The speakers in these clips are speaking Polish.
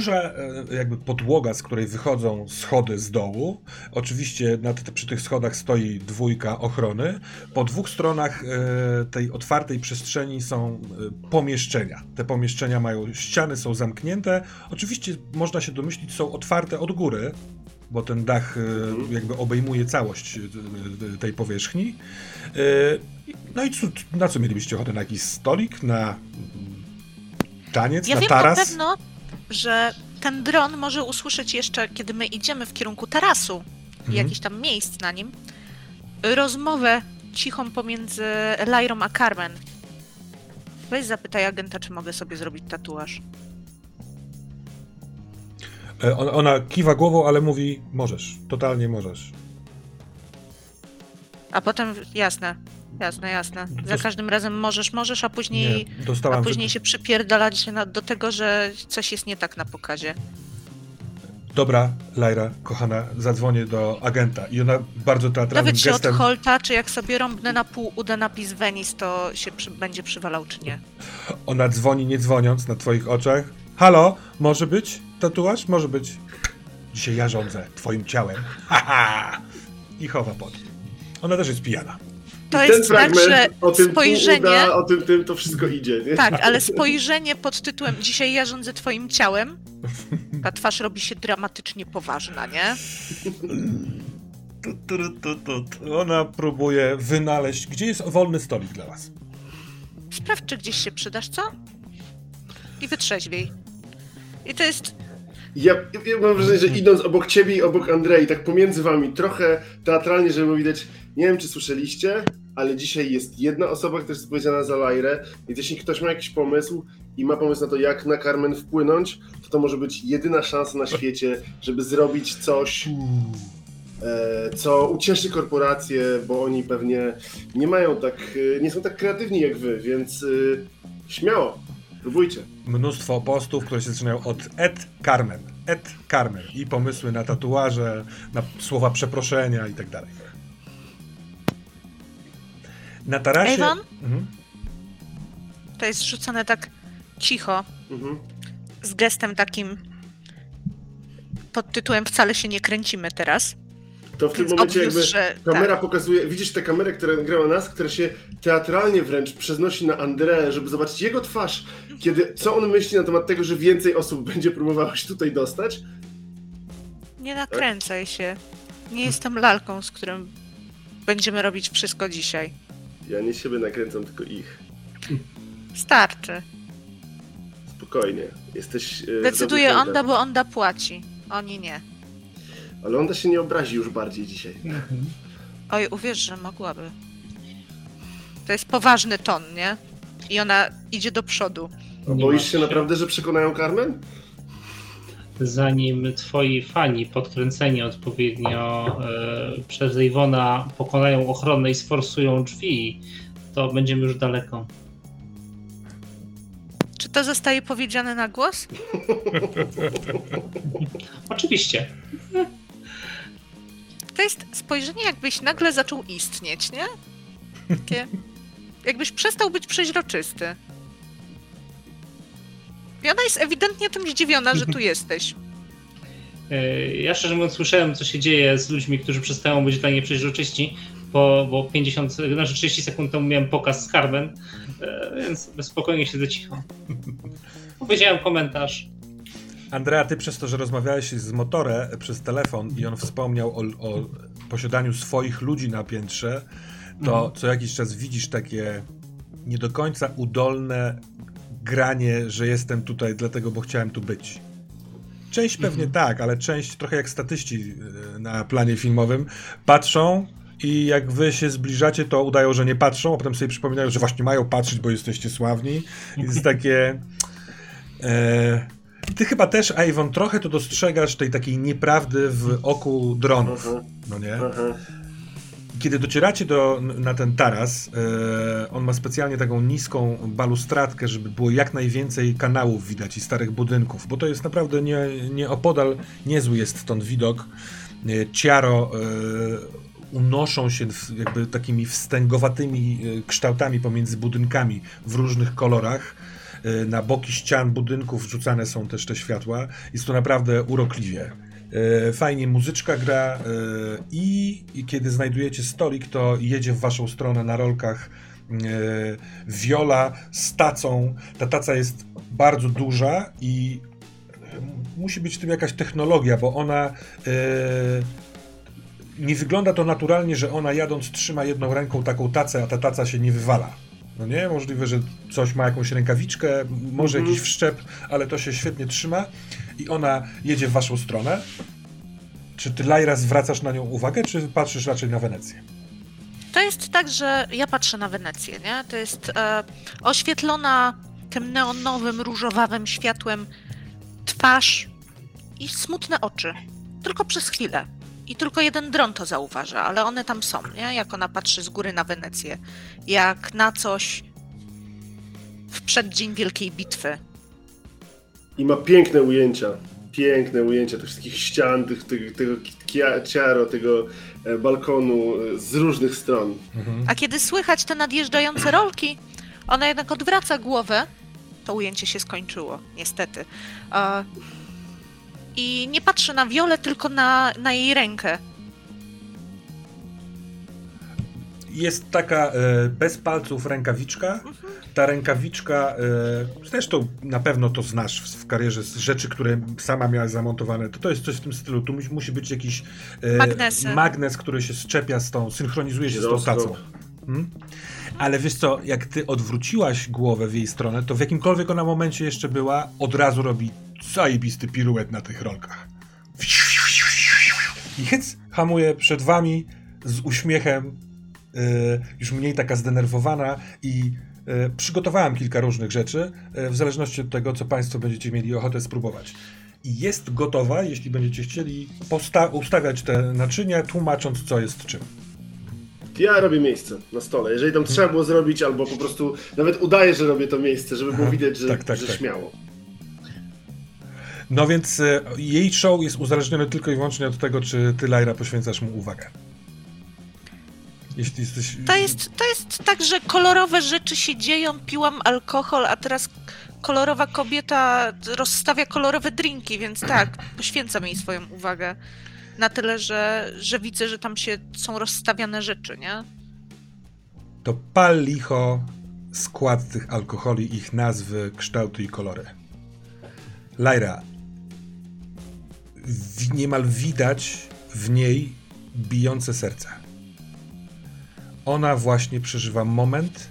duża e, jakby podłoga, z której wychodzą schody z dołu. Oczywiście nad, przy tych schodach stoi dwójka ochrony. Po dwóch stronach e, tej otwartej przestrzeni są e, pomieszczenia. Te pomieszczenia mają ściany, są zamknięte. Oczywiście można się domyślić, są otwarte od góry, bo ten dach mhm. jakby obejmuje całość tej powierzchni. No i na co mielibyście ochotę? Na jakiś stolik? Na taniec? Ja na wiem taras? na pewno, że ten dron może usłyszeć jeszcze, kiedy my idziemy w kierunku tarasu mhm. i jakichś tam miejsc na nim, rozmowę cichą pomiędzy Lyrą a Carmen. Weź zapytaj agenta, czy mogę sobie zrobić tatuaż. E, ona kiwa głową, ale mówi: Możesz, totalnie możesz. A potem, jasne, jasne, jasne. Za każdym razem możesz, możesz, a później, nie, a później się przypierdalać do tego, że coś jest nie tak na pokazie. Dobra, Lyra, kochana, zadzwonię do agenta i ona bardzo teatralnym Nawet gestem... się od Holta, czy jak sobie rąbnę na pół uda napis Venice, to się przy... będzie przywalał, czy nie. Ona dzwoni nie dzwoniąc na twoich oczach. Halo, może być tatuaż? Może być. Dzisiaj ja rządzę twoim ciałem. Haha! I chowa pod. Ona też jest pijana. To ten jest tak, że o tym spojrzenie... Uda, o tym, tym to wszystko idzie, nie? Tak, ale spojrzenie pod tytułem Dzisiaj ja rządzę twoim ciałem, ta twarz robi się dramatycznie poważna, nie? Ona próbuje wynaleźć, gdzie jest wolny stolik dla was. Sprawdź, czy gdzieś się przydasz, co? I wytrzeźwiej. I to jest ja, ja, mam wrażenie, że idąc obok ciebie i obok Andrei, tak pomiędzy wami, trochę teatralnie, żeby widać, nie wiem czy słyszeliście, ale dzisiaj jest jedna osoba, która jest odpowiedzialna za Lajrę, więc jeśli ktoś ma jakiś pomysł i ma pomysł na to, jak na Carmen wpłynąć, to to może być jedyna szansa na świecie, żeby zrobić coś, e, co ucieszy korporacje, bo oni pewnie nie mają tak, e, nie są tak kreatywni jak wy, więc e, śmiało, próbujcie. Mnóstwo postów, które się zaczynają od Ed Carmen, Ed Carmen i pomysły na tatuaże, na słowa przeproszenia i tak dalej. Na tarasie... Avon? Mhm. To jest rzucone tak cicho, mhm. z gestem takim pod tytułem Wcale się nie kręcimy teraz. To w tym momencie jakby że, kamera tak. pokazuje, widzisz tę kamerę, która nagrała nas, która się teatralnie wręcz przeznosi na André, żeby zobaczyć jego twarz, kiedy, co on myśli na temat tego, że więcej osób będzie próbowało się tutaj dostać. Nie nakręcaj tak? się. Nie jestem lalką, z którym będziemy robić wszystko dzisiaj. Ja nie siebie nakręcam, tylko ich. Starczy. Spokojnie. Jesteś. Yy, Decyduje Onda, bo Onda płaci. Oni nie. Ale Onda się nie obrazi już bardziej dzisiaj. Mhm. Oj, uwierz, że mogłaby. To jest poważny ton, nie? I ona idzie do przodu. boisz się naprawdę, że przekonają Carmen? zanim twoi fani podkręceni odpowiednio e, przez Iwona pokonają ochronę i sforsują drzwi, to będziemy już daleko. Czy to zostaje powiedziane na głos? Oczywiście. To jest spojrzenie, jakbyś nagle zaczął istnieć, nie? Takie, jakbyś przestał być przeźroczysty. I ona jest ewidentnie tym zdziwiona, że tu jesteś. E, ja szczerze mówiąc słyszałem, co się dzieje z ludźmi, którzy przestają być dla niej przeźroczyści, bo, bo 50, znaczy 30 sekund temu miałem pokaz z Carmen, e, więc spokojnie siedzę cicho. Powiedziałem komentarz. Andrea, ty przez to, że rozmawiałeś z Motore przez telefon i on wspomniał o, o posiadaniu swoich ludzi na piętrze, to mhm. co jakiś czas widzisz takie nie do końca udolne granie, że jestem tutaj dlatego, bo chciałem tu być. Część pewnie mhm. tak, ale część trochę jak statyści e, na planie filmowym patrzą i jak wy się zbliżacie, to udają, że nie patrzą, a potem sobie przypominają, że właśnie mają patrzeć, bo jesteście sławni. I jest takie... E, ty chyba też, Avon, trochę to dostrzegasz tej takiej nieprawdy w oku dronów, mhm. no nie? Mhm kiedy docieracie do, na ten taras, e, on ma specjalnie taką niską balustradkę, żeby było jak najwięcej kanałów widać i starych budynków, bo to jest naprawdę nie, nie opodal niezły jest stąd widok. E, ciaro e, unoszą się jakby takimi wstęgowatymi kształtami pomiędzy budynkami w różnych kolorach. Y, na boki ścian budynków wrzucane są też te światła. Jest to naprawdę urokliwie. Y, fajnie muzyczka gra y, i, i kiedy znajdujecie stolik, to jedzie w waszą stronę na rolkach Viola z tacą. Ta taca jest bardzo duża i musi być w tym jakaś technologia, bo ona nie wygląda to naturalnie, że ona jadąc trzyma jedną ręką taką tacę, a ta taca się nie wywala. No nie, możliwe, że coś ma jakąś rękawiczkę, może mm -hmm. jakiś wszczep, ale to się świetnie trzyma i ona jedzie w waszą stronę. Czy ty, Lajra, zwracasz na nią uwagę, czy patrzysz raczej na Wenecję? To jest tak, że ja patrzę na Wenecję, nie? To jest e, oświetlona tym neonowym, różowawym światłem twarz i smutne oczy. Tylko przez chwilę. I tylko jeden dron to zauważa, ale one tam są, nie? Jak ona patrzy z góry na Wenecję, jak na coś w przeddzień wielkiej bitwy. I ma piękne ujęcia. Piękne ujęcia tych wszystkich ścian, tych, tych, tego ciaro, tego e, balkonu e, z różnych stron. Mhm. A kiedy słychać te nadjeżdżające rolki, ona jednak odwraca głowę. To ujęcie się skończyło, niestety i nie patrzy na Wiolę, tylko na, na jej rękę. Jest taka e, bez palców rękawiczka. Mhm. Ta rękawiczka, e, zresztą na pewno to znasz w, w karierze, z rzeczy, które sama miałaś zamontowane. To, to jest coś w tym stylu. Tu musi, musi być jakiś e, magnes, który się szczepia z tą, synchronizuje się z tą tacą. Hmm? Ale wiesz co, jak ty odwróciłaś głowę w jej stronę, to w jakimkolwiek ona momencie jeszcze była, od razu robi zajebisty piruet na tych rolkach. I hyc hamuje przed wami z uśmiechem, yy, już mniej taka zdenerwowana i yy, przygotowałem kilka różnych rzeczy, yy, w zależności od tego, co Państwo będziecie mieli ochotę spróbować. I jest gotowa, jeśli będziecie chcieli ustawiać te naczynia, tłumacząc, co jest czym. Ja robię miejsce na stole. Jeżeli tam trzeba było zrobić, albo po prostu nawet udaję, że robię to miejsce, żeby było widać, że, tak, tak, że tak. śmiało. No więc e, jej show jest uzależnione tylko i wyłącznie od tego, czy ty, Lyra, poświęcasz mu uwagę. Jeśli jesteś... To jest, to jest tak, że kolorowe rzeczy się dzieją, piłam alkohol, a teraz kolorowa kobieta rozstawia kolorowe drinki, więc tak, poświęcam jej swoją uwagę. Na tyle, że, że widzę, że tam się są rozstawiane rzeczy, nie? To pal licho skład tych alkoholi, ich nazwy, kształty i kolory. Lyra, niemal widać w niej bijące serce. Ona właśnie przeżywa moment,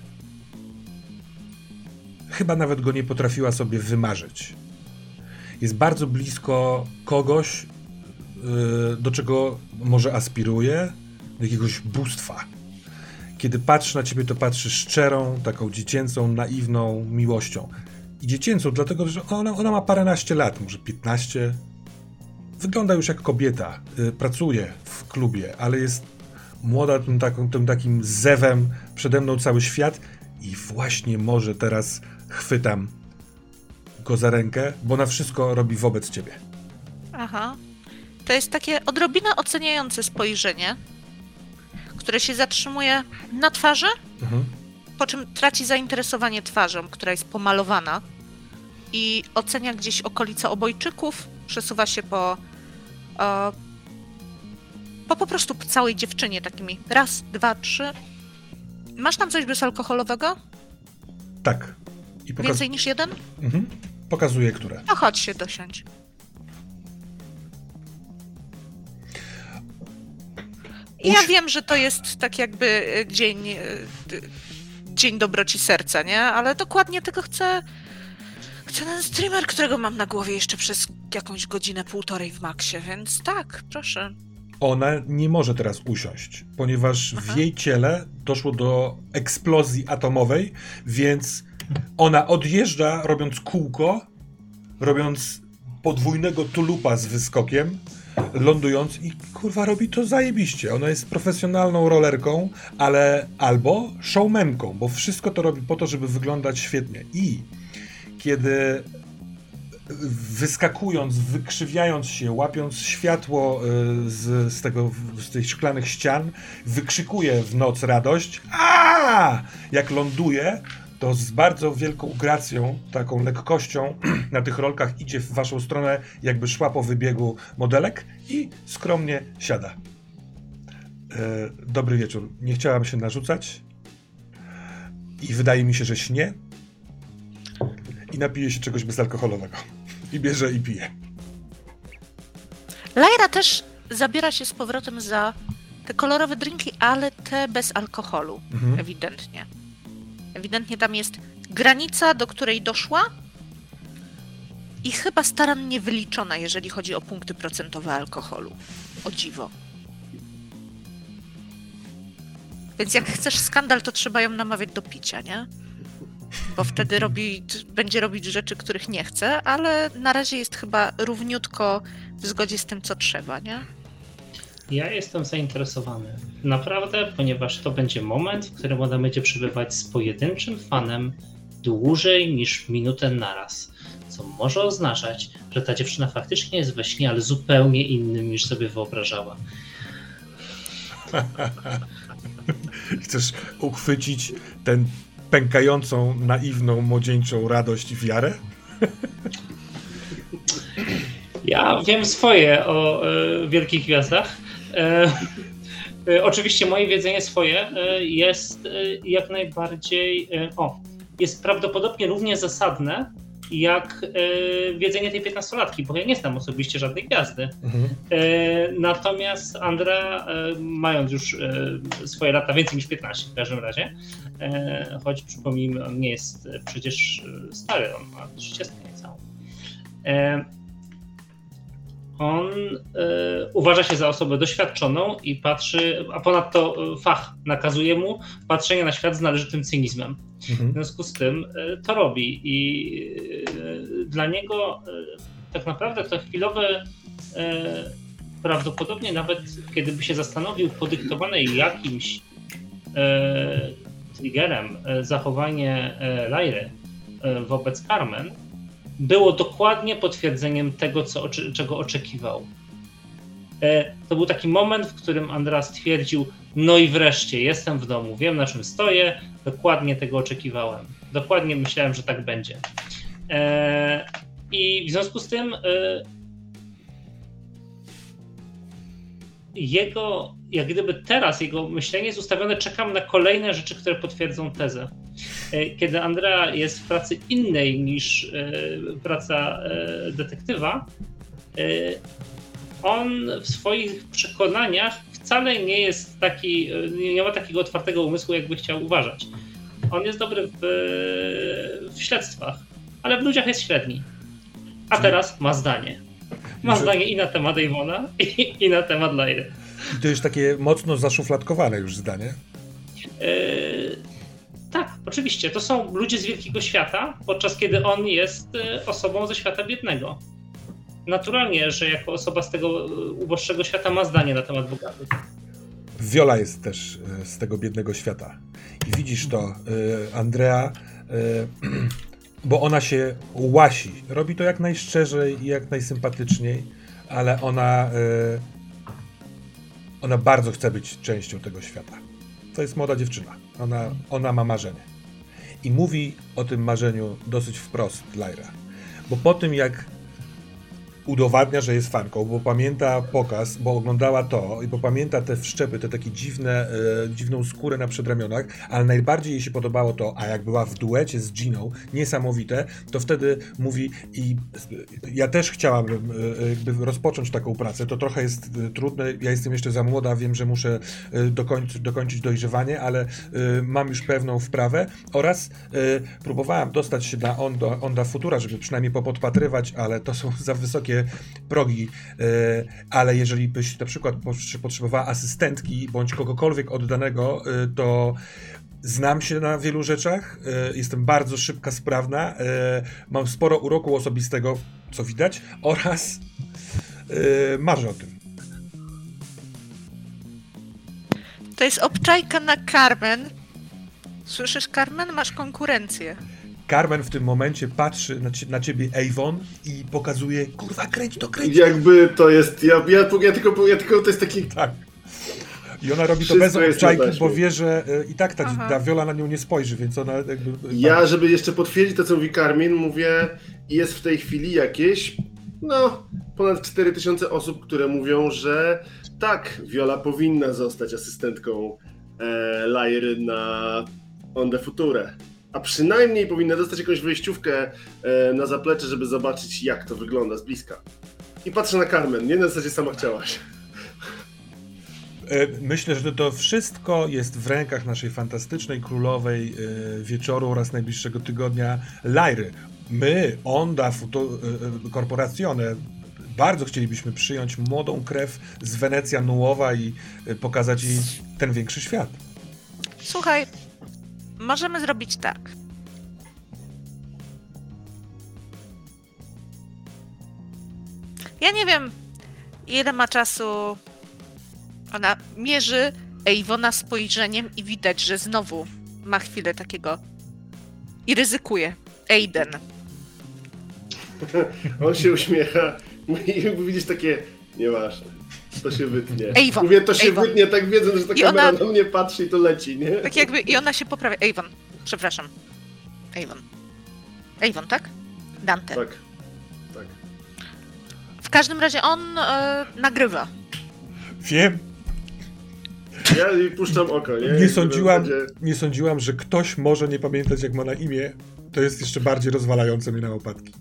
chyba nawet go nie potrafiła sobie wymarzyć. Jest bardzo blisko kogoś, y, do czego może aspiruje, do jakiegoś bóstwa. Kiedy patrzy na ciebie, to patrzy szczerą, taką dziecięcą, naiwną miłością. I dziecięcą, dlatego że ona, ona ma paręnaście lat, może 15, wygląda już jak kobieta, y, pracuje w klubie, ale jest młoda tym, taką, tym takim zewem, przede mną cały świat i właśnie może teraz chwytam go za rękę, bo na wszystko robi wobec ciebie. Aha. To jest takie odrobinę oceniające spojrzenie, które się zatrzymuje na twarzy, mhm. po czym traci zainteresowanie twarzą, która jest pomalowana i ocenia gdzieś okolice obojczyków, przesuwa się po po po prostu całej dziewczynie takimi raz, dwa, trzy. Masz tam coś bezalkoholowego? Tak. I pokaz... Więcej niż jeden? Mhm. Pokazuję, które. No chodź się dosiąść. Uś... Ja wiem, że to jest tak jakby e, dzień, e, dzień dobroci serca, nie? Ale dokładnie tego chcę Chcę ten streamer, którego mam na głowie jeszcze przez jakąś godzinę, półtorej w maksie, więc tak, proszę. Ona nie może teraz usiąść, ponieważ Aha. w jej ciele doszło do eksplozji atomowej, więc ona odjeżdża robiąc kółko, robiąc podwójnego tulupa z wyskokiem, lądując i kurwa robi to zajebiście. Ona jest profesjonalną rollerką, ale albo showmanką, bo wszystko to robi po to, żeby wyglądać świetnie. I kiedy wyskakując, wykrzywiając się, łapiąc światło y, z, z, tego, z tych szklanych ścian, wykrzykuje w noc radość. A! Jak ląduje, to z bardzo wielką gracją, taką lekkością na tych rolkach idzie w waszą stronę, jakby szła po wybiegu modelek i skromnie siada. E, dobry wieczór. Nie chciałam się narzucać i wydaje mi się, że śnie i napije się czegoś bezalkoholowego. I bierze i pije. Lajra też zabiera się z powrotem za te kolorowe drinki, ale te bez alkoholu, Mhm. ewidentnie. Ewidentnie tam jest granica, do której doszła i chyba starannie wyliczona, jeżeli chodzi o punkty procentowe alkoholu. O dziwo. Więc jak chcesz skandal, to trzeba ją namawiać do picia, nie? Bo wtedy robi, będzie robić rzeczy, których nie chce, ale na razie jest chyba równiutko w zgodzie z tym, co trzeba, nie? Ja jestem zainteresowany. Naprawdę, ponieważ to będzie moment, w którym ona będzie przebywać z pojedynczym fanem dłużej niż minutę naraz. Co może oznaczać, że ta dziewczyna faktycznie jest we śnie, ale zupełnie innym niż sobie wyobrażała. Chcesz uchwycić tę pękającą, naiwną, młodzieńczą radość i wiarę? Ja wiem swoje o e, wielkich gwiazdach. E, e, oczywiście moje wiedzenie swoje e, jest e, jak najbardziej. E, o, jest prawdopodobnie równie zasadne jak e, wiedzenie tej 15-latki, bo ja nie znam osobiście żadnej gwiazdy. Mhm. E, natomiast Andra, e, mając już e, swoje lata, więcej niż 15 w każdym razie, e, choć przypomnijmy, on nie jest przecież e, stary, on ma 30 niecałą. On e, uważa się za osobę doświadczoną i patrzy, a ponadto e, fach nakazuje mu patrzenie na świat z należytym cynizmem. W Mhm. związku z tym e, to robi i dla niego tak naprawdę to chwilowe prawdopodobnie nawet kiedy by się zastanowił podyktowane jakimś triggerem zachowanie Lajry wobec Carmen było dokładnie potwierdzeniem tego, co, czego oczekiwał. E, To był taki moment, w którym Andra stwierdził: No i wreszcie, jestem w domu, wiem na czym stoję, dokładnie tego oczekiwałem. Dokładnie myślałem, że tak będzie. E, I w związku z tym jego, jak gdyby teraz jego myślenie jest ustawione, czekam na kolejne rzeczy, które potwierdzą tezę. E, Kiedy Andrea jest w pracy innej niż e, praca e, detektywa, on w swoich przekonaniach wcale nie jest taki, nie nie ma takiego otwartego umysłu, jakby chciał uważać. On jest dobry w, w śledztwach, ale w ludziach jest średni. A teraz ma zdanie. Ma Że- zdanie i na temat Avona, i, i na temat Lairy. I to jest takie mocno zaszufladkowane już zdanie. Yy, tak, oczywiście. To są ludzie z wielkiego świata, podczas kiedy on jest yy, osobą ze świata biednego. Naturalnie, że jako osoba z tego yy, uboższego świata ma zdanie na temat bogatych. Viola jest też e, z tego biednego świata. I widzisz to, e, Andrea, e, bo ona się łasi. Robi to jak najszczerzej i jak najsympatyczniej, ale ona, e, ona bardzo chce być częścią tego świata. To jest młoda dziewczyna. Ona, ona ma marzenie. I mówi o tym marzeniu dosyć wprost, Lyra. Bo po tym, jak udowadnia, że jest fanką, bo pamięta pokaz, bo oglądała to i bo pamięta te wszczepy, te takie dziwne, e, dziwną skórę na przedramionach, ale najbardziej jej się podobało to, a jak była w duecie z Giną, niesamowite, to wtedy mówi i ja też chciałabym e, jakby rozpocząć taką pracę, to trochę jest e, trudne, ja jestem jeszcze za młoda, wiem, że muszę e, dokończyć, dokończyć dojrzewanie, ale e, mam już pewną wprawę. Oraz e, próbowałem dostać się na Onda, Onda Futura, żeby przynajmniej popodpatrywać, ale to są za wysokie progi, e, ale jeżeli byś na przykład potrze- potrzebowała asystentki bądź kogokolwiek oddanego, e, to znam się na wielu rzeczach, e, jestem bardzo szybka, sprawna, mam sporo uroku osobistego, co widać, oraz marzę o tym. To jest obczajka na Carmen. Słyszysz, Carmen? Masz konkurencję. Carmen w tym momencie patrzy na, cie, na ciebie Avon i pokazuje, kurwa, kręć to, kręć Jakby to jest. Ja, ja, ja, tylko, ja tylko. To jest taki. Tak. I ona robi to Wszystko bez jest na obczajki, bo wie, że e, i tak ta, Aha. ta Viola na nią nie spojrzy, więc ona jakby... Ja, żeby jeszcze potwierdzić to, co mówi Karmin, mówię, jest w tej chwili jakieś, no, ponad 4000 osób, które mówią, że tak, Viola powinna zostać asystentką e, Lyry na On the Future. A przynajmniej powinna dostać jakąś wejściówkę e, na zaplecze, żeby zobaczyć, jak to wygląda z bliska. I patrzę na Carmen, nie na zasadzie sama chciałaś. E, Myślę, że to wszystko jest w rękach naszej fantastycznej królowej e, wieczoru oraz najbliższego tygodnia Lajry. My, Onda Futo, e, Corporazione, bardzo chcielibyśmy przyjąć młodą krew z Wenecja Nuowa i pokazać jej ten większy świat. Słuchaj, możemy zrobić tak. Ja nie wiem, ile ma czasu. Ona mierzy Ewona spojrzeniem i widać, że znowu ma chwilę takiego. I ryzykuje. Aiden. On się uśmiecha i widzisz takie, nieważne, to się wytnie. Avon, Mówię, to się Avon. wytnie, tak wiedząc, że ta I kamera ona- na mnie patrzy i to leci, nie? Tak jakby. I ona się poprawia. Avon. Przepraszam. Avon. Avon, tak? Dante. Tak, tak. W każdym razie on e, nagrywa. Wiem, Ja jej puszczam oko, nie? nie sądziłam, nie sądziłam, że ktoś może nie pamiętać, jak ma na imię. To jest jeszcze bardziej rozwalające mnie na łopatki.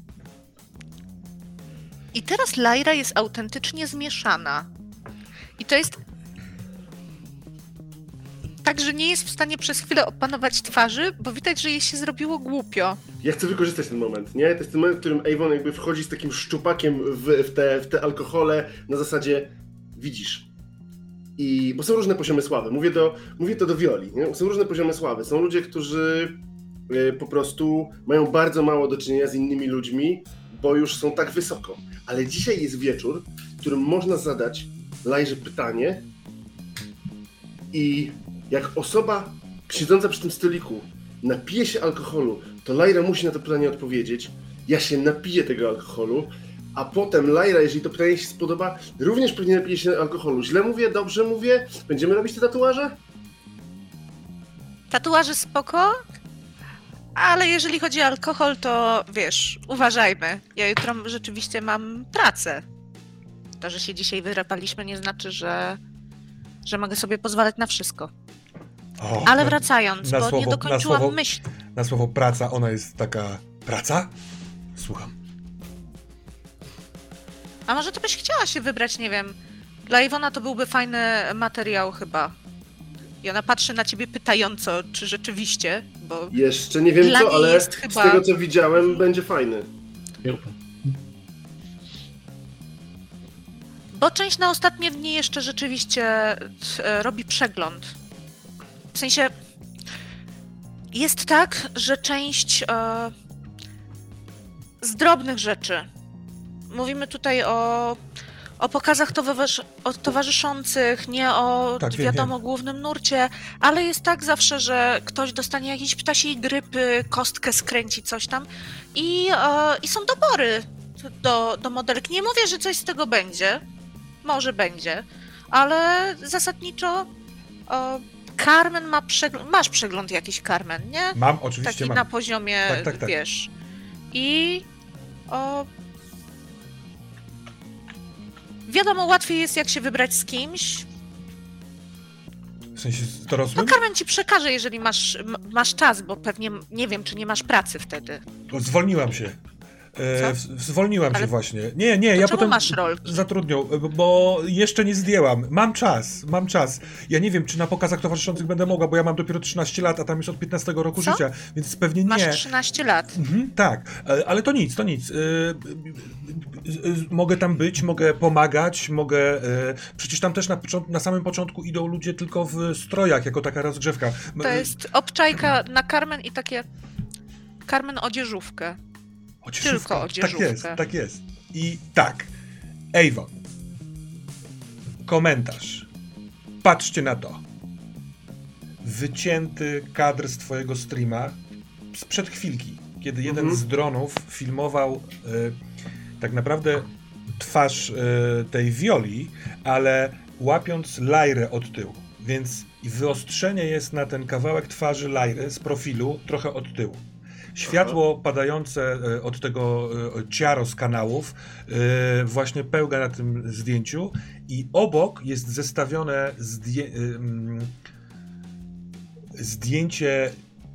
I teraz Lyra jest autentycznie zmieszana. I to jest. Tak, że nie jest w stanie przez chwilę opanować twarzy, bo widać, że jej się zrobiło głupio. Ja chcę wykorzystać ten moment, nie? To jest ten moment, w którym Avon jakby wchodzi z takim szczupakiem w, w, te, w te alkohole na zasadzie widzisz. I, bo są różne poziomy sławy. Mówię, do, mówię to do Violi, nie? Są różne poziomy sławy. Są ludzie, którzy y, po prostu mają bardzo mało do czynienia z innymi ludźmi, bo już są tak wysoko. Ale dzisiaj jest wieczór, w którym można zadać Lajrze pytanie i jak osoba siedząca przy tym stoliku napije się alkoholu, to Lajra musi na to pytanie odpowiedzieć. Ja się napiję tego alkoholu, a potem Lajra, jeżeli to pytanie się spodoba, również pewnie napije się alkoholu. Źle mówię, dobrze mówię? Będziemy robić te tatuaże? Tatuaże spoko, ale jeżeli chodzi o alkohol, to wiesz, uważajmy. Ja jutro rzeczywiście mam pracę. To, że się dzisiaj wyrapaliśmy, nie znaczy, że, że mogę sobie pozwalać na wszystko. O, Ale wracając, na bo słowo- nie na dokończyłam słowo- myśli. Na słowo praca, ona jest taka. Praca? Słucham. A może ty byś chciała się wybrać, nie wiem. Dla Iwona to byłby fajny materiał chyba. I ona patrzy na ciebie pytająco, czy rzeczywiście, bo Jeszcze nie wiem co, ale jest z chyba- tego co widziałem, będzie fajny. Bo część na ostatnie dni jeszcze rzeczywiście e, robi przegląd. W sensie jest tak, że część e, z drobnych rzeczy. Mówimy tutaj o, o pokazach towarzysz, o towarzyszących, nie o Tak, wiem, wiadomo głównym nurcie, ale jest tak zawsze, że ktoś dostanie jakiejś ptasiej grypy, kostkę skręci, coś tam i, e, i są dobory do, do modelek. Nie mówię, że coś z tego będzie, może będzie, ale zasadniczo o, Carmen ma przegląd, masz przegląd jakiś Carmen, nie? Mam, oczywiście Taki mam. na poziomie, Tak, tak, tak. wiesz. I o, wiadomo, łatwiej jest jak się wybrać z kimś. W sensie z No dorosłym? Carmen ci przekaże, jeżeli masz, masz czas, bo pewnie nie wiem, czy nie masz pracy wtedy. Zwolniłam się. E, zwolniłam Ale- się właśnie. Nie, nie, To ja potem masz rolki? zatrudnią, e, bo jeszcze nie zdjęłam. Mam czas, mam czas. Ja nie wiem, czy na pokazach towarzyszących będę mogła, bo ja mam dopiero 13 lat, a tam już od 15 roku Co? życia, więc pewnie Masz nie. 13 lat. Mhm, tak, e, ale to nic, to nic. E, Mogę tam być, mogę pomagać, mogę. Przecież tam też na, na samym początku idą ludzie tylko w strojach, jako taka rozgrzewka. To jest obczajka na Carmen i takie Carmen odzieżówkę. Odzieżówka. tylko Tak jest, tak jest. I tak. Avon. Komentarz. Patrzcie na to. Wycięty kadr z twojego streama sprzed chwilki, kiedy jeden Mhm. z dronów filmował e, tak naprawdę twarz e, tej Violi, ale łapiąc Lajrę od tyłu. Więc wyostrzenie jest na ten kawałek twarzy Lajry z profilu trochę od tyłu. Światło padające e, od tego e, ciaro z kanałów e, właśnie pełga na tym zdjęciu i obok jest zestawione zdję ym, zdjęcie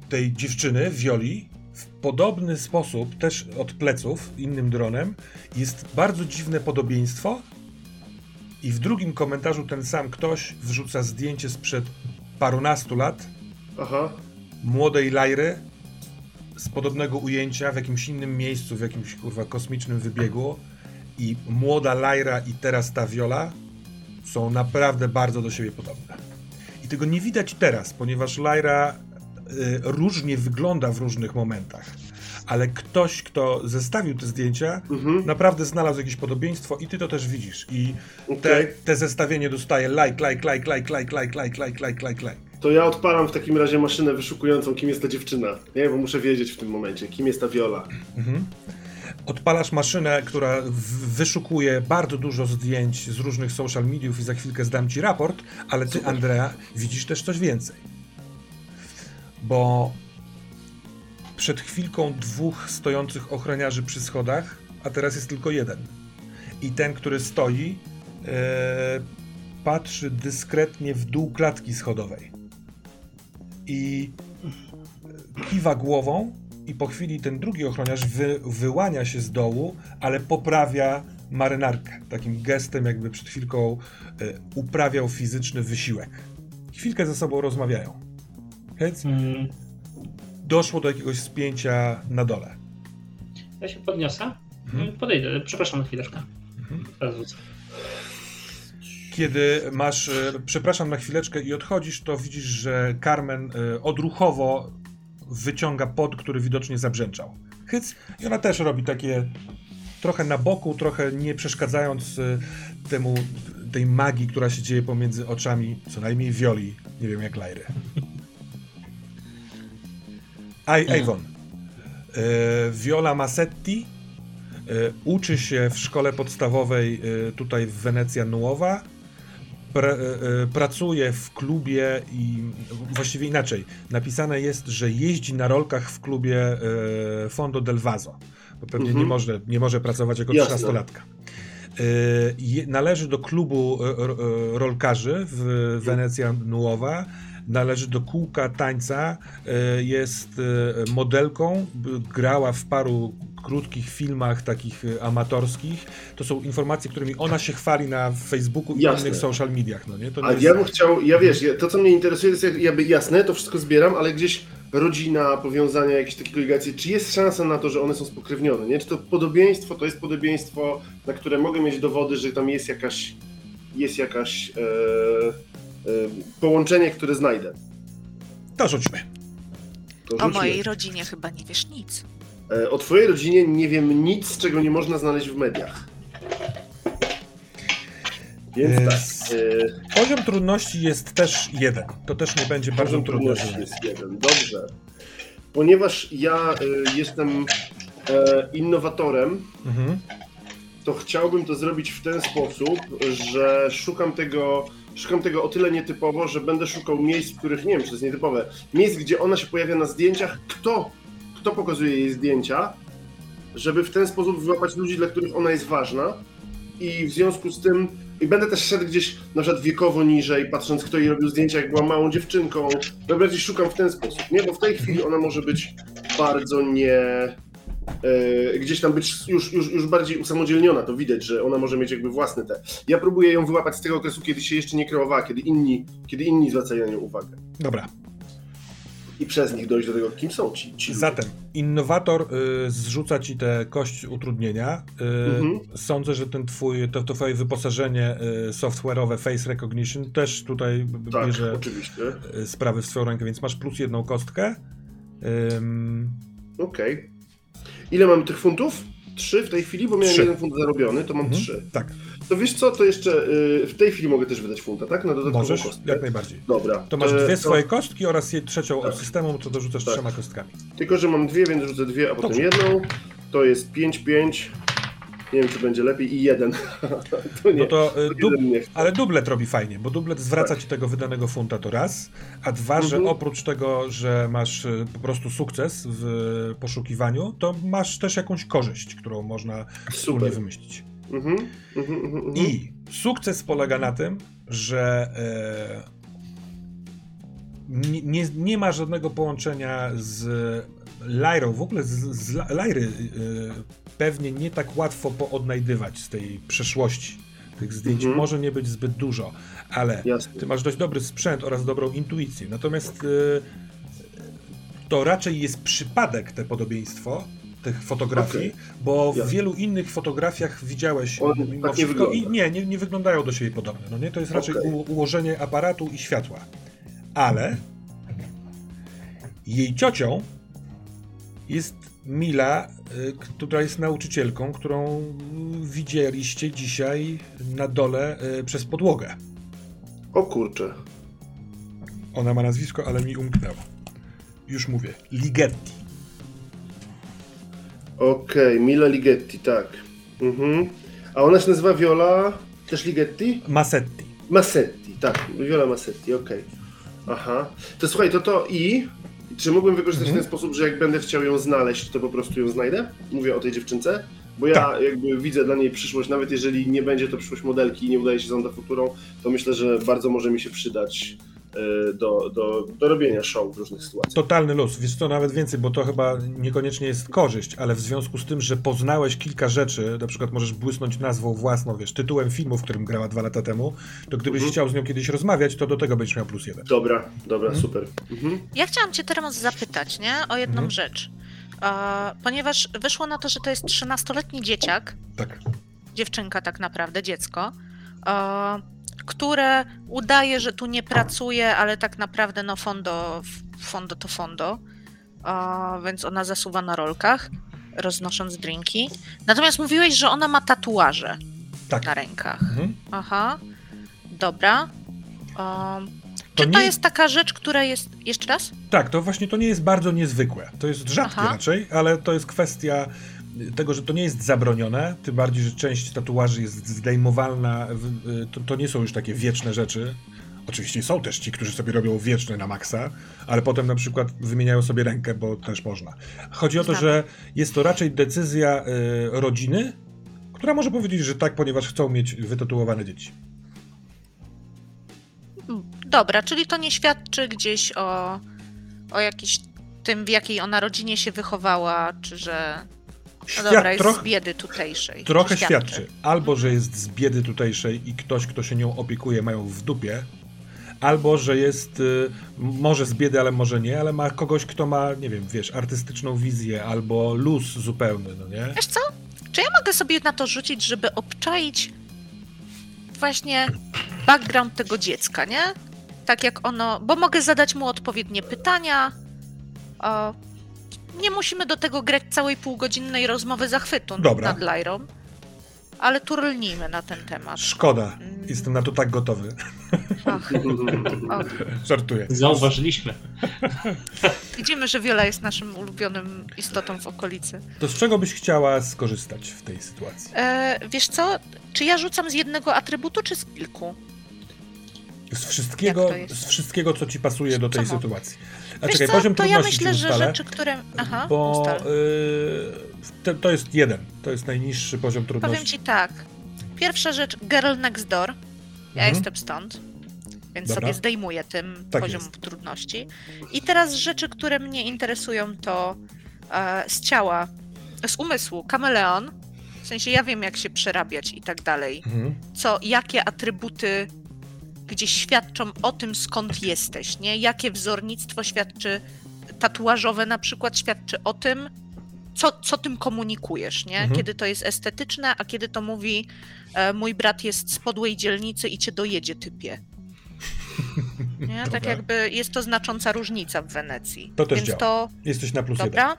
tej dziewczyny, Wioli, w podobny sposób, też od pleców, innym dronem. Jest bardzo dziwne podobieństwo. I w drugim komentarzu ten sam ktoś wrzuca zdjęcie sprzed parunastu lat Aha. młodej Lajry z podobnego ujęcia w jakimś innym miejscu, w jakimś kurwa kosmicznym wybiegu i młoda Lajra i teraz ta Viola są naprawdę bardzo do siebie podobne. I tego nie widać teraz, ponieważ Lajra y, różnie wygląda w różnych momentach. Ale ktoś, kto zestawił te zdjęcia, Mhm. naprawdę znalazł jakieś podobieństwo i ty to też widzisz. I te, Okej. te zestawienie dostaje like, like, like, like, like, like, like, like, like, like, like. To ja odpalam w takim razie maszynę wyszukującą, kim jest ta dziewczyna. Nie, bo muszę wiedzieć w tym momencie, kim jest ta Viola. Odpalasz maszynę, która wyszukuje bardzo dużo zdjęć z różnych social mediów i za chwilkę zdam ci raport, ale ty, Andrea, widzisz też coś więcej. Bo przed chwilką dwóch stojących ochroniarzy przy schodach, a teraz jest tylko jeden. I ten, który stoi, e, patrzy dyskretnie w dół klatki schodowej. I kiwa głową i po chwili ten drugi ochroniarz wy, wyłania się z dołu, ale poprawia marynarkę. Takim gestem jakby przed chwilką e, uprawiał fizyczny wysiłek. Chwilkę ze sobą rozmawiają. Więc Mm, doszło do jakiegoś spięcia na dole. Ja się podniosę. Mhm. Podejdę, przepraszam na chwileczkę. Teraz wrócę. Kiedy masz, e, przepraszam na chwileczkę i odchodzisz, to widzisz, że Carmen e, odruchowo wyciąga pod, który widocznie zabrzęczał. Hyc i ona też robi takie trochę na boku, trochę nie przeszkadzając e, temu, tej magii, która się dzieje pomiędzy oczami, co najmniej Violi, nie wiem jak Lajry. Aj, Avon. E, Viola Massetti uczy się w szkole podstawowej tutaj w Wenecja Nuowa. Pra, e, e, pracuje w klubie i właściwie inaczej. Napisane jest, że jeździ na rolkach w klubie e, Fondo del Vaso. Bo pewnie Mhm. nie, może, nie może pracować jako Jasne. 13-latka. E, je- Należy do klubu ro- rolkarzy w Wenecja Nuowa. Należy do kółka tańca. e, Jest e, modelką. Grała w paru krótkich filmach takich e, amatorskich. To są informacje, którymi ona się chwali na Facebooku i Jasne. innych social mediach. No nie? To nie A jest... ja bym chciał, ja wiesz, to co mnie interesuje, to jest jak- jakby jasne, to wszystko zbieram, ale gdzieś rodzina, powiązania, jakieś takie ligacje, czy jest szansa na to, że one są spokrewnione, nie? Czy to podobieństwo to jest podobieństwo, na które mogę mieć dowody, że tam jest jakaś, jest jakaś połączenie, które znajdę. To rzućmy. To O rzućmy. mojej rodzinie chyba nie wiesz nic. E, o twojej rodzinie nie wiem nic, czego nie można znaleźć w mediach. Więc E, tak. E, Poziom trudności jest też jeden. To też nie będzie bardzo Poziom trudne. trudności zadanie. jest jeden. Dobrze. Ponieważ ja y, jestem e, innowatorem, Mhm. to chciałbym to zrobić w ten sposób, że szukam tego, szukam tego o tyle nietypowo, że będę szukał miejsc, których nie wiem, czy to jest nietypowe, miejsc, gdzie ona się pojawia na zdjęciach, kto, kto pokazuje jej zdjęcia, żeby w ten sposób wyłapać ludzi, dla których ona jest ważna i w związku z tym i będę też szedł gdzieś na przykład wiekowo niżej, patrząc kto jej robił zdjęcia, jak była małą dziewczynką. Ja bardziej szukam w ten sposób, nie? Bo w tej chwili ona może być bardzo nie... e, gdzieś tam być już, już, już bardziej usamodzielniona, to widać, że ona może mieć jakby własny te. Ja próbuję ją wyłapać z tego okresu, kiedy się jeszcze nie kreowała, kiedy inni, kiedy inni zwracają na nią uwagę. Dobra. I przez nich dojść do tego, kim są ci, ci. Zatem innowator y, zrzuca ci te kość utrudnienia. Y, Mhm. Sądzę, że ten twój, to, to twoje wyposażenie y, software'owe Face Recognition też tutaj Tak, bierze oczywiście. y, sprawy w swoją rękę, więc masz plus jedną kostkę. Okej. Ile mamy tych funtów? Trzy w tej chwili, bo miałem Trzy. jeden funt zarobiony, to mam mhm, trzy. Tak, To wiesz co, to jeszcze y, w tej chwili mogę też wydać funta, tak? Na dodatkową możesz, kostkę. jak najbardziej. Dobra. To masz e, dwie swoje kostki oraz je- trzecią Tak. od systemu, to dorzucasz Tak. trzema kostkami. Tylko, że mam dwie, więc rzucę dwie, a potem Dobrze. jedną. To jest 5, 5, Nie wiem, czy będzie lepiej i jeden. to nie. No to y, dub, ale dublet robi fajnie, bo dublet zwraca ci tego wydanego funta to raz, a dwa, że Mhm. oprócz tego, że masz y, po prostu sukces w poszukiwaniu, to masz też jakąś korzyść, którą można wspólnie wymyślić. Mhm, mhm, mhm, mhm. I sukces polega na tym, że e, nie, nie, nie ma żadnego połączenia z Lyrą. W ogóle z, z Lyry e, pewnie nie tak łatwo poodnajdywać z tej przeszłości. Tych zdjęć Mhm. może nie być zbyt dużo, ale Jasne. ty masz dość dobry sprzęt oraz dobrą intuicję. Natomiast e, to raczej jest przypadek, te podobieństwo tych fotografii, Okej. bo w Jasne. wielu innych fotografiach widziałeś On mimo tak nie wszystko i wygląda. nie, nie, nie wyglądają do siebie podobne. No nie, to jest raczej Okej. u, ułożenie aparatu i światła. Ale jej ciocią jest Mila, y, która jest nauczycielką, którą widzieliście dzisiaj na dole y, przez podłogę. O kurczę. Ona ma nazwisko, ale mi umknęło. Już mówię. Ligetti. Okej, Mila Ligetti, tak. Mhm. A ona się nazywa Viola też Ligetti? Massetti. Massetti, tak. Viola Massetti, okej. Aha. To słuchaj, to to i... Czy mógłbym wykorzystać Mhm. w ten sposób, że jak będę chciał ją znaleźć, to po prostu ją znajdę? Mówię o tej dziewczynce? Bo ja Tak. jakby widzę dla niej przyszłość, nawet jeżeli nie będzie to przyszłość modelki i nie udaje się Zonda Futurą, to myślę, że bardzo może mi się przydać do, do, do robienia show w różnych sytuacjach. Totalny luz. Wiesz co, nawet więcej, bo to chyba niekoniecznie jest korzyść, ale w związku z tym, że poznałeś kilka rzeczy, na przykład możesz błysnąć nazwą własną, wiesz, tytułem filmu, w którym grała dwa lata temu, to gdybyś Mhm. chciał z nią kiedyś rozmawiać, to do tego będziesz miał plus jeden. Dobra, dobra, Mhm. super. Mhm. Ja chciałam cię teraz zapytać, nie? O jedną Mhm. rzecz. E, ponieważ wyszło na to, że to jest 13-letni dzieciak, Tak. dziewczynka tak naprawdę, dziecko, e, które udaje, że tu nie pracuje, ale tak naprawdę no fondo, fondo to fondo, e, więc ona zasuwa na rolkach, roznosząc drinki. Natomiast mówiłeś, że ona ma tatuaże Tak. na rękach. Mhm. Aha, dobra. Um, To czy to nie- jest taka rzecz, która jest... Jeszcze raz? Tak, to właśnie to nie jest bardzo niezwykłe. To jest rzadkie Aha. raczej, ale to jest kwestia tego, że to nie jest zabronione, tym bardziej, że część tatuaży jest zdejmowalna, y, to, to nie są już takie wieczne rzeczy. Oczywiście są też ci, którzy sobie robią wieczne na maksa, ale potem na przykład wymieniają sobie rękę, bo też można. Chodzi o to, że jest to raczej decyzja y, rodziny, która może powiedzieć, że tak, ponieważ chcą mieć wytatuowane dzieci. Dobra, czyli to nie świadczy gdzieś o, o jakiś tym, w jakiej ona rodzinie się wychowała, czy że... No Świat dobra, jest troch- z biedy tutejszej. Trochę Czy świadczy. Albo, że jest z biedy tutejszej i ktoś, kto się nią opiekuje, mają w dupie. Albo, że jest y, może z biedy, ale może nie, ale ma kogoś, kto ma, nie wiem, wiesz, artystyczną wizję albo luz zupełny, no nie? Wiesz co? Czy ja mogę sobie na to rzucić, żeby obczaić właśnie background tego dziecka, nie? Tak jak ono, bo mogę zadać mu odpowiednie pytania. O, nie musimy do tego grać całej półgodzinnej rozmowy zachwytu Dobra. nad Lyrą, ale turlnijmy na ten temat. Szkoda. Mm. Jestem na to tak gotowy. Ach, och. Żartuję. Zauważyliśmy. Widzimy, że Wiola jest naszym ulubionym istotą w okolicy. To z czego byś chciała skorzystać w tej sytuacji? E, wiesz co? Czy ja rzucam z jednego atrybutu, czy z kilku? Z wszystkiego, to z wszystkiego co ci pasuje do tej Czemu? sytuacji. A Wiesz czekaj, co? poziom to ja trudności myślę, ci że rzeczy, które... Aha, bo y, te, to jest jeden. To jest najniższy poziom trudności. Powiem ci tak. Pierwsza rzecz, Girl Next Door. Ja Mhm. jestem stąd, więc Dobra. sobie zdejmuję tym Tak poziom jest. trudności. I teraz rzeczy, które mnie interesują, to e, z ciała, z umysłu, kameleon. W sensie ja wiem, jak się przerabiać i tak dalej. Mhm. Co, jakie atrybuty gdzieś świadczą o tym, skąd jesteś, nie? Jakie wzornictwo świadczy, tatuażowe na przykład świadczy o tym, co, co tym komunikujesz, nie? Mhm. Kiedy to jest estetyczne, a kiedy to mówi e, mój brat jest z podłej dzielnicy i cię dojedzie, typie. Nie? Tak jakby jest to znacząca różnica w Wenecji. To też Więc działa. to Jesteś na plus jeden. Dobra.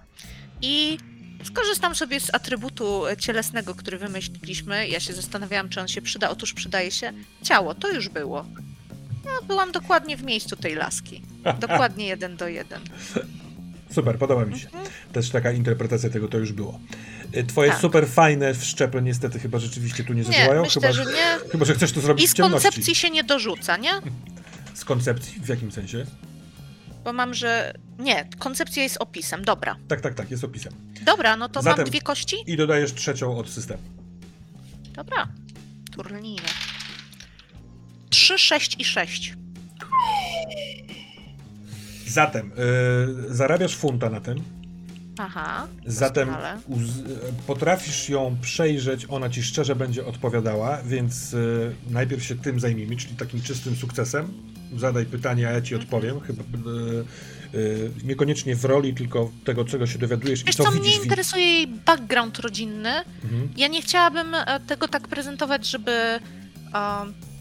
I skorzystam sobie z atrybutu cielesnego, który wymyśliliśmy. Ja się zastanawiałam, czy on się przyda. Otóż przydaje się ciało. To już było. Ja byłam dokładnie w miejscu tej laski. Dokładnie jeden do jeden. Super, podoba mi się. Też taka interpretacja tego to już było. Y, Twoje Tak. super fajne wszczepy niestety chyba rzeczywiście tu nie Nie, zadziałają. myślę, chyba, że nie. chyba, że chcesz to zrobić I w z ciemności. koncepcji się nie dorzuca, nie? Z koncepcji? W jakim sensie? Bo mam, że. Nie, koncepcja jest opisem. Dobra. Tak, tak, tak, jest opisem. Dobra, no to Zatem- mam dwie kości? I dodajesz trzecią od systemu. Dobra. Turnijne. 3, 6 i 6. Zatem y, zarabiasz funta na tym. Aha. Zatem potrafisz ją przejrzeć, ona ci szczerze będzie odpowiadała, więc y, najpierw się tym zajmijmy, czyli takim czystym sukcesem. Zadaj pytanie, a ja ci odpowiem. Chyba y, y, niekoniecznie w roli, tylko tego, czego się dowiadujesz i Wiesz co co, widzisz. mnie interesuje jej background rodzinny. Mhm. Ja nie chciałabym e, tego tak prezentować, żeby,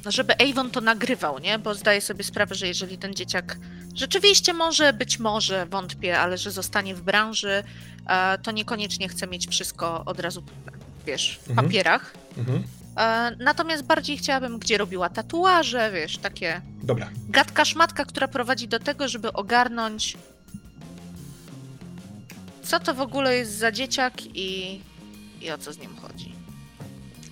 żeby Avon to nagrywał, nie? Bo zdaję sobie sprawę, że jeżeli ten dzieciak rzeczywiście może, być może, wątpię, ale że zostanie w branży, e, to niekoniecznie chce mieć wszystko od razu, wiesz, w Mhm. papierach. Mhm. E, Natomiast bardziej chciałabym, gdzie robiła tatuaże, wiesz, takie Dobra. gadka szmatka, która prowadzi do tego, żeby ogarnąć co to w ogóle jest za dzieciak i, i o co z nim chodzi.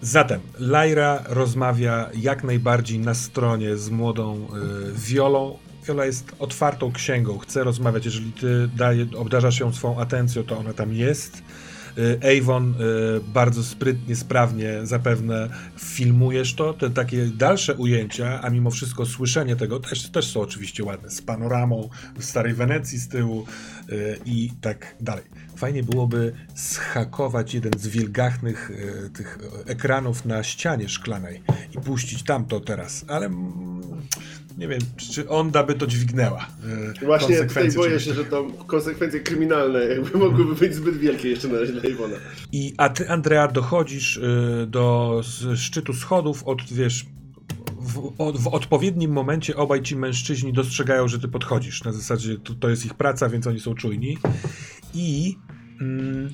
Zatem Lyra rozmawia jak najbardziej na stronie z młodą y, Wiolą. Wiola jest otwartą księgą, chce rozmawiać. Jeżeli ty daje, obdarzasz ją swą atencją, to ona tam jest. Y, Avon y, bardzo sprytnie, sprawnie zapewne filmujesz to. Te takie dalsze ujęcia, a mimo wszystko słyszenie tego też, też są oczywiście ładne. Z panoramą w starej Wenecji z tyłu y, i tak dalej. Fajnie byłoby schakować jeden z wielgachnych y, tych ekranów na ścianie szklanej i puścić tamto teraz, ale mm, nie wiem, czy Onda by to dźwignęła. y, Właśnie tutaj boję się, że to konsekwencje kryminalne jakby mogłyby być zbyt wielkie jeszcze na razie dla Iwona. I, a ty, Andrea, dochodzisz y, do szczytu schodów, od, wiesz, w, od, w odpowiednim momencie obaj ci mężczyźni dostrzegają, że ty podchodzisz. Na zasadzie to, to jest ich praca, więc oni są czujni. I mm,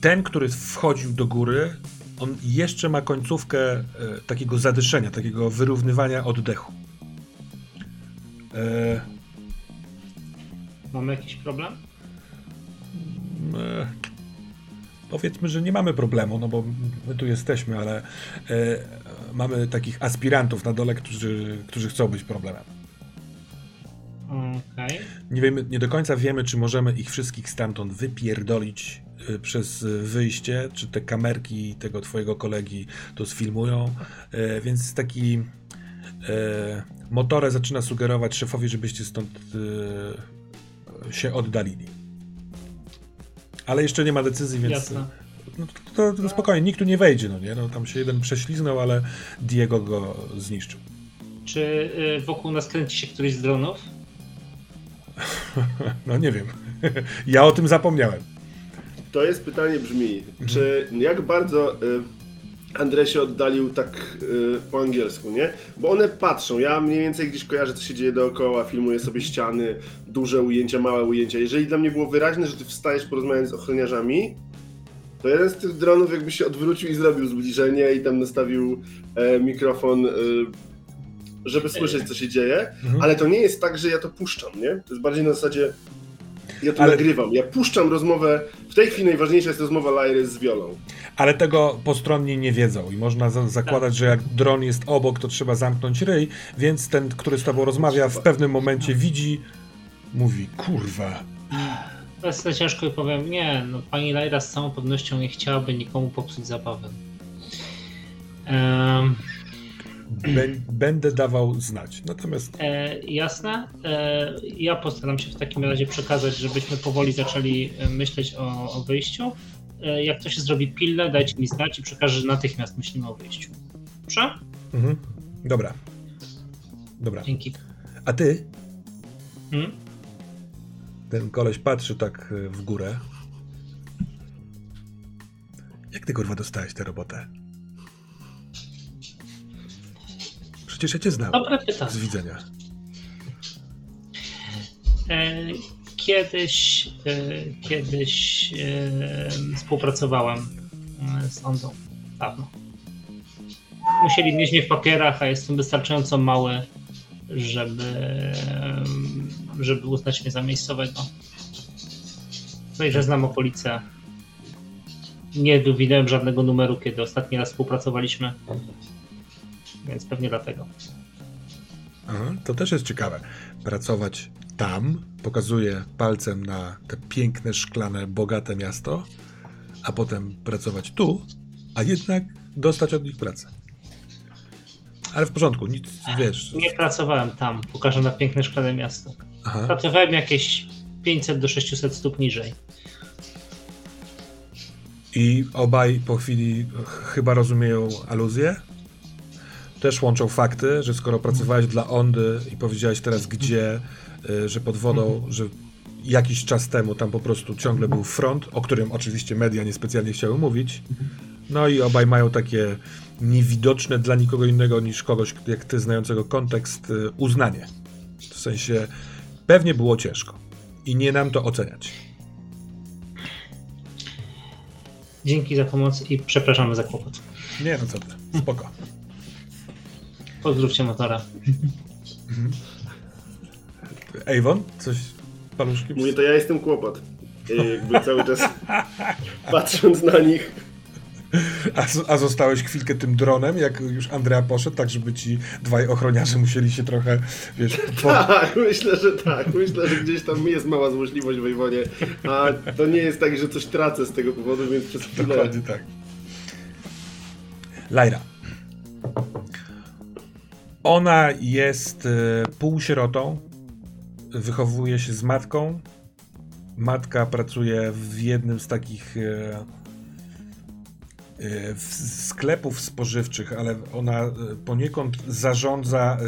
ten, który wchodził do góry, on jeszcze ma końcówkę e, takiego zadyszenia, takiego wyrównywania oddechu. E, Mamy jakiś problem? E, Powiedzmy, że nie mamy problemu, no bo my tu jesteśmy, ale e, mamy takich aspirantów na dole, którzy, którzy chcą być problemem. Okej. Nie, wiemy, nie do końca wiemy, czy możemy ich wszystkich stamtąd wypierdolić przez e, wyjście, czy te kamerki tego twojego kolegi to sfilmują, e, więc taki e, Motore zaczyna sugerować szefowi, żebyście stąd e, się oddalili. Ale jeszcze nie ma decyzji, więc Jasne. no, to, to, to spokojnie, nikt tu nie wejdzie, no nie? No, tam się jeden prześliznął, ale Diego go zniszczył. Czy y, wokół nas kręci się któryś z dronów? No nie wiem. ja o tym zapomniałem. To jest pytanie brzmi, czy jak bardzo y, Andrzej się oddalił tak y, po angielsku, nie? Bo one patrzą, ja mniej więcej gdzieś kojarzę, co się dzieje dookoła, filmuję sobie ściany, duże ujęcia, małe ujęcia. Jeżeli dla mnie było wyraźne, że ty wstajesz porozmawiać z ochroniarzami, to jeden z tych dronów jakby się odwrócił i zrobił zbliżenie i tam nastawił e, mikrofon, y, żeby słyszeć, co się dzieje. Mhm. Ale to nie jest tak, że ja to puszczam, nie? To jest bardziej na zasadzie, ja to Ale- nagrywam. Ja puszczam rozmowę, w tej chwili najważniejsza jest rozmowa Lairy z Wiolą. Ale tego postronni nie wiedzą i można za zakładać, że jak dron jest obok, to trzeba zamknąć ryj, więc ten, który z tobą rozmawia, w pewnym momencie widzi, mówi, kurwa. To jest za ciężko i powiem, nie, no pani Lajra z całą pewnością nie chciałaby nikomu popsuć zabawy. Bę- będę dawał znać. Natomiast E, jasne. E, ja postaram się w takim razie przekazać, żebyśmy powoli zaczęli e, myśleć o, o wyjściu. E, jak to się zrobi pilne, dajcie mi znać i przekażę, że natychmiast myślimy o wyjściu. Dobrze? mhm. dobra. Dobra. Dzięki. A ty? Hmm? Ten koleś patrzy tak y, w górę. Jak ty kurwa dostałeś tę robotę? Przecież ja cię znam Dobre pytanie. z widzenia. E, kiedyś e, kiedyś e, współpracowałem z Ondą. Dawno. Musieli mieć mnie w papierach, a jestem wystarczająco mały, żeby, żeby uznać mnie za miejscowego. No i że znam okolice. Nie widałem żadnego numeru, kiedy ostatni raz współpracowaliśmy. Więc pewnie dlatego. Aha, to też jest ciekawe. Pracować tam, pokazuje palcem na te piękne, szklane, bogate miasto, a potem pracować tu, a jednak dostać od nich pracę. Ale w porządku, nic, wiesz. Nie pracowałem tam, pokażę na piękne szklane miasto. Aha. Pracowałem jakieś 500 do 600 stóp niżej. I obaj po chwili ch- chyba rozumieją aluzję. Też łączą fakty, że skoro pracowałeś dla Ondy i powiedziałeś teraz gdzie, y, że pod wodą, że jakiś czas temu tam po prostu ciągle był front, o którym oczywiście media niespecjalnie chciały mówić. No i obaj mają takie niewidoczne dla nikogo innego niż kogoś jak ty znającego kontekst y, uznanie. W sensie pewnie było ciężko i nie nam to oceniać. Dzięki za pomoc i przepraszamy za kłopot. Nie no co ty, spoko. Pozdrówcie motora. Avon, coś paluszki? Mówię, to ja jestem kłopot. I jakby cały czas patrząc na nich. A, a zostałeś chwilkę tym dronem, jak już Andrea poszedł, tak żeby ci dwaj ochroniarze musieli się trochę, wiesz, po... Tak, myślę, że tak. Myślę, że gdzieś tam jest mała złośliwość w Iwonie. A to nie jest tak, że coś tracę z tego powodu, więc przez chwilę... Dokładnie tak. Laira. Ona jest e, półsierotą, wychowuje się z matką. Matka pracuje w jednym z takich e, e, sklepów spożywczych, ale ona poniekąd zarządza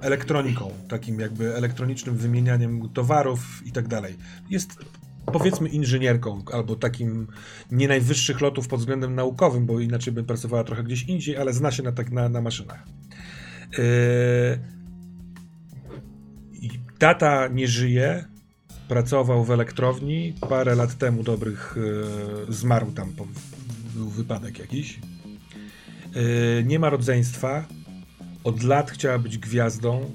elektroniką, takim jakby elektronicznym wymienianiem towarów i tak dalej. Jest powiedzmy inżynierką, albo takim nie najwyższych lotów pod względem naukowym, bo inaczej by pracowała trochę gdzieś indziej, ale zna się na, tak, na, na maszynach. Yy... Tata nie żyje, pracował w elektrowni, parę lat temu dobrych yy, zmarł tam, był wypadek jakiś. Yy, nie ma rodzeństwa, od lat chciała być gwiazdą.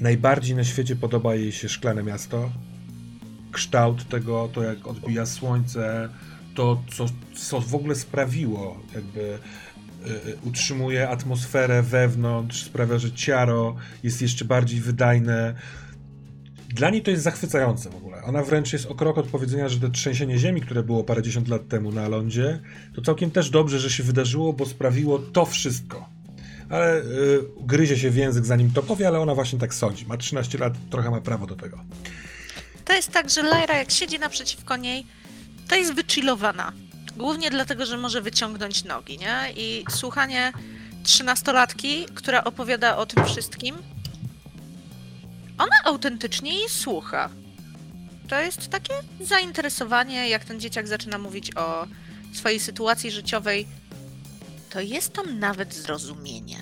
Najbardziej na świecie podoba jej się Szklane Miasto. Kształt tego, to jak odbija słońce, to co, co w ogóle sprawiło, jakby utrzymuje atmosferę wewnątrz, sprawia, że ciaro jest jeszcze bardziej wydajne. Dla niej to jest zachwycające w ogóle. Ona wręcz jest o krok od powiedzenia, że to trzęsienie ziemi, które było parędziesiąt lat temu na lądzie, to całkiem też dobrze, że się wydarzyło, bo sprawiło to wszystko. Ale y, gryzie się w język zanim to powie, ale ona właśnie tak sądzi. Ma 13 lat, trochę ma prawo do tego. To jest tak, że Lyra jak siedzi naprzeciwko niej, to jest wychillowana. Głównie dlatego, że może wyciągnąć nogi, nie? I słuchanie trzynastolatki, która opowiada o tym wszystkim, ona autentycznie jej słucha. To jest takie zainteresowanie, jak ten dzieciak zaczyna mówić o swojej sytuacji życiowej, to jest tam nawet zrozumienie.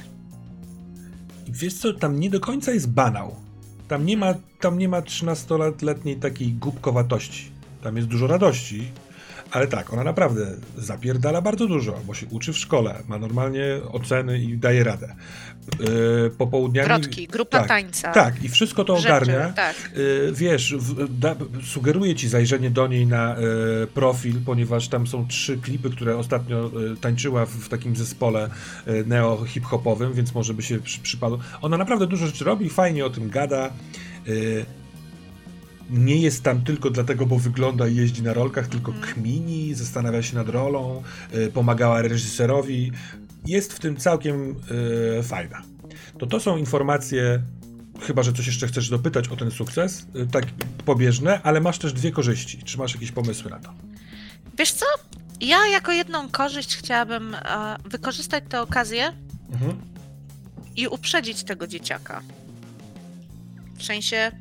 Wiesz co, tam nie do końca jest banał. Tam nie ma, tam nie ma 13-letniej takiej głupkowatości. Tam jest dużo radości, ale tak, ona naprawdę zapierdala bardzo dużo, bo się uczy w szkole, ma normalnie oceny i daje radę. Yy, popołudniami... Wrotki, grupa tak, tańca. Tak, i wszystko to rzeczy, ogarnia. Tak. Y, wiesz, w, da, sugeruję ci zajrzenie do niej na y, profil, ponieważ tam są trzy klipy, które ostatnio y, tańczyła w, w takim zespole y, neo-hip-hopowym, więc może by się przy, przypadło. Ona naprawdę dużo rzeczy robi, fajnie o tym gada. Nie jest tam tylko dlatego, bo wygląda i jeździ na rolkach, tylko kmini, zastanawia się nad rolą, y, pomagała reżyserowi. Jest w tym całkiem y, fajna. To to są informacje Chyba, że coś jeszcze chcesz dopytać o ten sukces, y, tak pobieżne, ale masz też dwie korzyści. Czy masz jakieś pomysły na to? Wiesz co? Ja jako jedną korzyść chciałabym e, wykorzystać tę okazję Mhm. i uprzedzić tego dzieciaka. W sensie,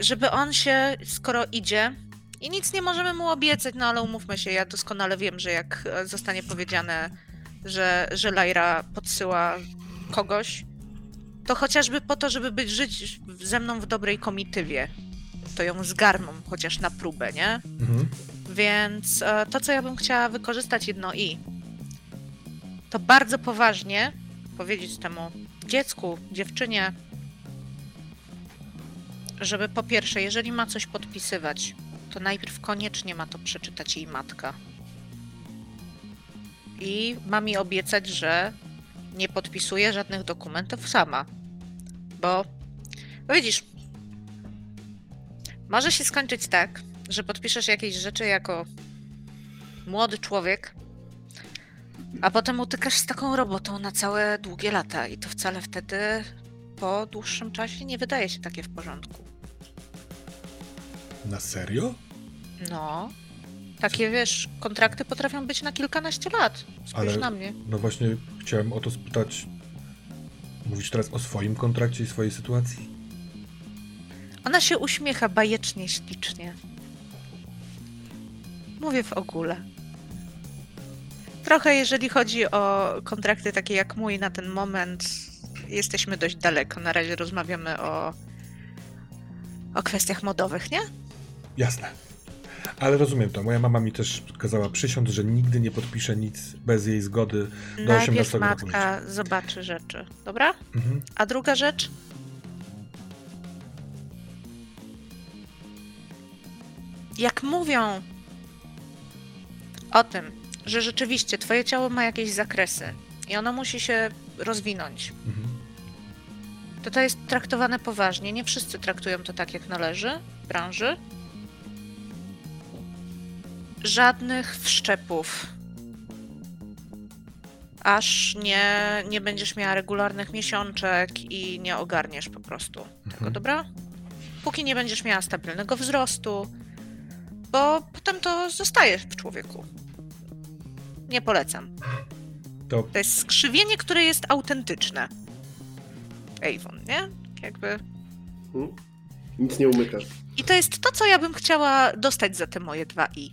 żeby on się, skoro idzie, i nic nie możemy mu obiecać, no ale umówmy się, ja doskonale wiem, że jak e, zostanie powiedziane, że, że Lyra podsyła kogoś, to chociażby po to, żeby być, żyć ze mną w dobrej komitywie, to ją zgarną chociaż na próbę, nie? Mhm. Więc e, to, co ja bym chciała wykorzystać jedno i, to bardzo poważnie powiedzieć temu dziecku, dziewczynie, żeby po pierwsze, jeżeli ma coś podpisywać, to najpierw koniecznie ma to przeczytać jej matka. I ma mi obiecać, że nie podpisuje żadnych dokumentów sama. Bo, widzisz, może się skończyć tak, że podpiszesz jakieś rzeczy jako młody człowiek, a potem utykasz z taką robotą na całe długie lata i to wcale wtedy po dłuższym czasie nie wydaje się takie w porządku. Na serio? No. Takie wiesz, kontrakty potrafią być na kilkanaście lat. Spójrz Ale- na mnie. No właśnie chciałem o to spytać. Mówisz teraz o swoim kontrakcie i swojej sytuacji? Ona się uśmiecha bajecznie, ślicznie. Mówię w ogóle. Trochę jeżeli chodzi o kontrakty takie jak mój na ten moment, jesteśmy dość daleko. Na razie rozmawiamy o, o kwestiach modowych, nie? Jasne. Ale rozumiem to. Moja mama mi też kazała przysiąc, że nigdy nie podpisze nic bez jej zgody do Najpierw 18 roku życia. matka zobaczy rzeczy, dobra? Mhm. A druga rzecz? Jak mówią o tym, że rzeczywiście twoje ciało ma jakieś zakresy i ono musi się rozwinąć, Mhm. To to jest traktowane poważnie. Nie wszyscy traktują to tak, jak należy w branży. Żadnych wszczepów. Aż nie, nie będziesz miała regularnych miesiączek i nie ogarniesz po prostu tego, Mhm. dobra? Póki nie będziesz miała stabilnego wzrostu, bo potem to zostaje w człowieku. Nie polecam. To To jest skrzywienie, które jest autentyczne. Avon, nie? Jakby. Hmm? Nic nie umykasz. I to jest to, co ja bym chciała dostać za te moje dwa i.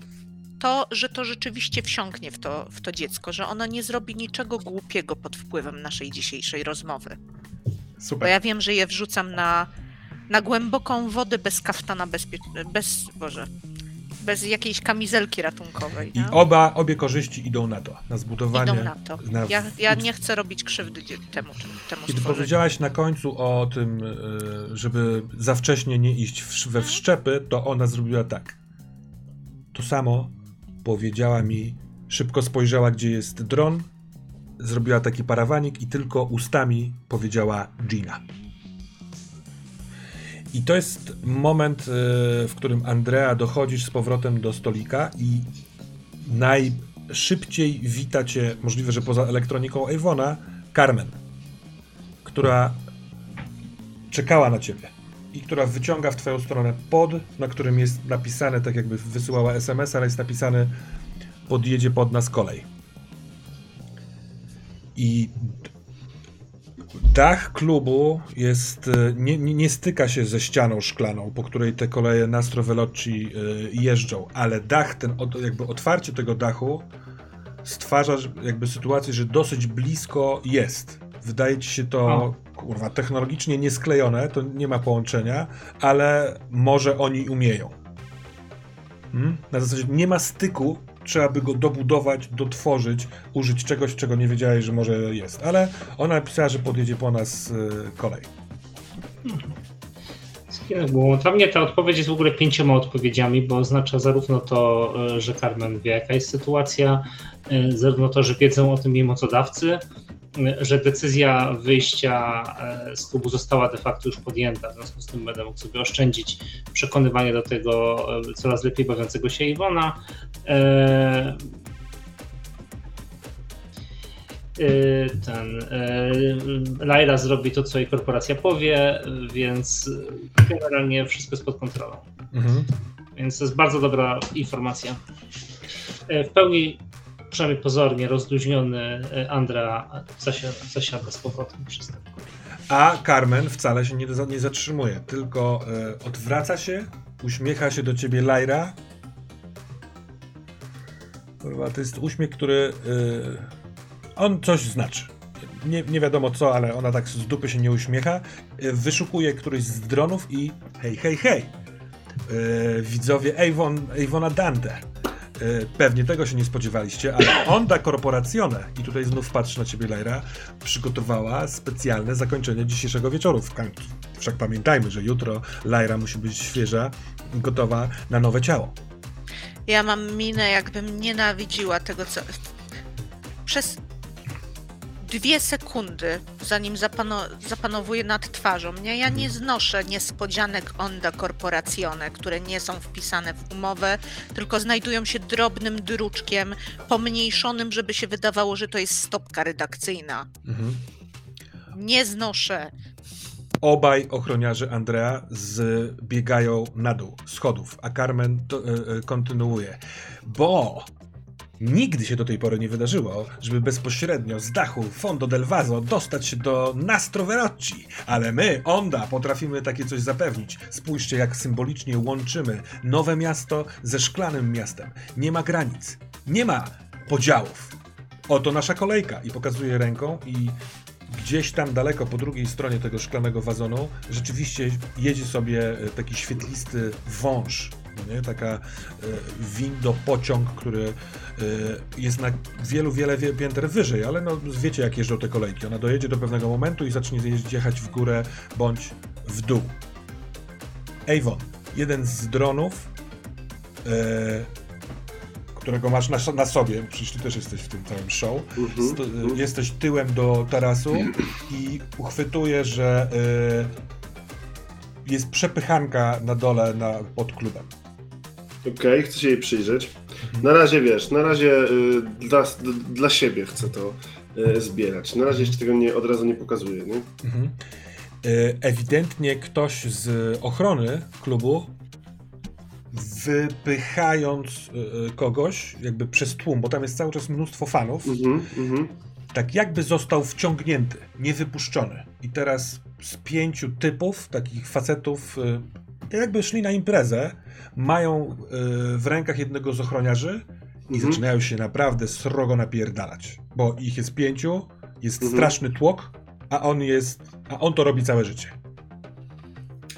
To, że to rzeczywiście wsiąknie w to, w to dziecko, że ono nie zrobi niczego głupiego pod wpływem naszej dzisiejszej rozmowy. Bo super. ja wiem, że je wrzucam na, na głęboką wodę bez kaftana, bezpie- bez, Boże, bez jakiejś kamizelki ratunkowej. I nie? oba, obie korzyści idą na to. Na zbudowanie. Idą na to. na- Ja, ja nie chcę robić krzywdy temu, temu Kiedy powiedziałaś na końcu o tym, y, żeby za wcześnie nie iść w, we wszczepy, to ona zrobiła tak. To samo powiedziała mi, szybko spojrzała, gdzie jest dron, zrobiła taki parawanik i tylko ustami powiedziała Gina. I to jest moment, y, w którym Andrea dochodzisz z powrotem do stolika i najszybciej wita cię, możliwe, że poza elektroniką Avona, Carmen która czekała na ciebie i która wyciąga w twoją stronę pod, na którym jest napisane, tak jakby wysyłała SMS, ale jest napisane podjedzie pod nas kolej. I dach klubu jest, e, nie, nie, styka się ze ścianą szklaną, po której te koleje Nastro Veloci e, jeżdżą, ale dach, ten, jakby otwarcie tego dachu stwarza jakby sytuację, że dosyć blisko jest. Wydaje ci się to, kurwa, technologicznie niesklejone, to nie ma połączenia, ale może oni umieją. Hmm? Na zasadzie nie ma styku, trzeba by go dobudować, dotworzyć, użyć czegoś, czego nie wiedziałeś, że może jest. Ale ona napisała, że podjedzie po nas y, kolej. Bo dla mnie ta odpowiedź jest w ogóle pięcioma odpowiedziami, bo oznacza zarówno to, e, że Carmen wie, jaka jest sytuacja, e, zarówno to, że wiedzą o tym jej mocodawcy, e, że decyzja wyjścia e, z klubu została de facto już podjęta, w związku z tym będę mógł sobie oszczędzić przekonywanie do tego e, coraz lepiej bawiącego się Iwona. E, ten Laila zrobi to, co jej korporacja powie, więc generalnie wszystko jest pod kontrolą. Mhm. Więc to jest bardzo dobra informacja. W pełni, przynajmniej pozornie, rozluźniony y, Andra zasiada, zasiada z powrotem przy stole. A Carmen wcale się nie, nie zatrzymuje, tylko e, odwraca się, uśmiecha się do ciebie Lyra. Kurwa, to jest uśmiech, który. e, on coś znaczy. Nie, nie wiadomo co, ale ona tak z dupy się nie uśmiecha. E, wyszukuje któryś z dronów i hej, hej, hej. E, widzowie Avon, Avona Dante. E, pewnie tego się nie spodziewaliście, ale Onda Corporazione, i tutaj znów patrzę na ciebie, Lejra, przygotowała specjalne zakończenie dzisiejszego wieczoru. Wszak pamiętajmy, że jutro Lejra musi być świeża, gotowa na nowe ciało. Ja mam minę, jakbym nienawidziła tego, co. Przez dwie sekundy, zanim zapano- zapanowuje nad twarzą mnie, ja nie znoszę niespodzianek Onda Corporazione, które nie są wpisane w umowę, tylko znajdują się drobnym druczkiem, pomniejszonym, żeby się wydawało, że to jest stopka redakcyjna. Mhm. Nie znoszę. Obaj ochroniarze Andrea zbiegają na dół schodów, a Carmen to, e, kontynuuje. Bo nigdy się do tej pory nie wydarzyło, żeby bezpośrednio z dachu Fondo del Vaso dostać się do Nastro Verocci. Ale my, Onda, potrafimy takie coś zapewnić. Spójrzcie, jak symbolicznie łączymy nowe miasto ze szklanym miastem. Nie ma granic, nie ma podziałów. Oto nasza kolejka. I pokazuje ręką i gdzieś tam daleko po drugiej stronie tego szklanego wazonu rzeczywiście jedzie sobie e, taki świetlisty wąż. Nie? Taka e, windo, pociąg, który e, jest na wielu, wiele wie- pięter wyżej, ale no, wiecie jak jeżdżą te kolejki. Ona dojedzie do pewnego momentu i zacznie jechać w górę bądź w dół. Avon, jeden z dronów, e, którego masz na, na sobie, przecież ty też jesteś w tym całym show, Mhm. Sto, jesteś tyłem do tarasu i uchwytuję, że y, jest przepychanka na dole na, pod klubem. Okej, chcę się jej przyjrzeć. Na razie wiesz, na razie y, dla, dla siebie chcę to y, zbierać. Na razie jeszcze tego nie, od razu nie pokazuję, nie? Mhm. Y, ewidentnie ktoś z ochrony klubu wypychając y, y, kogoś jakby przez tłum, bo tam jest cały czas mnóstwo fanów, Mhm, mhm. tak jakby został wciągnięty, niewypuszczony. I teraz z pięciu typów, takich facetów, jakby szli na imprezę, mają y, w rękach jednego z ochroniarzy i Mhm. zaczynają się naprawdę srogo napierdalać. Bo ich jest pięciu, jest Mhm. straszny tłok, a on jest, a on to robi całe życie.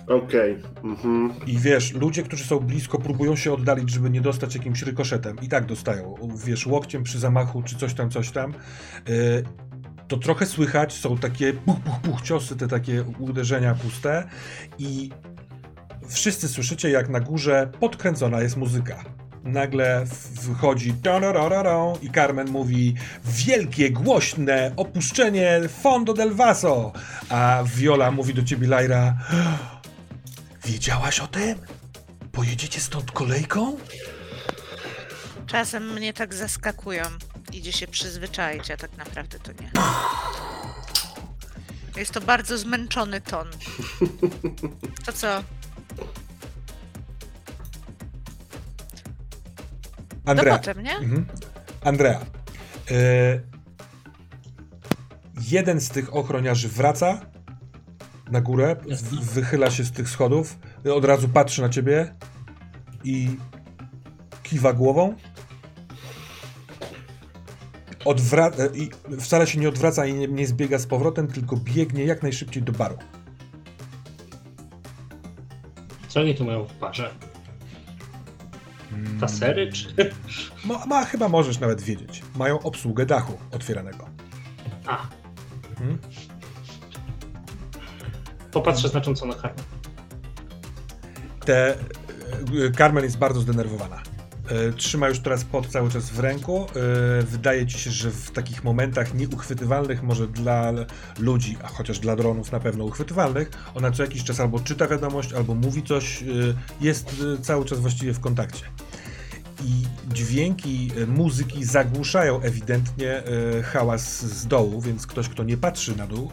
Okej. Mhm. I wiesz, ludzie, którzy są blisko, próbują się oddalić, żeby nie dostać jakimś rykoszetem. I tak dostają, wiesz, łokciem przy zamachu, czy coś tam, coś tam. Yy, to trochę słychać, są takie puch, puch, puch ciosy, te takie uderzenia puste. I wszyscy słyszycie, jak na górze podkręcona jest muzyka. Nagle w- wychodzi tararararą i Carmen mówi wielkie, głośne opuszczenie Fondo del Vaso, a Viola mówi do ciebie, Lyra Wiedziałaś o tym? Pojedziecie stąd kolejką? Czasem mnie tak zaskakują. Idzie się przyzwyczaić, a tak naprawdę to nie. Jest to bardzo zmęczony ton. To co? No Andrea. potem, nie? Mhm. Andrea. E, jeden z tych ochroniarzy wraca na górę, wychyla się z tych schodów, od razu patrzy na ciebie i kiwa głową. Odwra- i wcale się nie odwraca i nie, nie zbiega z powrotem, tylko biegnie jak najszybciej do baru. Co oni tu mają w parze? Tasery czy... Ma, ma, chyba możesz nawet wiedzieć. Mają obsługę dachu otwieranego. A, Mhm. popatrzę znacząco na kartę. te. e, Carmen jest bardzo zdenerwowana. E, Trzyma już teraz pot cały czas w ręku. E, Wydaje ci się, że w takich momentach nieuchwytywalnych, może dla ludzi, a chociaż dla dronów na pewno uchwytywalnych, ona co jakiś czas albo czyta wiadomość, albo mówi coś, e, jest cały czas właściwie w kontakcie. I dźwięki muzyki zagłuszają ewidentnie hałas z dołu, więc ktoś, kto nie patrzy na dół,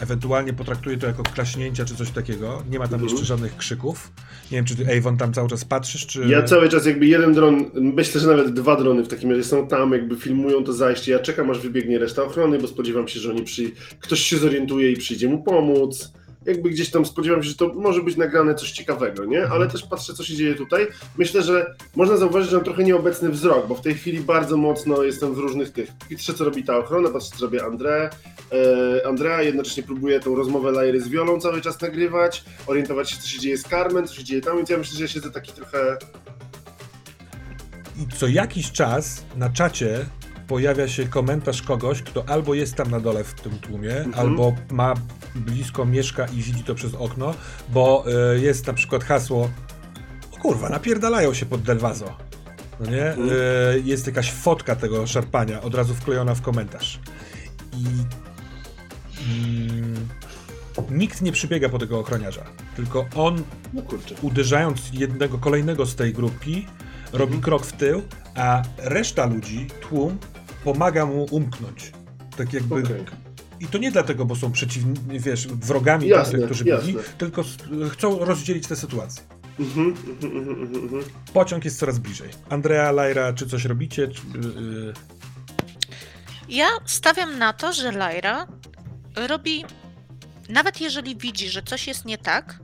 ewentualnie potraktuje to jako klaśnięcia czy coś takiego. Nie ma tam Mhm. jeszcze żadnych krzyków. Nie wiem, czy ty, Avon, tam cały czas patrzysz, czy... Ja cały czas jakby jeden dron, myślę, że nawet dwa drony w takim razie są tam, jakby filmują to zajście. Ja czekam aż wybiegnie reszta ochrony, bo spodziewam się, że oni przy... ktoś się zorientuje i przyjdzie mu pomóc. Jakby gdzieś tam spodziewam się, że to może być nagrane coś ciekawego, nie? Ale też patrzę, co się dzieje tutaj. Myślę, że można zauważyć, że mam trochę nieobecny wzrok, bo w tej chwili bardzo mocno jestem w różnych tych. Patrzę, co robi ta ochrona, patrzę, co robi André. E, Andrea jednocześnie próbuje tą rozmowę Lajry z Wiolą cały czas nagrywać, orientować się, co się dzieje z Carmen, co się dzieje tam, więc ja myślę, że ja siedzę taki trochę I co jakiś czas na czacie pojawia się komentarz kogoś, kto albo jest tam na dole w tym tłumie, Mhm. albo ma blisko, mieszka i widzi to przez okno, bo y, jest na przykład hasło o kurwa, napierdalają się pod Delvazo. No nie? Mhm. Y, jest jakaś fotka tego szarpania od razu wklejona w komentarz. I mm, nikt nie przybiega po tego ochroniarza, tylko on No uderzając jednego kolejnego z tej grupki, robi Mhm. krok w tył, a reszta ludzi, tłum, pomaga mu umknąć. Tak jakby. Okej. I to nie dlatego, bo są przeciwni, wiesz, wrogami Jasne, tamtych, którzy jasne. byli, tylko chcą rozdzielić tę sytuację. Mhm, mhm, mhm. Pociąg jest coraz bliżej. Andrea, Lajra, czy coś robicie? Czy, yy, Ja stawiam na to, że Lyra robi. Nawet jeżeli widzi, że coś jest nie tak,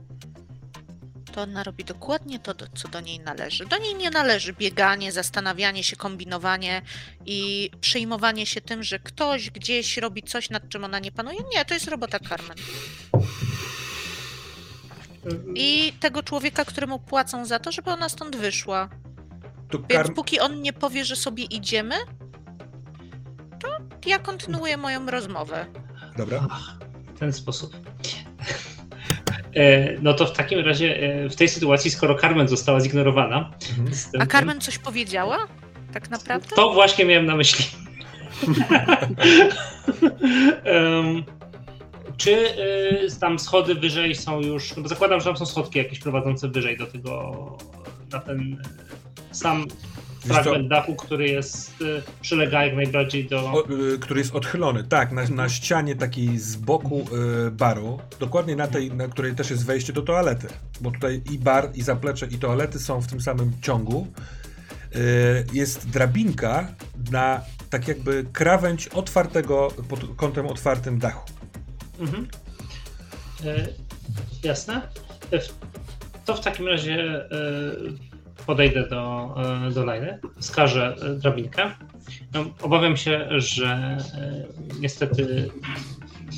to ona robi dokładnie to, co do niej należy. Do niej nie należy bieganie, zastanawianie się, kombinowanie i przejmowanie się tym, że ktoś gdzieś robi coś, nad czym ona nie panuje. Nie, to jest robota Carmen. I tego człowieka, któremu płacą za to, żeby ona stąd wyszła. to Więc póki on nie powie, że sobie idziemy, to ja kontynuuję moją rozmowę. Dobra. w ten sposób. E, No to w takim razie e, w tej sytuacji, skoro Carmen została zignorowana, Mhm. tym- A Carmen coś powiedziała? Tak naprawdę? To właśnie miałem na myśli. Em, czy y, tam schody wyżej są już. No bo zakładam, że tam są schodki jakieś prowadzące wyżej do tego. na ten sam fragment dachu, który jest. y, przylega jak najbardziej do. O, y, który jest odchylony, tak, na, na ścianie takiej z boku y, baru, dokładnie na tej, na której też jest wejście do toalety, bo tutaj i bar, i zaplecze, i toalety są w tym samym ciągu. Y, jest drabinka na tak jakby krawędź otwartego, pod kątem otwartym dachu. Mhm. E, jasne. W- To w takim razie podejdę do, e, do Lajny, wskażę e, drabinkę. No, obawiam się, że e, niestety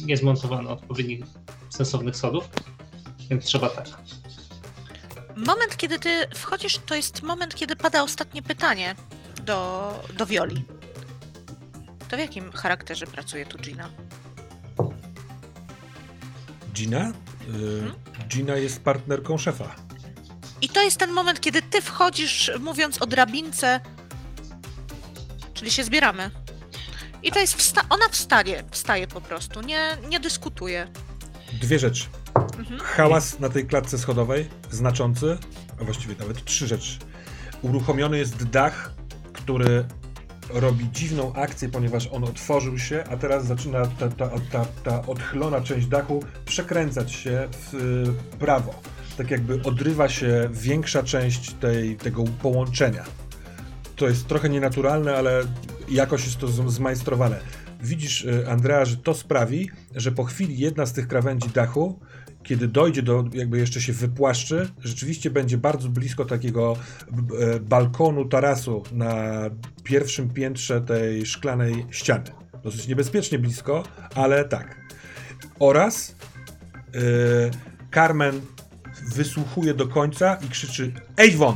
nie zmontowano odpowiednich sensownych sodów, więc trzeba tak. Moment, kiedy ty wchodzisz, to jest moment, kiedy pada ostatnie pytanie do, do Violi. To w jakim charakterze pracuje tu Gina? Gina? Y, Gina jest partnerką szefa. I to jest ten moment, kiedy ty wchodzisz, mówiąc o drabince, czyli się zbieramy. I to jest wsta- ona wstaje, wstaje po prostu, nie, nie dyskutuje. Dwie rzeczy. Mhm. Hałas na tej klatce schodowej, znaczący, a właściwie nawet trzy rzeczy. Uruchomiony jest dach, który robi dziwną akcję, ponieważ on otworzył się, a teraz zaczyna ta, ta, ta, ta odchylona część dachu przekręcać się w y, prawo. Tak jakby odrywa się większa część tej, tego połączenia. To jest trochę nienaturalne, ale jakoś jest to zmajstrowane. Widzisz, y, Andrea, że to sprawi, że po chwili jedna z tych krawędzi dachu kiedy dojdzie do, jakby jeszcze się wypłaszczy, rzeczywiście będzie bardzo blisko takiego e, balkonu, tarasu na pierwszym piętrze tej szklanej ściany. Dosyć niebezpiecznie blisko, ale tak. Oraz e, Carmen wysłuchuje do końca i krzyczy Ej won!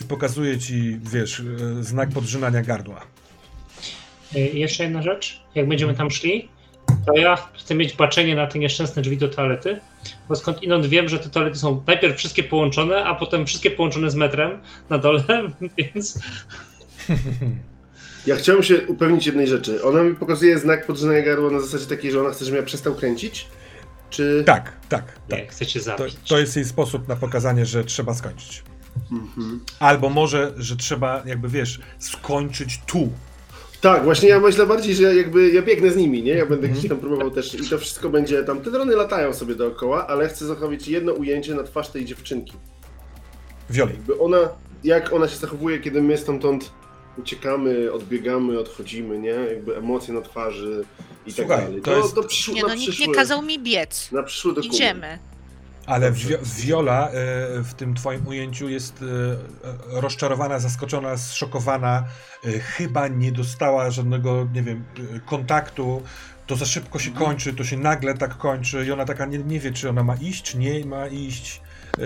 I pokazuje ci, wiesz, e, znak podrzynania gardła. E, Jeszcze jedna rzecz. Jak będziemy tam szli, to ja chcę mieć baczenie na te nieszczęsne drzwi do toalety, bo skąd inąd wiem, że te toalety są najpierw wszystkie połączone, a potem wszystkie połączone z metrem na dole, więc Ja chciałem się upewnić jednej rzeczy. Ona mi pokazuje znak podrzenia gardła na zasadzie takiej, że ona chce, żebym ja przestał kręcić? Czy... Tak, tak, tak. nie, chcecie To, zabić. to jest jej sposób na pokazanie, że trzeba skończyć. Mhm. Albo może, że trzeba, jakby wiesz, skończyć tu. Tak, właśnie ja myślę bardziej, że jakby ja biegnę z nimi, nie? Ja będę gdzieś tam próbował też i to wszystko będzie tam, te drony latają sobie dookoła, ale chcę zachować jedno ujęcie na twarz tej dziewczynki. Wioli. Jakby ona, jak ona się zachowuje, kiedy my stamtąd uciekamy, odbiegamy, odchodzimy, nie? Jakby emocje na twarzy i Słuchaj, tak dalej. to To, jest- to przyszło, Nie no, nikt nie kazał mi biec. Na przyszły dokument. Idziemy. Ale Viola e, w tym twoim ujęciu jest e, rozczarowana, zaskoczona, zszokowana. E, chyba nie dostała żadnego, nie wiem, e, kontaktu. To za szybko się kończy, to się nagle tak kończy i ona taka nie, nie wie, czy ona ma iść, czy nie ma iść. E,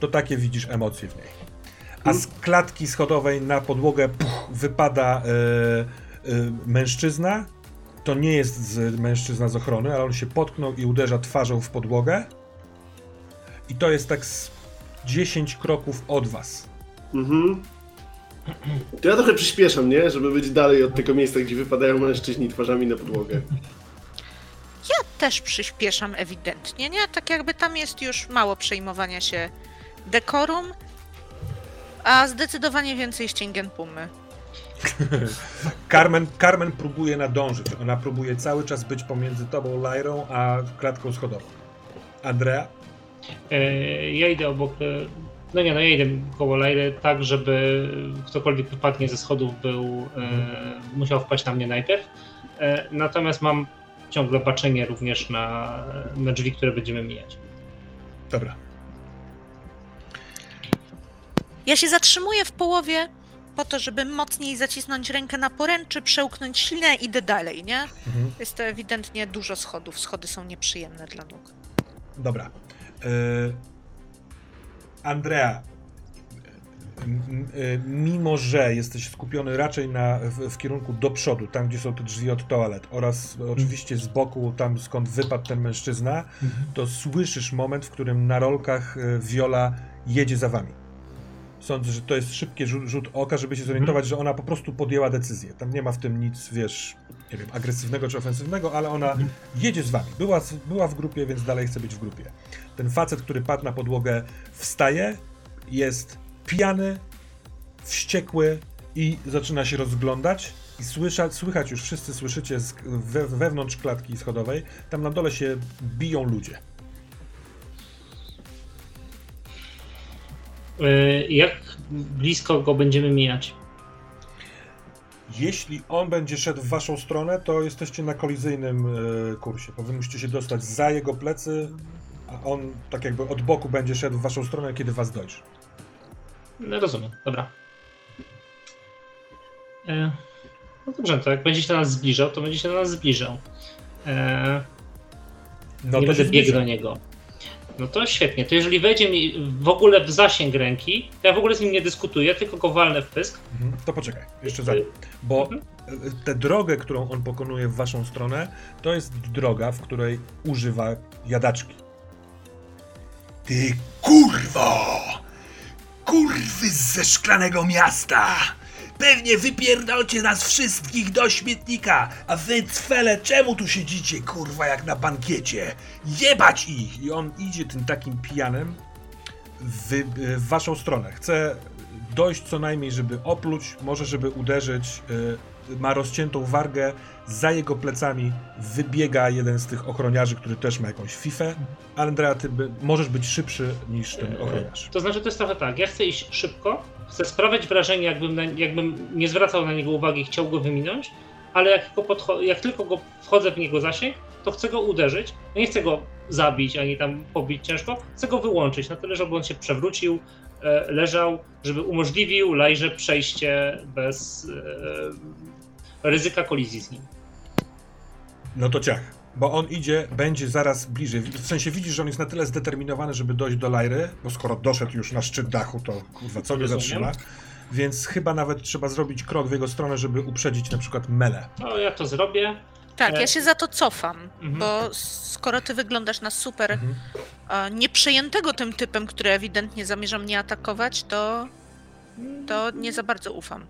to takie widzisz emocje w niej. A z klatki schodowej na podłogę puch, wypada e, e, mężczyzna. To nie jest z, mężczyzna z ochrony, ale on się potknął i uderza twarzą w podłogę. I to jest tak z 10 kroków od was. Mhm. To ja trochę przyspieszam, nie? Żeby być dalej od tego miejsca, gdzie wypadają mężczyźni twarzami na podłogę. Ja też przyspieszam ewidentnie, nie? Tak jakby tam jest już mało przejmowania się dekorum, a zdecydowanie więcej ścięgien pumy. Carmen, Carmen próbuje nadążyć. Ona próbuje cały czas być pomiędzy tobą, Lyrą, a klatką schodową. Andrea? E, Ja idę obok. e, No nie, no ja idę koło Lajry tak, żeby ktokolwiek wypadnie ze schodów był, e, musiał wpaść na mnie najpierw. E, natomiast mam ciągle baczenie również na, na drzwi, które będziemy mijać. Dobra. Ja się zatrzymuję w połowie po to, żeby mocniej zacisnąć rękę na poręczy, przełknąć ślinę i idę dalej, nie? Mhm. Jest to ewidentnie dużo schodów. Schody są nieprzyjemne dla nóg. Dobra. E, Andrea, m- e, mimo że jesteś skupiony raczej na, w, w kierunku do przodu, tam gdzie są te drzwi od toalet oraz oczywiście z boku, tam skąd wypadł ten mężczyzna, to słyszysz moment, w którym na rolkach e, Viola jedzie za wami. Sądzę, że to jest szybki rzut, rzut oka, żeby się zorientować, że ona po prostu podjęła decyzję. Tam nie ma w tym nic, wiesz, nie wiem, agresywnego czy ofensywnego, ale ona jedzie z wami. Była, była w grupie, więc dalej chce być w grupie. Ten facet, który padł na podłogę, wstaje, jest pijany, wściekły i zaczyna się rozglądać. I słysza, słychać już, wszyscy słyszycie z, we, wewnątrz klatki schodowej, tam na dole się biją ludzie. Jak blisko go będziemy mijać? Jeśli on będzie szedł w waszą stronę, to jesteście na kolizyjnym e, kursie, bo wy musicie się dostać za jego plecy, a on tak jakby od boku będzie szedł w waszą stronę, kiedy was dojrzy. No, rozumiem, dobra. E, No dobrze, to jak będzie się do nas zbliżał, to będzie się do nas zbliżał. E, No nie będę biegł do niego. No to świetnie. To jeżeli wejdzie mi w ogóle w zasięg ręki, to ja w ogóle z nim nie dyskutuję, tylko go walnę w pysk. Mhm, To poczekaj, jeszcze zanim. Bo Mhm. e, tę drogę, którą on pokonuje w waszą stronę, to jest droga, w której używa jadaczki. Ty kurwo! Kurwy ze szklanego miasta! Pewnie wypierdolcie nas wszystkich do śmietnika, a wy cwele czemu tu siedzicie, kurwa, jak na bankiecie? Jebać ich! I on idzie tym takim pijanem w, w waszą stronę. Chce dojść co najmniej, żeby opluć, może żeby uderzyć. e, Ma rozciętą wargę, za jego plecami wybiega jeden z tych ochroniarzy, który też ma jakąś fifę. Andrea, ty by, możesz być szybszy niż ten ochroniarz. To znaczy, to jest trochę tak. Ja chcę iść szybko, chcę sprawiać wrażenie, jakbym, na, jakbym nie zwracał na niego uwagi i chciał go wyminąć, ale jak, podcho- jak tylko go wchodzę w niego zasięg, to chcę go uderzyć. Ja nie chcę go zabić ani tam pobić ciężko, chcę go wyłączyć na tyle, żeby on się przewrócił, e, leżał, żeby umożliwił Lajrze przejście bez e, ryzyka kolizji z nim. No to ciach. Bo on idzie, będzie zaraz bliżej. W sensie widzisz, że on jest na tyle zdeterminowany, żeby dojść do Lajry, bo skoro doszedł już na szczyt dachu, to kurwa, co go zatrzyma? Więc chyba nawet trzeba zrobić krok w jego stronę, żeby uprzedzić na przykład Mele. No ja to zrobię. Tak, E, ja się za to cofam, Mhm. bo skoro ty wyglądasz na super Mhm. e, nieprzejętego tym typem, który ewidentnie zamierza mnie atakować, to, to nie za bardzo ufam.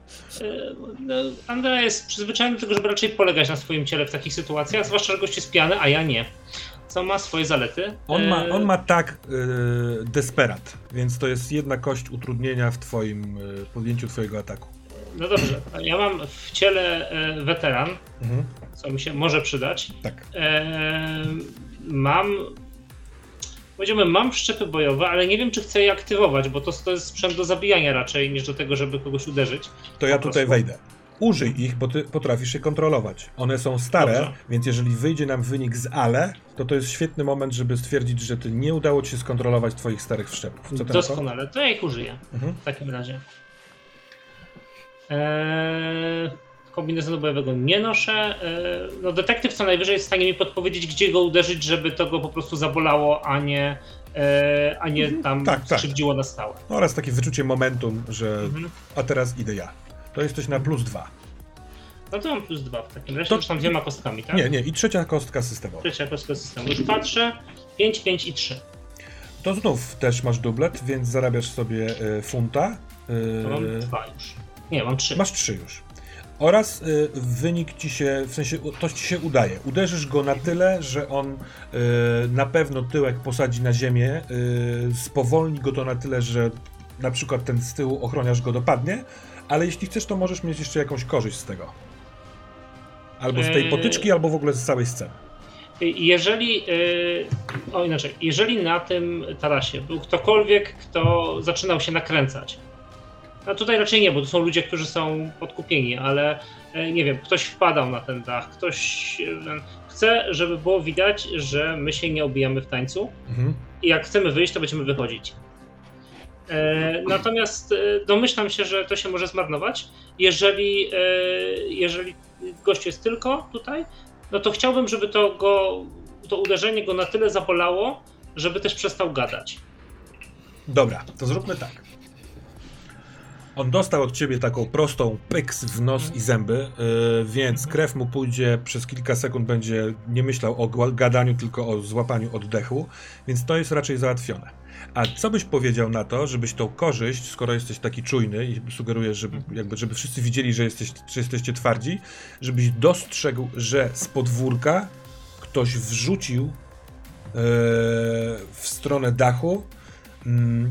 No, Andrea jest przyzwyczajony do tego, żeby raczej polegać na swoim ciele w takich sytuacjach, zwłaszcza, że gość jest pijany, a ja nie. Co ma swoje zalety. On ma, E, on ma tak yy, desperat, więc to jest jedna kość utrudnienia w twoim yy, podjęciu twojego ataku. No dobrze, ja mam w ciele e, weteran, Mhm. co mi się może przydać. Tak. Mam. Powiedziałbym, mam szczepy bojowe, ale nie wiem, czy chcę je aktywować, bo to, to jest sprzęt do zabijania raczej, niż do tego, żeby kogoś uderzyć. To ja tutaj wejdę. Użyj ich, bo ty potrafisz je kontrolować. One są stare, Dobrze. więc jeżeli wyjdzie nam wynik z ale, to to jest świetny moment, żeby stwierdzić, że ty nie udało ci się skontrolować twoich starych wszczepów. Co? Doskonale, to ja ich użyję Mhm. w takim razie. Eee, kombinezonu bojowego nie noszę. Eee, no detektyw co najwyżej jest w stanie mi podpowiedzieć, gdzie go uderzyć, żeby to go po prostu zabolało, a nie e, a nie tam Tak, tak. skrzywdziło na stałe. Oraz takie wyczucie momentum, że Mhm. a teraz idę ja. To jesteś na plus dwa. No to mam plus dwa w takim razie, To- już tam dwiema kostkami, tak? Nie, nie, i trzecia kostka systemowa. Trzecia kostka systemu. Już patrzę, 5, 5 i 3. To znów też masz dublet, więc zarabiasz sobie e, funta. e, To mam dwa już. Nie, mam trzy. Masz trzy już. Oraz y, wynik ci się, w sensie to ci się udaje. Uderzysz go na tyle, że on y, na pewno tyłek posadzi na ziemię, y, spowolni go to na tyle, że na przykład ten z tyłu ochroniarz go dopadnie, ale jeśli chcesz, to możesz mieć jeszcze jakąś korzyść z tego. Albo z tej Eee. potyczki, albo w ogóle z całej sceny. Jeżeli, yy, o inaczej, jeżeli na tym tarasie był ktokolwiek, kto zaczynał się nakręcać, a tutaj raczej nie, bo to są ludzie, którzy są podkupieni, ale e, nie wiem, ktoś wpadał na ten dach, ktoś e, chce, żeby było widać, że my się nie obijamy w tańcu Mhm. i jak chcemy wyjść, to będziemy wychodzić. E, natomiast domyślam się, że to się może zmarnować. Jeżeli, jeżeli gość jest tylko tutaj, no to chciałbym, żeby to go, to uderzenie go na tyle zabolało, żeby też przestał gadać. Dobra, to zróbmy tak. On dostał od ciebie taką prostą pyks w nos i zęby, yy, więc krew mu pójdzie przez kilka sekund, będzie nie myślał o gadaniu, tylko o złapaniu oddechu, więc to jest raczej załatwione. A co byś powiedział na to, żebyś tą korzyść, skoro jesteś taki czujny i sugerujesz, żeby, jakby, żeby wszyscy widzieli, że, jesteś, że jesteście twardzi, żebyś dostrzegł, że z podwórka ktoś wrzucił yy, w stronę dachu Mm.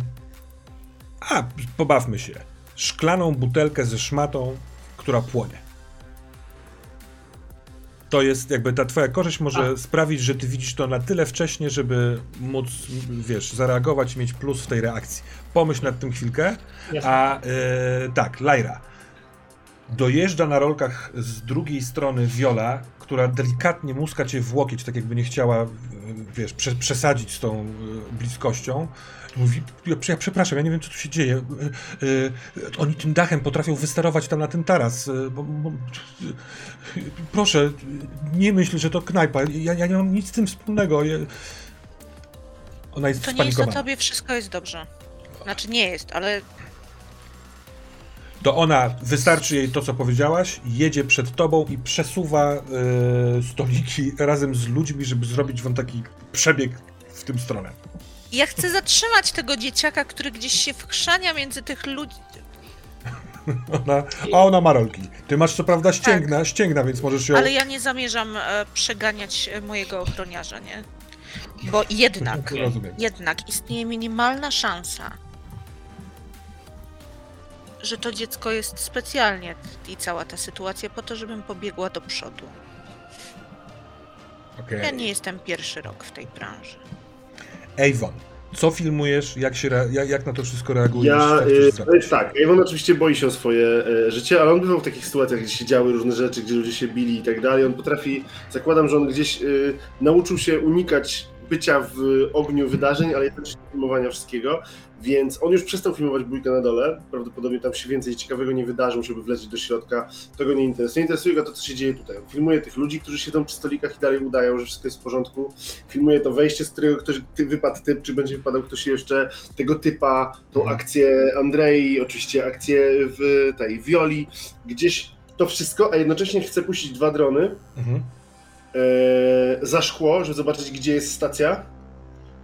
A, pobawmy się. Szklaną butelkę ze szmatą, która płonie. To jest jakby ta twoja korzyść może A. sprawić, że ty widzisz to na tyle wcześnie, żeby móc, wiesz, zareagować i mieć plus w tej reakcji. Pomyśl nad tym chwilkę. Jasne. A e, tak, Lyra. Dojeżdża na rolkach z drugiej strony Viola, która delikatnie muska cię w łokieć, tak jakby nie chciała, wiesz, prze, przesadzić z tą e, bliskością. Mówi, ja, ja przepraszam, ja nie wiem, co tu się dzieje. E, e, oni tym dachem potrafią wysterować tam na ten taras. E, bo, bo, proszę, nie myśl, że to knajpa. Ja, ja nie mam nic z tym wspólnego. Ja... Ona jest To nie jest o tobie, wszystko jest dobrze. Znaczy nie jest, ale to ona, wystarczy jej to, co powiedziałaś, jedzie przed tobą i przesuwa stoliki razem z ludźmi, żeby zrobić wam taki przebieg w tym stronę. Ja chcę zatrzymać tego dzieciaka, który gdzieś się wchrzania między tych ludzi. Ona, a ona ma rolki. Ty masz co prawda ścięgna, ścięgna, więc możesz ją... Ale ja nie zamierzam e, przeganiać e, mojego ochroniarza, nie? Bo jednak, jednak istnieje minimalna szansa, że to dziecko jest specjalnie i cała ta sytuacja po to, żebym pobiegła do przodu. Okej. Ja nie jestem pierwszy rok w tej branży. Avon, co filmujesz, jak, się, jak, jak na to wszystko reagujesz? Ja, y, jest tak, Ewan oczywiście boi się o swoje e, życie, ale on bywał w takich sytuacjach, gdzie się działy różne rzeczy, gdzie ludzie się bili i tak dalej. On potrafi, zakładam, że on gdzieś y, nauczył się unikać bycia w ogniu wydarzeń, ale jednocześnie filmowania wszystkiego, więc on już przestał filmować bójkę na dole, prawdopodobnie tam się więcej ciekawego nie wydarzy, musiałby wlecieć do środka, to go nie interesuje. Interesuje go to, co się dzieje tutaj. Filmuje tych ludzi, którzy siedzą przy stolikach i dalej udają, że wszystko jest w porządku. Filmuje to wejście, z którego ktoś ty, wypadł typ, czy będzie wypadał ktoś jeszcze, tego typa, tą Mhm. akcję Andrei, oczywiście akcję w tej Violi, gdzieś to wszystko, a jednocześnie chce puścić dwa drony Mhm. e, za szkło, żeby zobaczyć, gdzie jest stacja.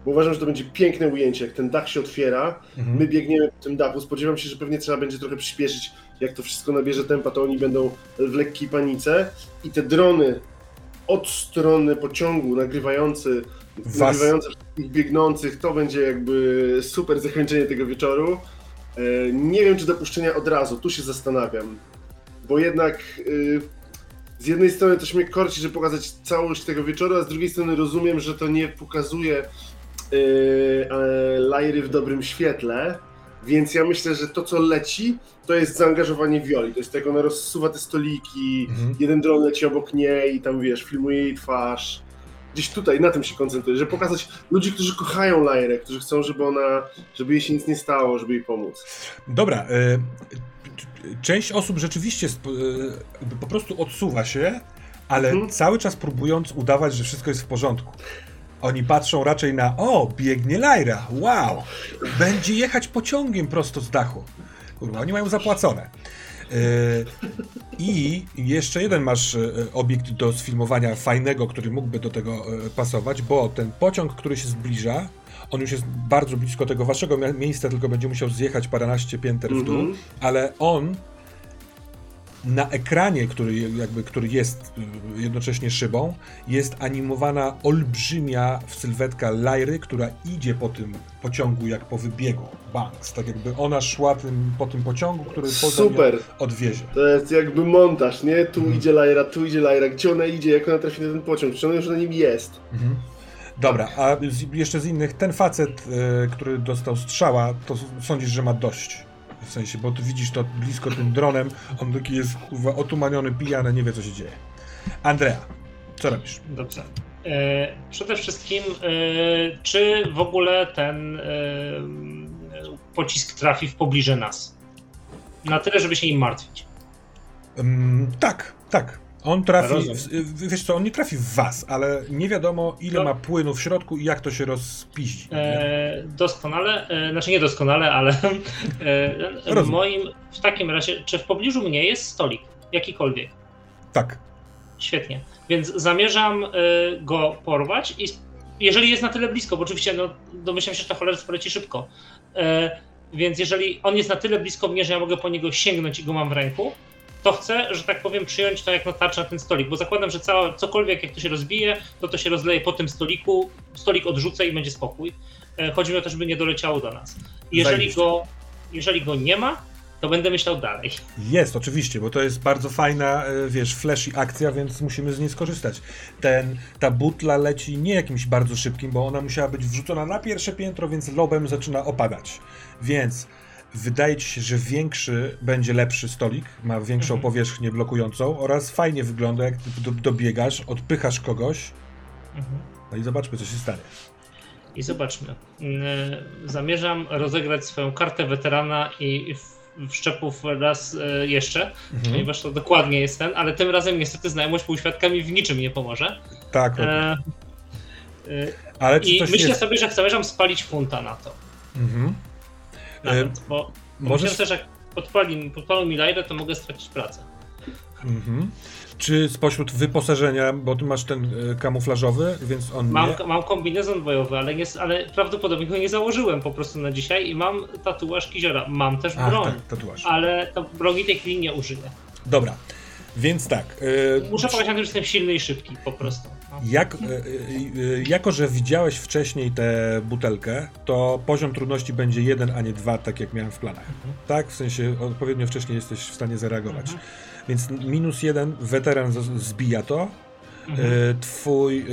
Bo uważam, że to będzie piękne ujęcie, jak ten dach się otwiera, Mhm. my biegniemy po tym dachu. Spodziewam się, że pewnie trzeba będzie trochę przyspieszyć, jak to wszystko nabierze tempa, to oni będą w lekkiej panice i te drony od strony pociągu nagrywający, Was. nagrywające wszystkich biegnących, to będzie jakby super zakończenie tego wieczoru. E, Nie wiem, czy dopuszczenia od razu, tu się zastanawiam, bo jednak y, z jednej strony też mnie korci, żeby pokazać całość tego wieczoru, a z drugiej strony rozumiem, że to nie pokazuje Lajry w dobrym świetle, więc ja myślę, że to co leci, to jest zaangażowanie Violi, to jest jak ona rozsuwa te stoliki, Mhm. jeden dron leci obok niej i tam wiesz, filmuje jej twarz. Gdzieś tutaj na tym się koncentruję, żeby pokazać ludzi, którzy kochają Lajrę, którzy chcą, żeby ona, żeby jej się nic nie stało, żeby jej pomóc. Dobra, y, część osób rzeczywiście y, po prostu odsuwa się, ale Mhm. cały czas próbując udawać, że wszystko jest w porządku. Oni patrzą raczej na, o, biegnie Lyra, wow, będzie jechać pociągiem prosto z dachu. Kurwa, oni mają zapłacone. Yy, I jeszcze jeden masz yy, obiekt do sfilmowania fajnego, który mógłby do tego yy, pasować, bo ten pociąg, który się zbliża, on już jest bardzo blisko tego waszego miejsca, tylko będzie musiał zjechać paręnaście pięter w dół, Mhm. ale on na ekranie, który, jakby, który jest y, jednocześnie szybą, jest animowana olbrzymia sylwetka Lyry, która idzie po tym pociągu jak po wybiegu Banks. Tak jakby ona szła tym, po tym pociągu, który Super. odwiezie. To jest jakby montaż, nie? Tu Mhm. idzie Lyra, tu idzie Lyra. Gdzie ona idzie, jak ona trafi na ten pociąg? Czy ona już na nim jest? Mhm. Dobra, a jeszcze z innych, ten facet, y, który dostał strzała, to sądzisz, że ma dość. W sensie, bo tu widzisz to blisko tym dronem, on taki jest kurwa, otumaniony, pijany, nie wie co się dzieje. Andrea, co robisz? Dobrze. E, przede wszystkim, e, czy w ogóle ten e, pocisk trafi w pobliże nas? Na tyle, żeby się nim martwić. Ym, tak, tak. On trafi, w, wiesz co, on nie trafi w was, ale nie wiadomo ile No. ma płynu w środku i jak to się rozpiździ. E, doskonale, e, znaczy nie doskonale, ale e, w moim, w takim razie, czy w pobliżu mnie jest stolik? Jakikolwiek. Tak. Świetnie. Więc zamierzam e, go porwać i jeżeli jest na tyle blisko, bo oczywiście no, domyślam się, że ta cholerstwo poleci szybko, e, więc jeżeli on jest na tyle blisko mnie, że ja mogę po niego sięgnąć i go mam w ręku, to chcę, że tak powiem, przyjąć to jak na tarczę na ten stolik, bo zakładam, że cała, cokolwiek jak to się rozbije, to to się rozleje po tym stoliku, stolik odrzucę i będzie spokój. E, chodzi mi o to, żeby nie doleciało do nas. Jeżeli Zajebiście. go, jeżeli go nie ma, to będę myślał dalej. Jest, oczywiście, bo to jest bardzo fajna, e, wiesz, flashy akcja, więc musimy z niej skorzystać. Ten, ta butla leci nie jakimś bardzo szybkim, bo ona musiała być wrzucona na pierwsze piętro, więc lobem zaczyna opadać. Więc wydaje ci się, że większy będzie lepszy stolik, ma większą Mhm. powierzchnię blokującą oraz fajnie wygląda, jak dobiegasz, odpychasz kogoś, no i zobaczmy, co się stanie. I zobaczmy. Mm, Zamierzam rozegrać swoją kartę weterana i wszczepów raz e, jeszcze, Mhm. ponieważ to dokładnie jest ten, ale tym razem niestety znajomość półświadkami w niczym nie pomoże. Tak, E, e, ale I myślę jest... sobie, że zamierzam spalić funta na to. Mhm. Nawet, bo Możesz... myślę, że jak podpali, podpalą mi lajrę, to mogę stracić pracę. Mhm. Czy spośród wyposażenia, bo ty masz ten y, kamuflażowy, więc on Mam, nie... mam kombinezon bojowy, ale, nie, ale prawdopodobnie go nie założyłem po prostu na dzisiaj i mam tatuaż kiziora. Mam też broń, tak, tatuaż. ale ta broni tej chwili nie użyję. Dobra, więc tak. y, Muszę powiedzieć, że jestem silny i szybki po prostu. No. Jak, y, y, y, jako, że widziałeś wcześniej tę butelkę, to poziom trudności będzie jeden, a nie dwa, tak jak miałem w planach. Tak? W sensie odpowiednio wcześniej jesteś w stanie zareagować. Mhm. Więc minus jeden, weteran zbija to. Mhm. Y, twój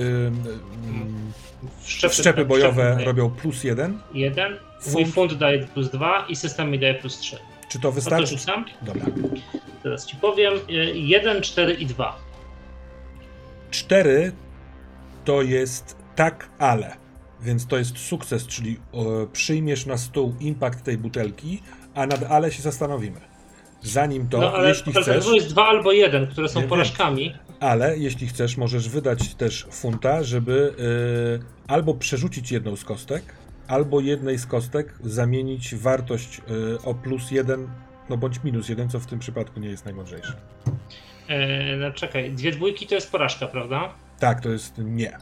Wszczepy, szczepy bojowe robią plus jeden. Jeden, mój Fund. fund daje plus dwa i system mi daje plus trzy. Czy to No to wystarczy? rzucam. Dobra. Teraz ci powiem. y, Jeden, cztery i dwa. 4 to jest tak, ale. Więc to jest sukces, czyli e, przyjmiesz na stół impact tej butelki, a nad ale się zastanowimy. Zanim to, No ale jeśli chcesz, to jest dwa albo jeden, które są Nie porażkami. ale jeśli chcesz, możesz wydać też funta, żeby e, albo przerzucić jedną z kostek, albo jednej z kostek zamienić wartość e, o plus jeden, no bądź minus jeden, co w tym przypadku nie jest najmądrzejsze. E, no czekaj, dwie dwójki to jest porażka, prawda? Tak, to jest nie.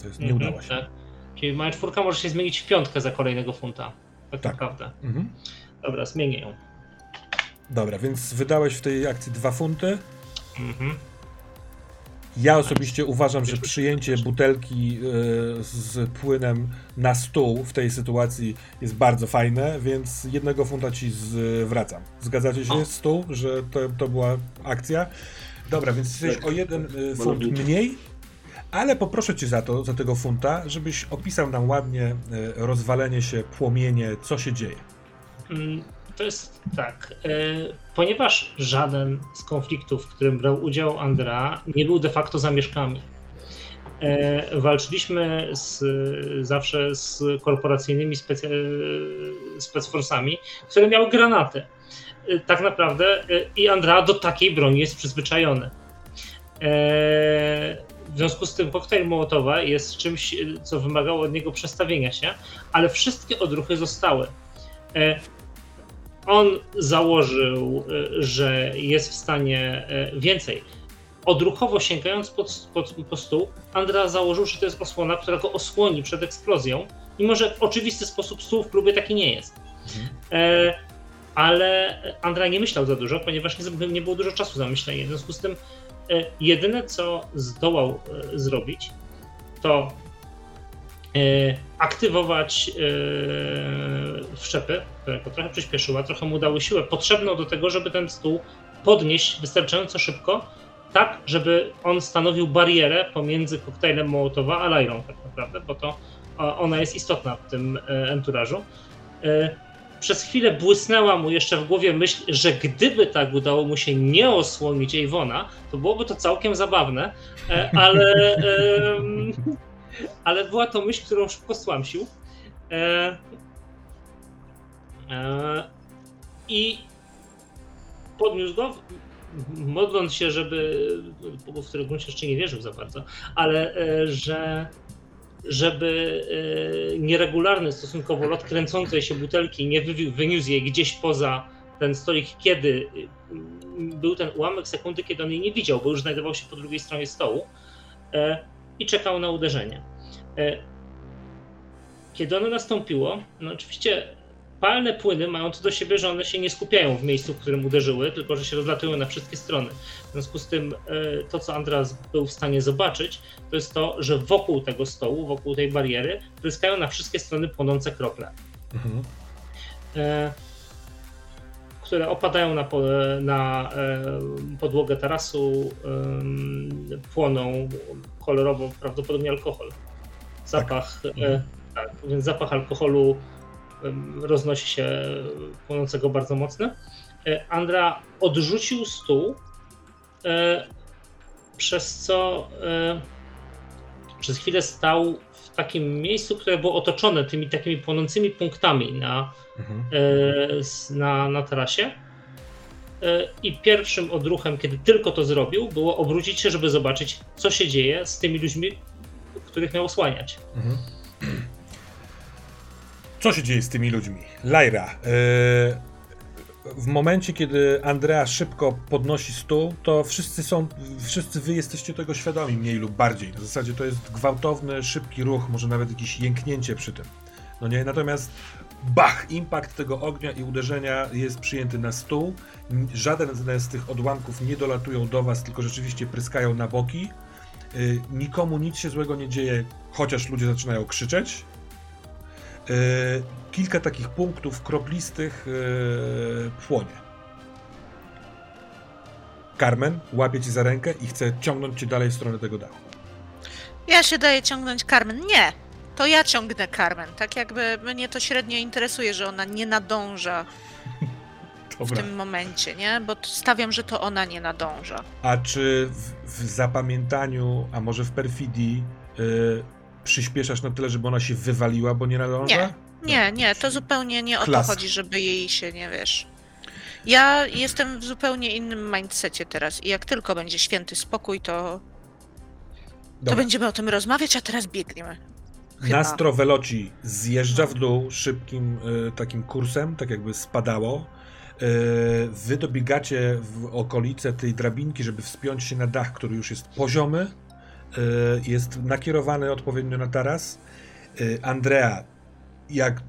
To jest nie Mhm, udało się. tak. Czyli moja czwórka może się zmienić w piątkę za kolejnego funta. Tak, Tak. naprawdę. Mhm. Dobra, zmienię ją. Dobra, więc wydałeś w tej akcji dwa funty. Mhm. Ja osobiście uważam, że przyjęcie butelki e, z płynem na stół w tej sytuacji jest bardzo fajne, więc jednego funta ci zwracam. Zgadzacie się O. stół, że to, to była akcja? Dobra, więc jesteś Tak. o jeden e, funt Malowniczo. mniej, ale poproszę cię za to, za tego funta, żebyś opisał nam ładnie e, rozwalenie się, płomienie, co się dzieje. To jest tak. e, Ponieważ żaden z konfliktów, w którym brał udział Andra, nie był de facto zamieszkami. E, Walczyliśmy z, zawsze z korporacyjnymi specy, specforsami, które miały granaty. E, Tak naprawdę i Andra do takiej broni jest przyzwyczajony. W związku z tym koktajl Mołotowa jest czymś, co wymagało od niego przestawienia się, ale wszystkie odruchy zostały. On założył, e, że jest w stanie e, więcej. Odruchowo sięgając pod, pod, pod stół, Andra założył, że to jest osłona, która go osłoni przed eksplozją, mimo że w oczywisty sposób stół w klubie taki nie jest. E, ale Andra nie myślał za dużo, ponieważ nie, nie było dużo czasu na myślenie. W związku z tym e, jedyne, co zdołał e, zrobić, to aktywować e, wszczepy, które go trochę przyspieszyła, trochę mu dały siłę potrzebną do tego, żeby ten stół podnieść wystarczająco szybko, tak, żeby on stanowił barierę pomiędzy koktajlem Mołotowa a Lajrą tak naprawdę, bo to o, ona jest istotna w tym e, enturażu. E, Przez chwilę błysnęła mu jeszcze w głowie myśl, że gdyby tak udało mu się nie osłonić Ejwona, to byłoby to całkiem zabawne, e, ale, ale była to myśl, którą szybko stłamsił. E, e, I podniósł go, modląc się, żeby, w którego gruncie jeszcze nie wierzył za bardzo, ale e, że żeby e, nieregularny stosunkowo lot kręcącej się butelki nie wyniósł jej gdzieś poza ten stolik, kiedy e, był ten ułamek sekundy, kiedy on jej nie widział, bo już znajdował się po drugiej stronie stołu i czekał na uderzenie. E, Kiedy ono nastąpiło, no oczywiście palne płyny mają to do siebie, że one się nie skupiają w miejscu, w którym uderzyły, tylko że się rozlatują na wszystkie strony. W związku z tym e, to, co Andras był w stanie zobaczyć, to jest to, że wokół tego stołu, wokół tej bariery, pryskają na wszystkie strony płonące krople, Mhm. e, które opadają na, na podłogę tarasu, płoną kolorowo, prawdopodobnie alkohol. Zapach, e, tak, więc zapach alkoholu roznosi się płonącego bardzo mocno. E, Andra odrzucił stół, e, przez co przez chwilę stał w takim miejscu, które było otoczone tymi takimi płonącymi punktami na, Mhm. e, na, na tarasie. E, I pierwszym odruchem, kiedy tylko to zrobił, było obrócić się, żeby zobaczyć, co się dzieje z tymi ludźmi, których miał osłaniać. Mhm. Co się dzieje z tymi ludźmi? Lajra, e, w momencie, kiedy Andrea szybko podnosi stół, to wszyscy są, wszyscy wy jesteście tego świadomi, mniej lub bardziej. W zasadzie to jest gwałtowny, szybki ruch, może nawet jakieś jęknięcie przy tym. No nie, natomiast bach, impact tego ognia i uderzenia jest przyjęty na stół. Żaden z tych odłamków nie dolatują do was, tylko rzeczywiście pryskają na boki. Y, Nikomu nic się złego nie dzieje, chociaż ludzie zaczynają krzyczeć. Y, Kilka takich punktów kroplistych y, płonie. Carmen łapie cię za rękę i chce ciągnąć cię dalej w stronę tego dachu. Ja się daję ciągnąć Carmen. Nie! To ja ciągnę Carmen. Tak jakby mnie to średnio interesuje, że ona nie nadąża w tym momencie, nie? Bo stawiam, że to ona nie nadąża. A czy w, w zapamiętaniu, a może w perfidii y, przyspieszasz na tyle, żeby ona się wywaliła, bo nie nadąża? Nie. Nie, nie, to zupełnie nie o Klask. to chodzi, żeby jej się, nie wiesz. Ja jestem w zupełnie innym mindsetie teraz i jak tylko będzie święty spokój, to, to Dobra. będziemy o tym rozmawiać, a teraz biegniemy. Chyba. Nastro Veloci zjeżdża w dół szybkim y, takim kursem, tak jakby spadało. Y, wy dobiegacie w okolice tej drabinki, żeby wspiąć się na dach, który już jest poziomy. Y, jest nakierowany odpowiednio na taras. Y, Andrea, jak y,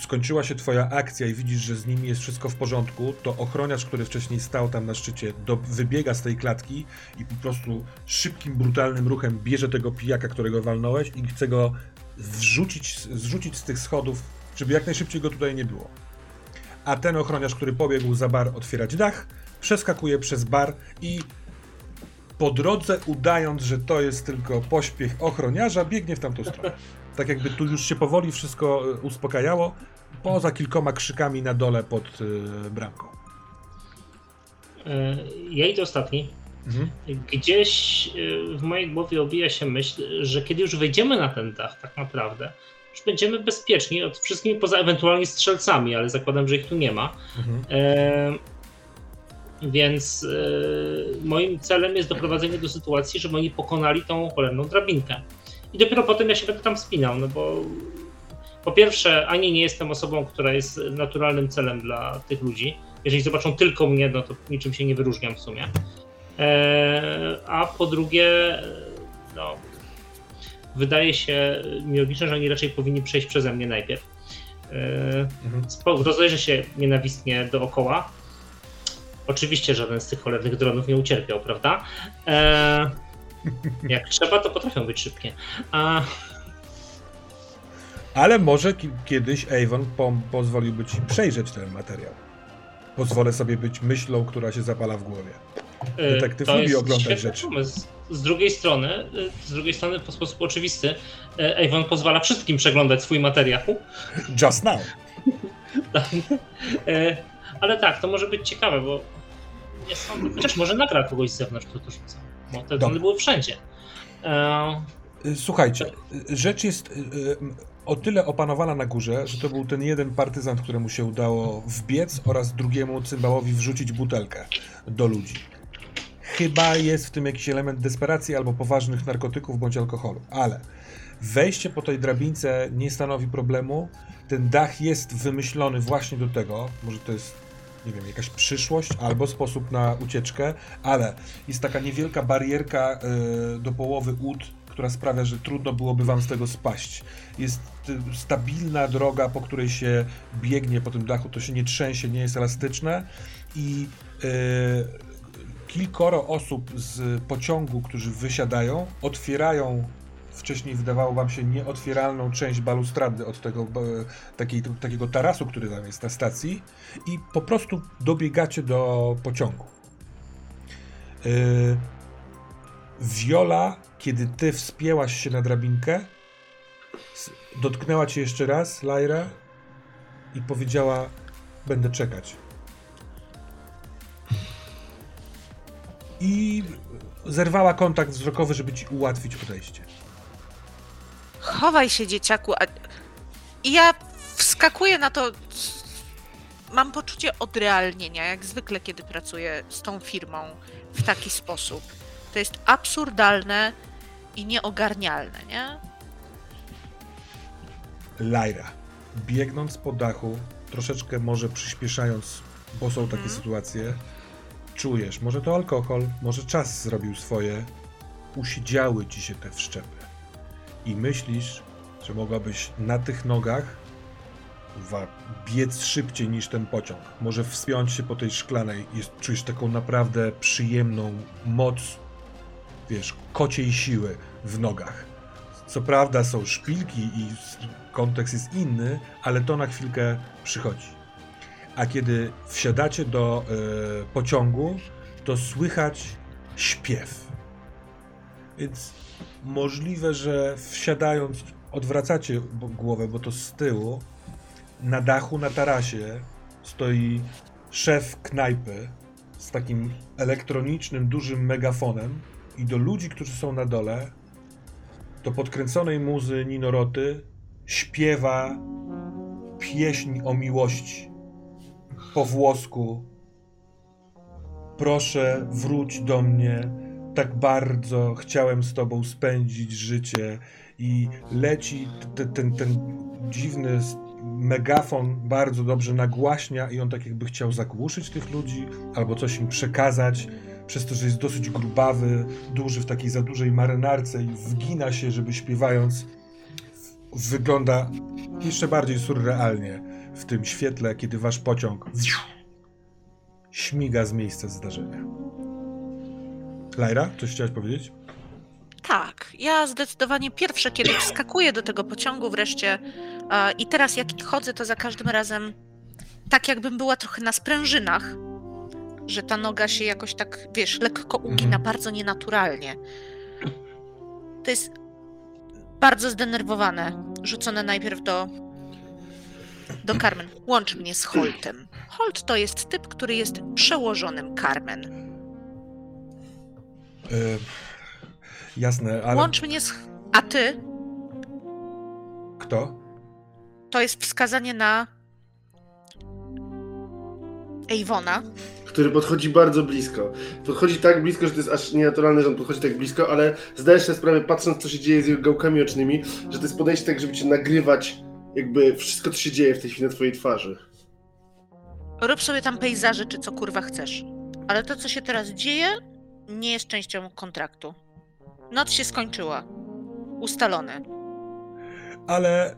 skończyła się twoja akcja i widzisz, że z nimi jest wszystko w porządku, to ochroniarz, który wcześniej stał tam na szczycie, do, wybiega z tej klatki i po prostu szybkim, brutalnym ruchem bierze tego pijaka, którego walnąłeś i chce go wrzucić, zrzucić z tych schodów, żeby jak najszybciej go tutaj nie było. A ten ochroniarz, który pobiegł za bar otwierać dach, przeskakuje przez bar i po drodze, udając, że to jest tylko pośpiech ochroniarza, biegnie w tamtą stronę. Tak jakby tu już się powoli wszystko e, uspokajało, poza kilkoma krzykami na dole pod e, bramką. E, Ja idę ostatni. Mhm. Gdzieś w mojej głowie obija się myśl, że kiedy już wejdziemy na ten dach, tak naprawdę, już będziemy bezpieczni od wszystkimi poza ewentualnie strzelcami, ale zakładam, że ich tu nie ma. Mhm. E, Więc yy, moim celem jest doprowadzenie do sytuacji, żeby oni pokonali tą cholerną drabinkę. I dopiero potem ja się będę tam spinał, no bo po pierwsze, ani nie jestem osobą, która jest naturalnym celem dla tych ludzi. Jeżeli zobaczą tylko mnie, no to niczym się nie wyróżniam w sumie. Eee, a po drugie, no, wydaje się mi logiczne, że oni raczej powinni przejść przeze mnie najpierw. Eee, Mhm. rozejrzę się nienawistnie dookoła. Oczywiście żaden z tych cholernych dronów nie ucierpiał, prawda? Eee, jak trzeba, to potrafią być szybkie. A, Ale może ki- kiedyś Avon pozwoliłby ci przejrzeć ten materiał. Pozwolę sobie być myślą, która się zapala w głowie. e, Detektyw to lubi jest oglądać rzeczy. Pomysł. Z drugiej strony, e, z drugiej strony, w sposób oczywisty, e, Avon pozwala wszystkim przeglądać swój materiał. Just now. Ale tak, to może być ciekawe, bo nie sądzę, chociaż może nagra kogoś z zewnątrz, kto to rzuca. Bo te drony były wszędzie. E, Y, Słuchajcie, y, rzecz jest y, o tyle opanowana na górze, że to był ten jeden partyzant, któremu się udało wbiec oraz drugiemu cymbałowi wrzucić butelkę do ludzi. Chyba jest w tym jakiś element desperacji albo poważnych narkotyków bądź alkoholu, ale wejście po tej drabince nie stanowi problemu. Ten dach jest wymyślony właśnie do tego, może to jest nie wiem, jakaś przyszłość albo sposób na ucieczkę, ale jest taka niewielka barierka y, do połowy ud, która sprawia, że trudno byłoby wam z tego spaść. Jest y, stabilna droga, po której się biegnie po tym dachu, to się nie trzęsie, nie jest elastyczne i y, kilkoro osób z pociągu, którzy wysiadają, otwierają wcześniej wydawało wam się nieotwieralną część balustrady od tego takiej, takiego tarasu, który tam jest na stacji i po prostu dobiegacie do pociągu. Yy, Viola, kiedy ty wspięłaś się na drabinkę, dotknęła cię jeszcze raz, Lyra, i powiedziała: Będę czekać. I zerwała kontakt wzrokowy, żeby ci ułatwić podejście. Chowaj się, dzieciaku. A... I ja wskakuję na to. Mam poczucie odrealnienia, jak zwykle, kiedy pracuję z tą firmą w taki sposób. To jest absurdalne i nieogarnialne, nie? Lyra, biegnąc po dachu, troszeczkę może przyspieszając, bo są takie Mhm. sytuacje, czujesz, może to alkohol, może czas zrobił swoje, usiedziały ci się te wszczepy. I myślisz, że mogłabyś na tych nogach biec szybciej niż ten pociąg. Może wspiąć się po tej szklanej i czujesz taką naprawdę przyjemną moc, wiesz, kociej siły w nogach. Co prawda są szpilki i kontekst jest inny, ale to na chwilkę przychodzi. A kiedy wsiadacie do e, pociągu, to słychać śpiew. Więc możliwe, że wsiadając odwracacie głowę, bo to z tyłu, na dachu na tarasie stoi szef knajpy z takim elektronicznym, dużym megafonem i do ludzi, którzy są na dole, do podkręconej muzy Ninoroty śpiewa pieśń o miłości po włosku. Proszę, wróć do mnie. Tak bardzo chciałem z tobą spędzić życie. I leci t- ten, ten dziwny megafon, bardzo dobrze nagłaśnia, i on tak jakby chciał zagłuszyć tych ludzi albo coś im przekazać. Przez to, że jest dosyć grubawy, duży w takiej za dużej marynarce i wgina się, żeby śpiewając, wygląda jeszcze bardziej surrealnie w tym świetle, kiedy wasz pociąg śmiga z miejsca zdarzenia. Lajra, coś chciałaś powiedzieć? Tak, ja zdecydowanie pierwsze, kiedy wskakuję do tego pociągu wreszcie e, i teraz jak chodzę, to za każdym razem tak jakbym była trochę na sprężynach, że ta noga się jakoś tak, wiesz, lekko ugina, Mhm. bardzo nienaturalnie. To jest bardzo zdenerwowane, rzucone najpierw do do Carmen. Łącz mnie z Holtem. Holt to jest typ, który jest przełożonym Carmen. Jasne, ale Łącz mnie z... A ty kto? to jest wskazanie na Avona. który podchodzi bardzo blisko. Podchodzi tak blisko, że to jest aż nienaturalne, że on podchodzi tak blisko, ale zdajesz sobie sprawę, patrząc co się dzieje z jego gałkami ocznymi, że to jest podejście tak, żeby cię nagrywać jakby wszystko, co się dzieje w tej chwili na twojej twarzy. Rób sobie tam pejzaże, czy co kurwa chcesz. Ale to, co się teraz dzieje, nie jest częścią kontraktu. Noc się skończyła. Ustalone. Ale...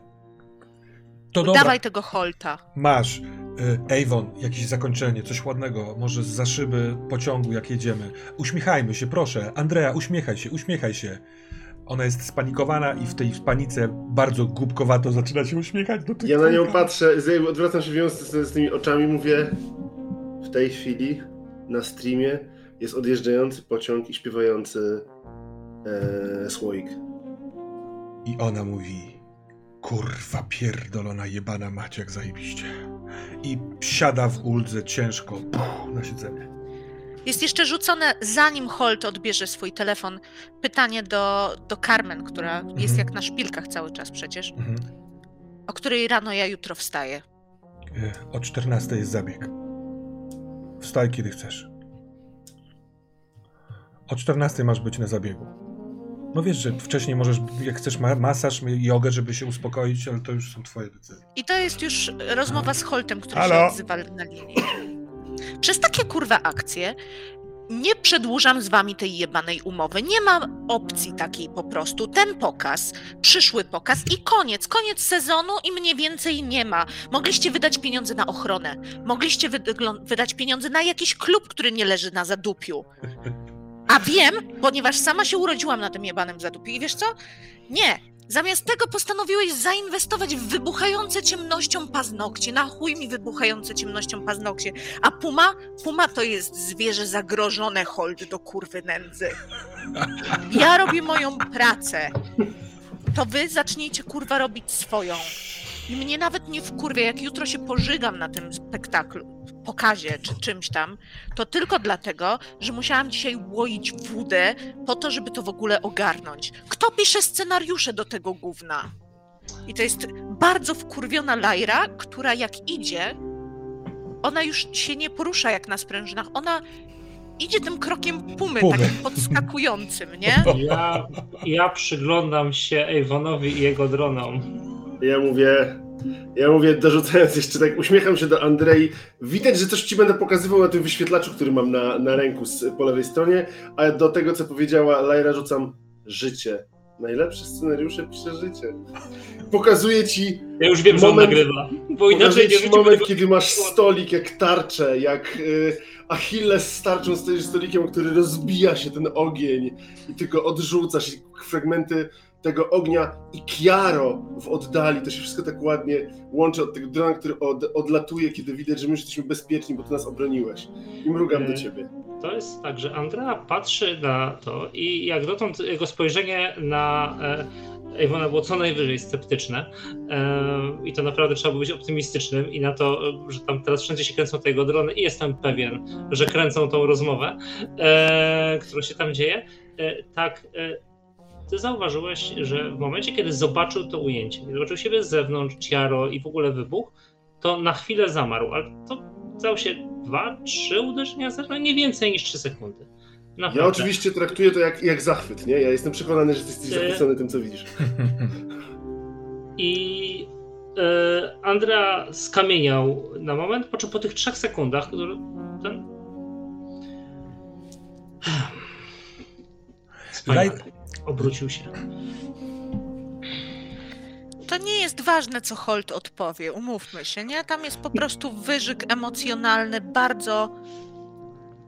To dobra. Dawaj tego Holta. Masz. Y, Avon, jakieś zakończenie, coś ładnego, może za szyby pociągu, jak jedziemy. Uśmiechajmy się, proszę. Andrea, uśmiechaj się, uśmiechaj się. Ona jest spanikowana i w tej panice bardzo głupkowato zaczyna się uśmiechać do tych Ja na nią patrzę, z- odwracam się wiąz z, z tymi oczami, mówię w tej chwili na streamie jest odjeżdżający pociąg i śpiewający e, słoik. I ona mówi, kurwa pierdolona jebana macie jak zajebiście. I siada w uldze ciężko puch, na siedzenie. Jest jeszcze rzucone, zanim Holt odbierze swój telefon, pytanie do, do Carmen, która jest jak na szpilkach cały czas przecież. Mhm. O której rano ja jutro wstaję. Y, O 14 jest zabieg. Wstaj kiedy chcesz. O 14 masz być na zabiegu. No wiesz, że wcześniej możesz, jak chcesz ma masaż, jogę, żeby się uspokoić, ale to już są twoje decyzje. I to jest już rozmowa z Holtem, który się Halo? odzywa na linii. Przez takie kurwa akcje nie przedłużam z wami tej jebanej umowy. Nie ma opcji takiej po prostu. Ten pokaz, przyszły pokaz i koniec. Koniec sezonu i mnie więcej nie ma. Mogliście wydać pieniądze na ochronę. Mogliście wydać pieniądze na jakiś klub, który nie leży na zadupiu. A wiem, ponieważ sama się urodziłam na tym jebanym zadupiu. I wiesz co? Nie. Zamiast tego postanowiłeś zainwestować w wybuchające ciemnością paznokcie. Na chuj mi wybuchające ciemnością paznokcie. A puma? Puma to jest zwierzę zagrożone, hold do kurwy nędzy. Ja robię moją pracę. To wy zacznijcie kurwa robić swoją. I mnie nawet nie wkurwia, jak jutro się pożygam na tym spektaklu, pokazie czy czymś tam, to tylko dlatego, że musiałam dzisiaj łoić wódę po to, żeby to w ogóle ogarnąć. Kto pisze scenariusze do tego gówna? I to jest bardzo wkurwiona Lajra, która jak idzie, ona już się nie porusza jak na sprężynach, ona idzie tym krokiem pumy, Pumy. takim podskakującym, nie? Ja, ja przyglądam się Avonowi i jego dronom. Ja mówię, ja mówię, dorzucając jeszcze tak, uśmiecham się do Andrei. Widać, że coś ci będę pokazywał na tym wyświetlaczu, który mam na, na ręku z, po lewej stronie, a do tego, co powiedziała Lajra, rzucam życie. Najlepsze scenariusze pisze życie. Pokazuję ci, Ja już wiem, że on Moment- nagrywa. Bo inaczej nie moment, kiedy masz stolik jak tarczę, jak y, Achilles z tarczą stoisz stolikiem, który rozbija się ten ogień i tylko odrzucasz fragmenty tego ognia i Kiaro w oddali, to się wszystko tak ładnie łączy od tego drona, który od, odlatuje, kiedy widać, że my jesteśmy bezpieczni, bo ty nas obroniłeś. I mrugam do E, ciebie. To jest tak, że Andrea patrzy na to i jak dotąd jego spojrzenie na e, Ewona było co najwyżej sceptyczne e, i to naprawdę trzeba było być optymistycznym i na to, że tam teraz wszędzie się kręcą te jego drony i jestem pewien, że kręcą tą rozmowę, która się tam dzieje, tak ty zauważyłeś, że w momencie, kiedy zobaczył to ujęcie, kiedy zobaczył siebie z zewnątrz, Ciaro i w ogóle wybuch, to na chwilę zamarł, ale to stało się dwa, trzy uderzenia serca, nie więcej niż trzy sekundy. Naprawdę. Ja oczywiście traktuję to jak, jak zachwyt, nie? Ja jestem przekonany, że ty jesteś E, zachwycony tym, co widzisz. I e, Andrea skamieniał na moment, po czym po tych trzech sekundach, który ten. Wspaniale. Obrócił się. To nie jest ważne, co Holt odpowie, umówmy się, nie? Tam jest po prostu wyżyk emocjonalny, bardzo.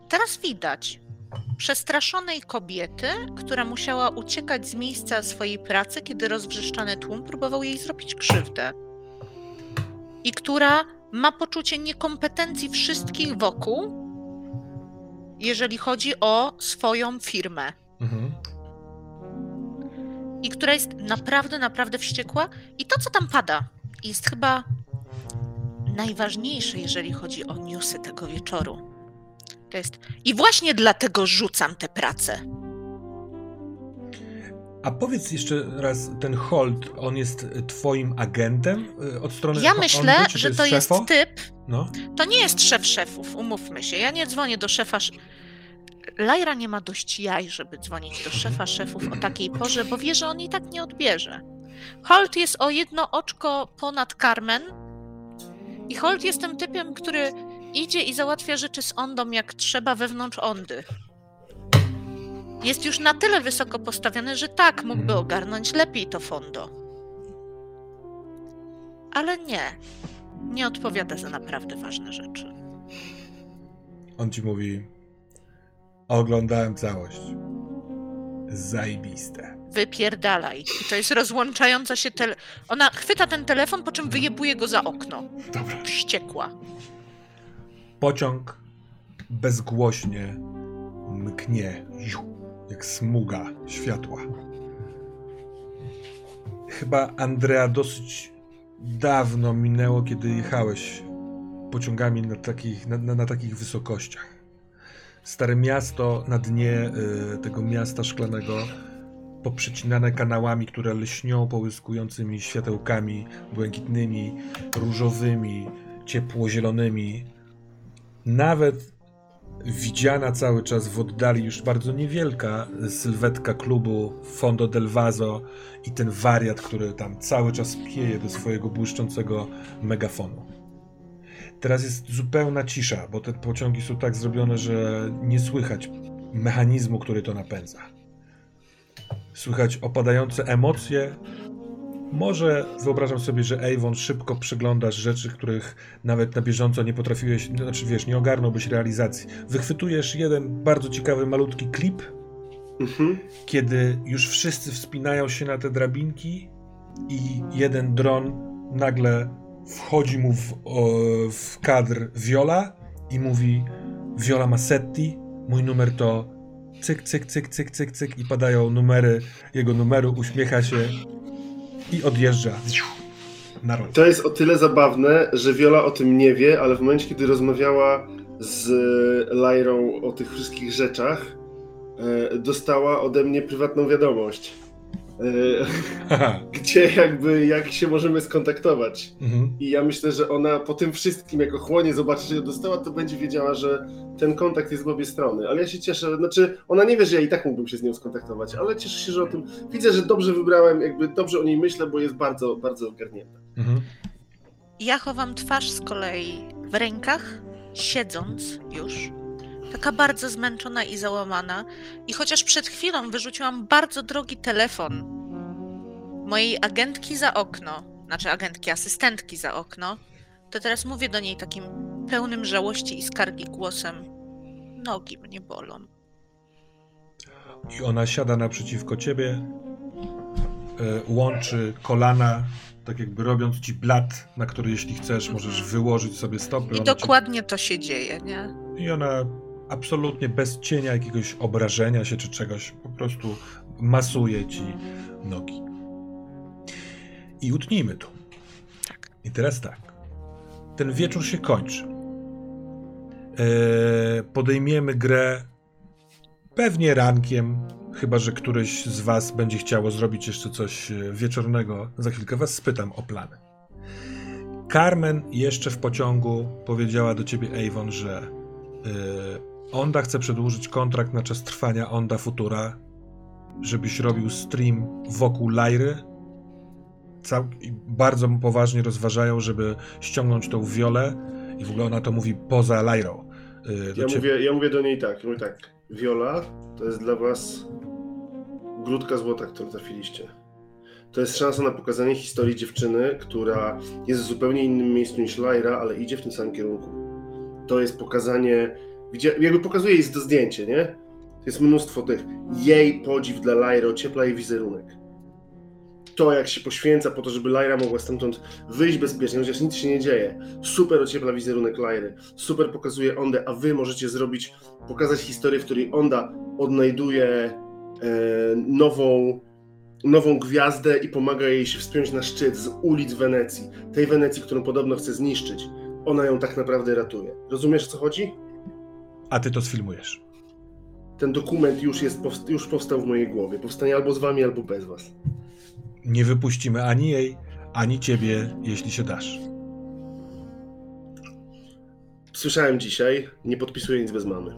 Teraz widać przestraszonej kobiety, która musiała uciekać z miejsca swojej pracy, kiedy rozwrzeszczany tłum próbował jej zrobić krzywdę. I która ma poczucie niekompetencji wszystkich wokół, jeżeli chodzi o swoją firmę Mhm. I która jest naprawdę, naprawdę wściekła. I to, co tam pada, jest chyba najważniejsze, jeżeli chodzi o newsy tego wieczoru. To jest. I właśnie dlatego rzucam tę pracę. A powiedz jeszcze raz, ten Holt, on jest twoim agentem y, od strony Ja myślę, czy że to jest szefo? typ. No. To nie jest szef szefów, umówmy się. Ja nie dzwonię do szefa. Lajra nie ma dość jaj, żeby dzwonić do szefa szefów o takiej porze, bo wie, że on i tak nie odbierze. Holt jest o jedno oczko ponad Carmen. I Holt jest tym typem, który idzie i załatwia rzeczy z Ondą, jak trzeba wewnątrz Ondy. Jest już na tyle wysoko postawiony, że tak, mógłby ogarnąć lepiej to fondo. Ale nie. Nie odpowiada za naprawdę ważne rzeczy. On ci mówi, oglądałem całość. Zajebiste. Wypierdalaj. I to jest rozłączająca się tele... Ona chwyta ten telefon, po czym wyjebuje go za okno. Dobra. Wściekła. Pociąg bezgłośnie mknie, jak smuga światła. Chyba Andrea dosyć dawno minęło, kiedy jechałeś pociągami na takich, na, na, na takich wysokościach. Stare miasto na dnie y, tego miasta szklanego, poprzecinane kanałami, które lśnią połyskującymi światełkami błękitnymi, różowymi, ciepłozielonymi, nawet widziana cały czas w oddali już bardzo niewielka sylwetka klubu Fondo del Vaso i ten wariat, który tam cały czas pieje do swojego błyszczącego megafonu. Teraz jest zupełna cisza, bo te pociągi są tak zrobione, że nie słychać mechanizmu, który to napędza. Słychać opadające emocje. Może wyobrażam sobie, że Avon szybko przeglądasz rzeczy, których nawet na bieżąco nie potrafiłeś, no, znaczy wiesz, nie ogarnąłbyś realizacji. Wychwytujesz jeden bardzo ciekawy, malutki klip, Mhm. kiedy już wszyscy wspinają się na te drabinki i jeden dron nagle wchodzi mu w, w kadr Viola i mówi Viola Massetti, mój numer to cyk, cyk, cyk, cyk, cyk, cyk i padają numery jego numeru, uśmiecha się i odjeżdża na rok. To jest o tyle zabawne, że Viola o tym nie wie, ale w momencie, kiedy rozmawiała z Lyrą o tych wszystkich rzeczach, e, dostała ode mnie prywatną wiadomość. E, gdzie jakby, jak się możemy skontaktować. mhm. I ja myślę, że ona po tym wszystkim, jako chłonie zobaczy, że ją dostała, to będzie wiedziała, że ten kontakt jest w obie strony. Ale ja się cieszę, znaczy ona nie wie, że ja i tak mógłbym się z nią skontaktować, ale cieszę się, że o tym widzę, że dobrze wybrałem, jakby dobrze o niej myślę, bo jest bardzo, bardzo ogarnięta. Mhm. Ja chowam twarz z kolei w rękach, siedząc już. Taka bardzo zmęczona i załamana. I chociaż przed chwilą wyrzuciłam bardzo drogi telefon mojej agentki za okno, znaczy agentki, asystentki za okno, to teraz mówię do niej takim pełnym żałości i skargi głosem. Nogi mnie bolą. I ona siada naprzeciwko ciebie, e, łączy kolana, tak jakby robiąc ci blat, na który jeśli chcesz, możesz wyłożyć sobie stopy. I dokładnie to się dzieje, nie? Ci, I ona absolutnie bez cienia jakiegoś obrażenia się czy czegoś, po prostu masuje ci nogi. I utnijmy tu. Tak. I teraz tak. Ten wieczór się kończy. Eee, podejmiemy grę pewnie rankiem, chyba że któryś z was będzie chciało zrobić jeszcze coś e, wieczornego. Za chwilkę was spytam o plany. Carmen jeszcze w pociągu powiedziała do ciebie, Avon, że yy, Onda chce przedłużyć kontrakt na czas trwania Onda Futura, żebyś robił stream wokół Lajry. Cał- bardzo poważnie rozważają, żeby ściągnąć tą wiolę i w ogóle ona to mówi poza Lajrą. Yy, Ja ciebie- mówię, ja mówię do niej tak, mówię tak, Viola, to jest dla was grudka złota, którą trafiliście. To jest szansa na pokazanie historii dziewczyny, która jest w zupełnie innym miejscu niż Lyra, ale idzie w tym samym kierunku. To jest pokazanie, jakby pokazuje jej to zdjęcie, nie? Jest mnóstwo tych. Jej podziw dla Lyry ociepla jej wizerunek. To, jak się poświęca po to, żeby Lyra mogła stamtąd wyjść bezpiecznie, chociaż nic się nie dzieje. Super ociepla wizerunek Lyry. Super pokazuje Ondę, a wy możecie zrobić, pokazać historię, w której Onda odnajduje e, nową, nową gwiazdę i pomaga jej się wspiąć na szczyt z ulic Wenecji. Tej Wenecji, którą podobno chce zniszczyć. Ona ją tak naprawdę ratuje. Rozumiesz, o co chodzi? A ty to sfilmujesz. ten dokument już, jest, już powstał w mojej głowie. Powstanie albo z wami, albo bez was. Nie wypuścimy ani jej, ani ciebie, jeśli się dasz. Słyszałem dzisiaj, nie podpisuję nic bez mamy.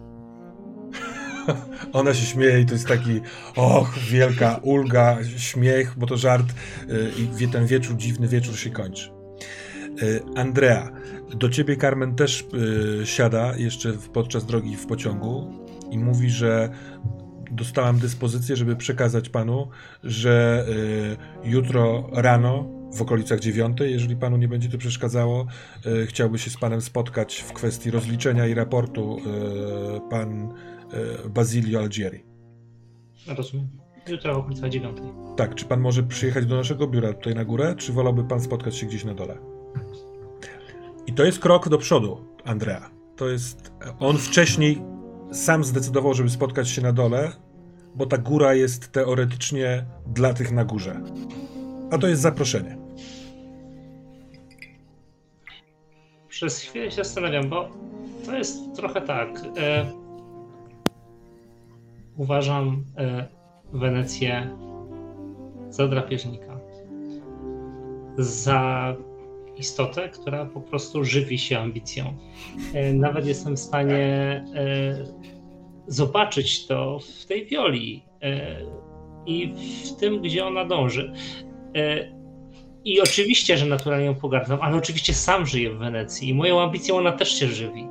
Ona się śmieje i to jest taki, och, wielka ulga, śmiech, bo to żart y, i ten wieczór, dziwny wieczór się kończy. Y, Andrea, do ciebie Carmen też y, siada jeszcze podczas drogi w pociągu i mówi, że dostałam dyspozycję, żeby przekazać panu, że y, jutro rano w okolicach dziewiątej, jeżeli panu nie będzie to przeszkadzało, y, chciałby się z panem spotkać w kwestii rozliczenia i raportu y, pan Basilio Algieri. Rozumiem. Jutro w okolicach dziewiątej. Tak, czy pan może przyjechać do naszego biura tutaj na górę, czy wolałby pan spotkać się gdzieś na dole? I to jest krok do przodu, Andrea. To jest. On wcześniej sam zdecydował, żeby spotkać się na dole, bo ta góra jest teoretycznie dla tych na górze. A to jest zaproszenie. Przez chwilę się zastanawiam, bo to jest trochę tak. E, uważam e, Wenecję za drapieżnika. Za istotę, która po prostu żywi się ambicją. E, nawet jestem w stanie e, zobaczyć to w tej wioli e, i w tym, gdzie ona dąży. I oczywiście, że naturalnie ją pogardzam, ale oczywiście sam żyję w Wenecji i moją ambicją ona też się żywi.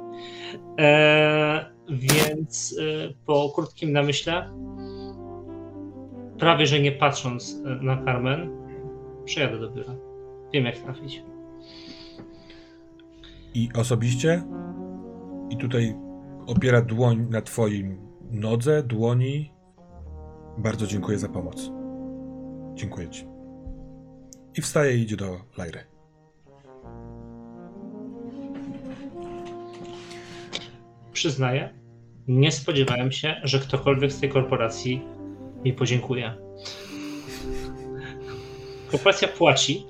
Więc po krótkim namyśle, prawie że nie patrząc na Carmen, przyjadę do biura. Wiem jak trafić. I osobiście, i tutaj opiera dłoń na twoim nodze, dłoni. Bardzo dziękuję za pomoc. Dziękuję ci. I wstaje i idzie do Lajry. Przyznaję, nie spodziewałem się, że ktokolwiek z tej korporacji mi podziękuje. Korporacja płaci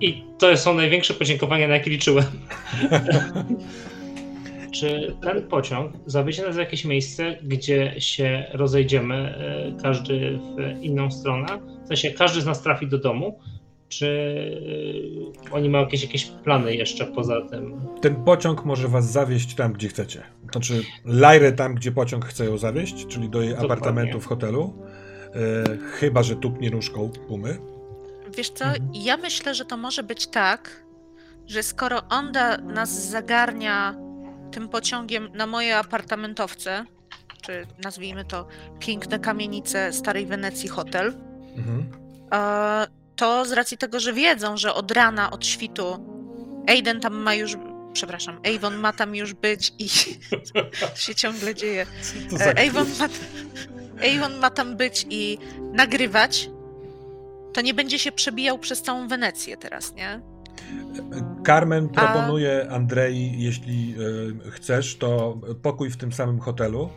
i to są największe podziękowania, na jakie liczyłem. Czy ten pociąg zawiezie nas w jakieś miejsce, gdzie się rozejdziemy, e, każdy w inną stronę? W sensie każdy z nas trafi do domu? Czy e, oni mają jakieś, jakieś plany jeszcze poza tym? Ten pociąg może was zawieźć tam, gdzie chcecie. Znaczy, Lajrę tam, gdzie pociąg chce ją zawieźć, czyli do jej Dokładnie. apartamentu w hotelu. E, chyba, że tupnie nóżką pumy. Wiesz co, Mhm. ja myślę, że to może być tak, że skoro on da, nas zagarnia tym pociągiem na moje apartamentowce, czy nazwijmy to piękne kamienice starej Wenecji hotel, Mhm. e, to z racji tego, że wiedzą, że od rana, od świtu Aiden tam ma już, przepraszam, Avon ma tam już być i to się ciągle dzieje. E, Avon ma, Avon ma tam być i nagrywać, to nie będzie się przebijał przez całą Wenecję teraz, nie? Carmen A- proponuje Andrei, jeśli e, chcesz, to pokój w tym samym hotelu,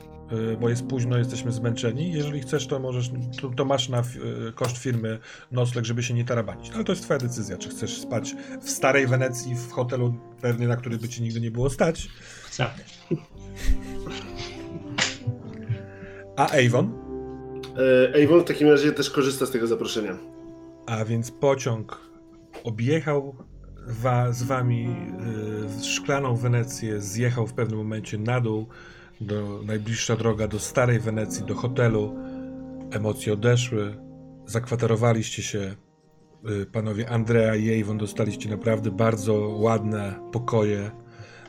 e, bo jest późno, jesteśmy zmęczeni. Jeżeli chcesz, to możesz, to, to masz na e, koszt firmy nocleg, żeby się nie tarabanić. Ale to jest twoja decyzja, czy chcesz spać w starej Wenecji, w hotelu pewnie, na który by ci nigdy nie było stać. Chcę. A Avon? Avon w takim razie też korzysta z tego zaproszenia. A więc pociąg objechał wa, z wami y, szklaną Wenecję, zjechał w pewnym momencie na dół, do najbliższa droga do starej Wenecji, do hotelu. Emocje odeszły, zakwaterowaliście się. Y, panowie Andrea i Avon dostaliście naprawdę bardzo ładne pokoje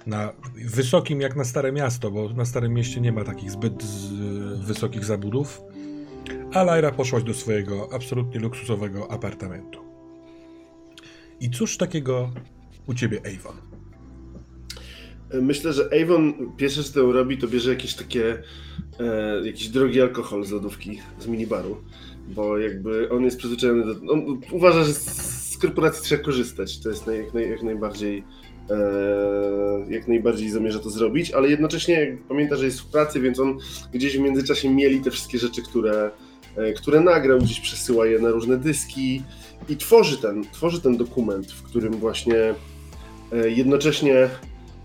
na wysokim jak na Stare Miasto, bo na Starym Mieście nie ma takich zbyt z, wysokich zabudów. A Lyra poszłaś do swojego absolutnie luksusowego apartamentu. I cóż takiego u ciebie, Avon? Myślę, że Avon pierwsze co robi, to bierze jakieś takie e, jakiś drogi alkohol z lodówki, z minibaru, bo jakby on jest przyzwyczajony do... On uważa, że z, korporacji trzeba korzystać, to jest naj, jak, naj, jak najbardziej e, jak najbardziej zamierza to zrobić, ale jednocześnie pamięta, że jest w pracy, więc on gdzieś w międzyczasie mieli te wszystkie rzeczy, które, które nagrał, gdzieś przesyła je na różne dyski i tworzy ten, tworzy ten dokument, w którym właśnie e, jednocześnie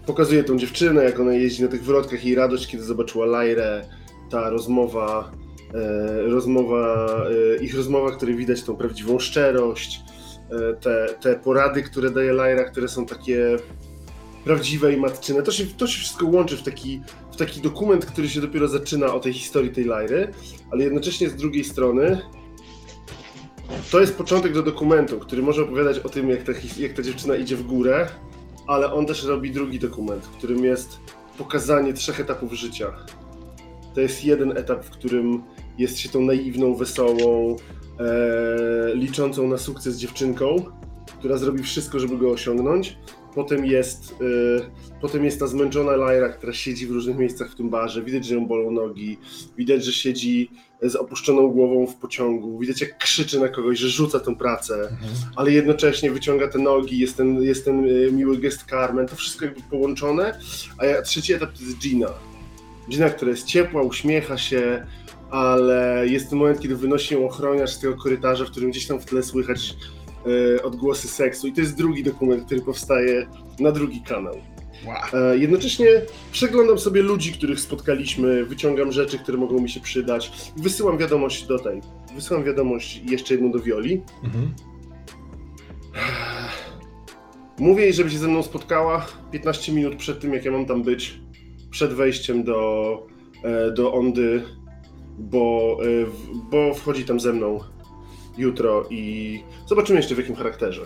pokazuje tą dziewczynę, jak ona jeździ na tych wrotkach, jej radość, kiedy zobaczyła Lajrę, ta rozmowa, e, rozmowa, e, ich rozmowa, w której widać tą prawdziwą szczerość, e, te, te porady, które daje Lyra, które są takie prawdziwe i matczyne. To się, to się wszystko łączy w taki, w taki dokument, który się dopiero zaczyna o tej historii tej Lyry, ale jednocześnie z drugiej strony to jest początek do dokumentu, który może opowiadać o tym, jak ta, jak ta dziewczyna idzie w górę, ale on też robi drugi dokument, którym jest pokazanie trzech etapów życia. To jest jeden etap, w którym jest się tą naiwną, wesołą, e, liczącą na sukces dziewczynką, która zrobi wszystko, żeby go osiągnąć. Potem jest, e, potem jest ta zmęczona Lyra, która siedzi w różnych miejscach w tym barze. Widać, że ją bolą nogi. Widać, że siedzi z opuszczoną głową w pociągu. Widać, jak krzyczy na kogoś, że rzuca tę pracę, ale jednocześnie wyciąga te nogi. Jest ten, jest ten e, miły gest Carmen. To wszystko jakby połączone. A ja, trzeci etap to jest Gina. Gina, która jest ciepła, uśmiecha się, ale jest ten moment, kiedy wynosi ją ochroniarz z tego korytarza, w którym gdzieś tam w tle słychać odgłosy seksu. I to jest drugi dokument, który powstaje na drugi kanał. Wow. E, Jednocześnie przeglądam sobie ludzi, których spotkaliśmy, wyciągam rzeczy, które mogą mi się przydać. Wysyłam wiadomość do tej. Wysyłam wiadomość jeszcze jedną do Wioli. Mhm. Mówię jej, żeby się ze mną spotkała 15 minut przed tym, jak ja mam tam być, przed wejściem do, e, do Ondy, bo, e, bo wchodzi tam ze mną jutro i zobaczymy jeszcze w jakim charakterze.